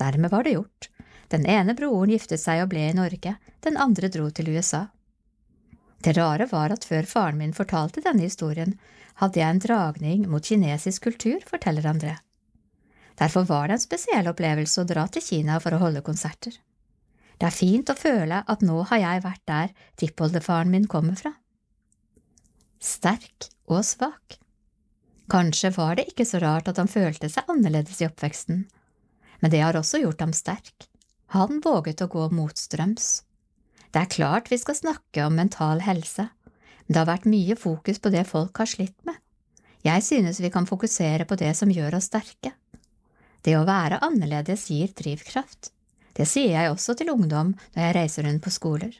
Dermed var det gjort. Den ene broren giftet seg og ble i Norge, den andre dro til USA. Det rare var at før faren min fortalte denne historien, hadde jeg en dragning mot kinesisk kultur, forteller André. Derfor var det en spesiell opplevelse å dra til Kina for å holde konserter. Det er fint å føle at nå har jeg vært der tippoldefaren min kommer fra sterk og svak. Kanskje var det ikke så rart at han følte seg annerledes i oppveksten, men det har også gjort ham sterk. Han våget å gå motstrøms. Det er klart vi skal snakke om mental helse, men det har vært mye fokus på det folk har slitt med. Jeg synes vi kan fokusere på det som gjør oss sterke. Det å være annerledes gir drivkraft. Det sier jeg også til ungdom når jeg reiser rundt på skoler.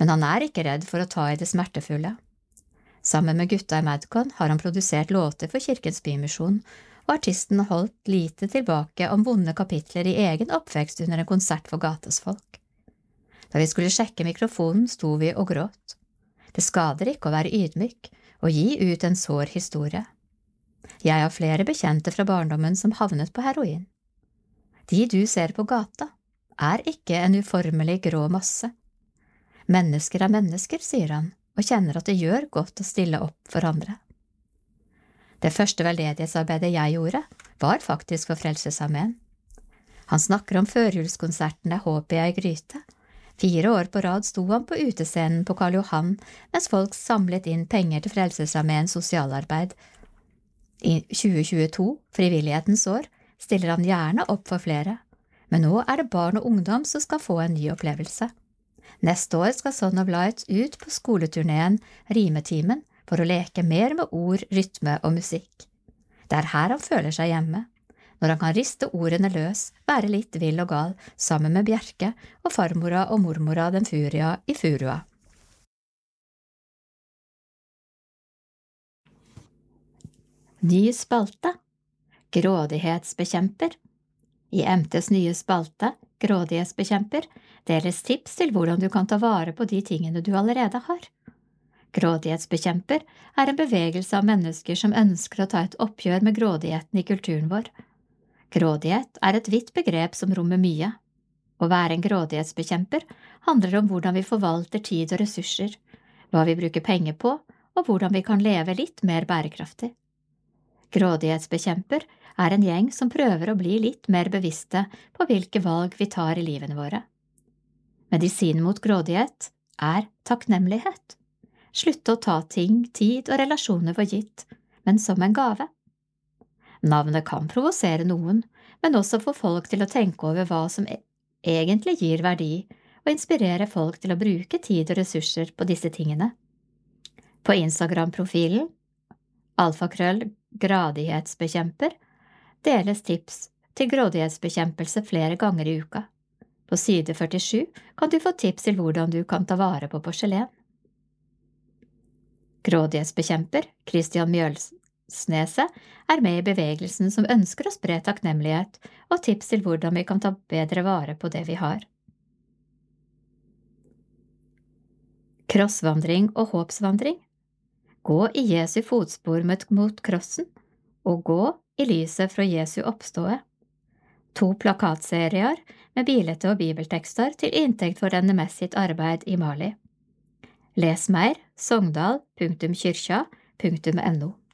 Men han er ikke redd for å ta i det smertefulle. Sammen med gutta i Madcon har han produsert låter for Kirkens Bymisjon, og artisten holdt lite tilbake om vonde kapitler i egen oppvekst under en konsert for gates folk. Da vi skulle sjekke mikrofonen, sto vi og gråt. Det skader ikke å være ydmyk og gi ut en sår historie. Jeg har flere bekjente fra barndommen som havnet på heroin. De du ser på gata, er ikke en uformelig grå masse. Mennesker er mennesker, sier han, og kjenner at det gjør godt å stille opp for andre. Det første veldedighetsarbeidet jeg gjorde, var faktisk for Frelsesarmeen. Han snakker om førjulskonsertene Håpet jeg gryte. Fire år på rad sto han på utescenen på Karl Johan mens folk samlet inn penger til Frelsesarmeens sosialarbeid. I 2022, frivillighetens år, stiller han gjerne opp for flere, men nå er det barn og ungdom som skal få en ny opplevelse. Neste år skal Son of Light ut på skoleturneen Rimetimen for å leke mer med ord, rytme og musikk. Det er her han føler seg hjemme, når han kan riste ordene løs, være litt vill og gal sammen med Bjerke og farmora og mormora den furia i furua. Ny spalte Grådighetsbekjemper I MTs nye spalte Grådighetsbekjemper deles tips til hvordan du kan ta vare på de tingene du allerede har. Grådighetsbekjemper er en bevegelse av mennesker som ønsker å ta et oppgjør med grådigheten i kulturen vår. Grådighet er et vidt begrep som rommer mye. Å være en grådighetsbekjemper handler om hvordan vi forvalter tid og ressurser, hva vi bruker penger på, og hvordan vi kan leve litt mer bærekraftig. Grådighetsbekjemper er en gjeng som prøver å bli litt mer bevisste på hvilke valg vi tar i livene våre. Medisinen mot grådighet er takknemlighet. Slutte å ta ting, tid og relasjoner for gitt, men som en gave. Navnet kan provosere noen, men også få folk til å tenke over hva som e- egentlig gir verdi, og inspirere folk til å bruke tid og ressurser på disse tingene. På Instagram-profilen alfakrøll gradighetsbekjemper deles tips til grådighetsbekjempelse flere ganger i uka. På side 47 kan du få tips til hvordan du kan ta vare på porselen. Grådighetsbekjemper Christian Mjølsneset er med i bevegelsen som ønsker å spre takknemlighet og tips til hvordan vi kan ta bedre vare på det vi har. Krossvandring og håpsvandring Gå i Jesu fotspor mot krossen, og gå i lyset fra Jesu oppståe. To plakatserier med bilete og bibeltekster til inntekt for NMS sitt arbeid i Mali. Les mer sogndal.kyrkja.no.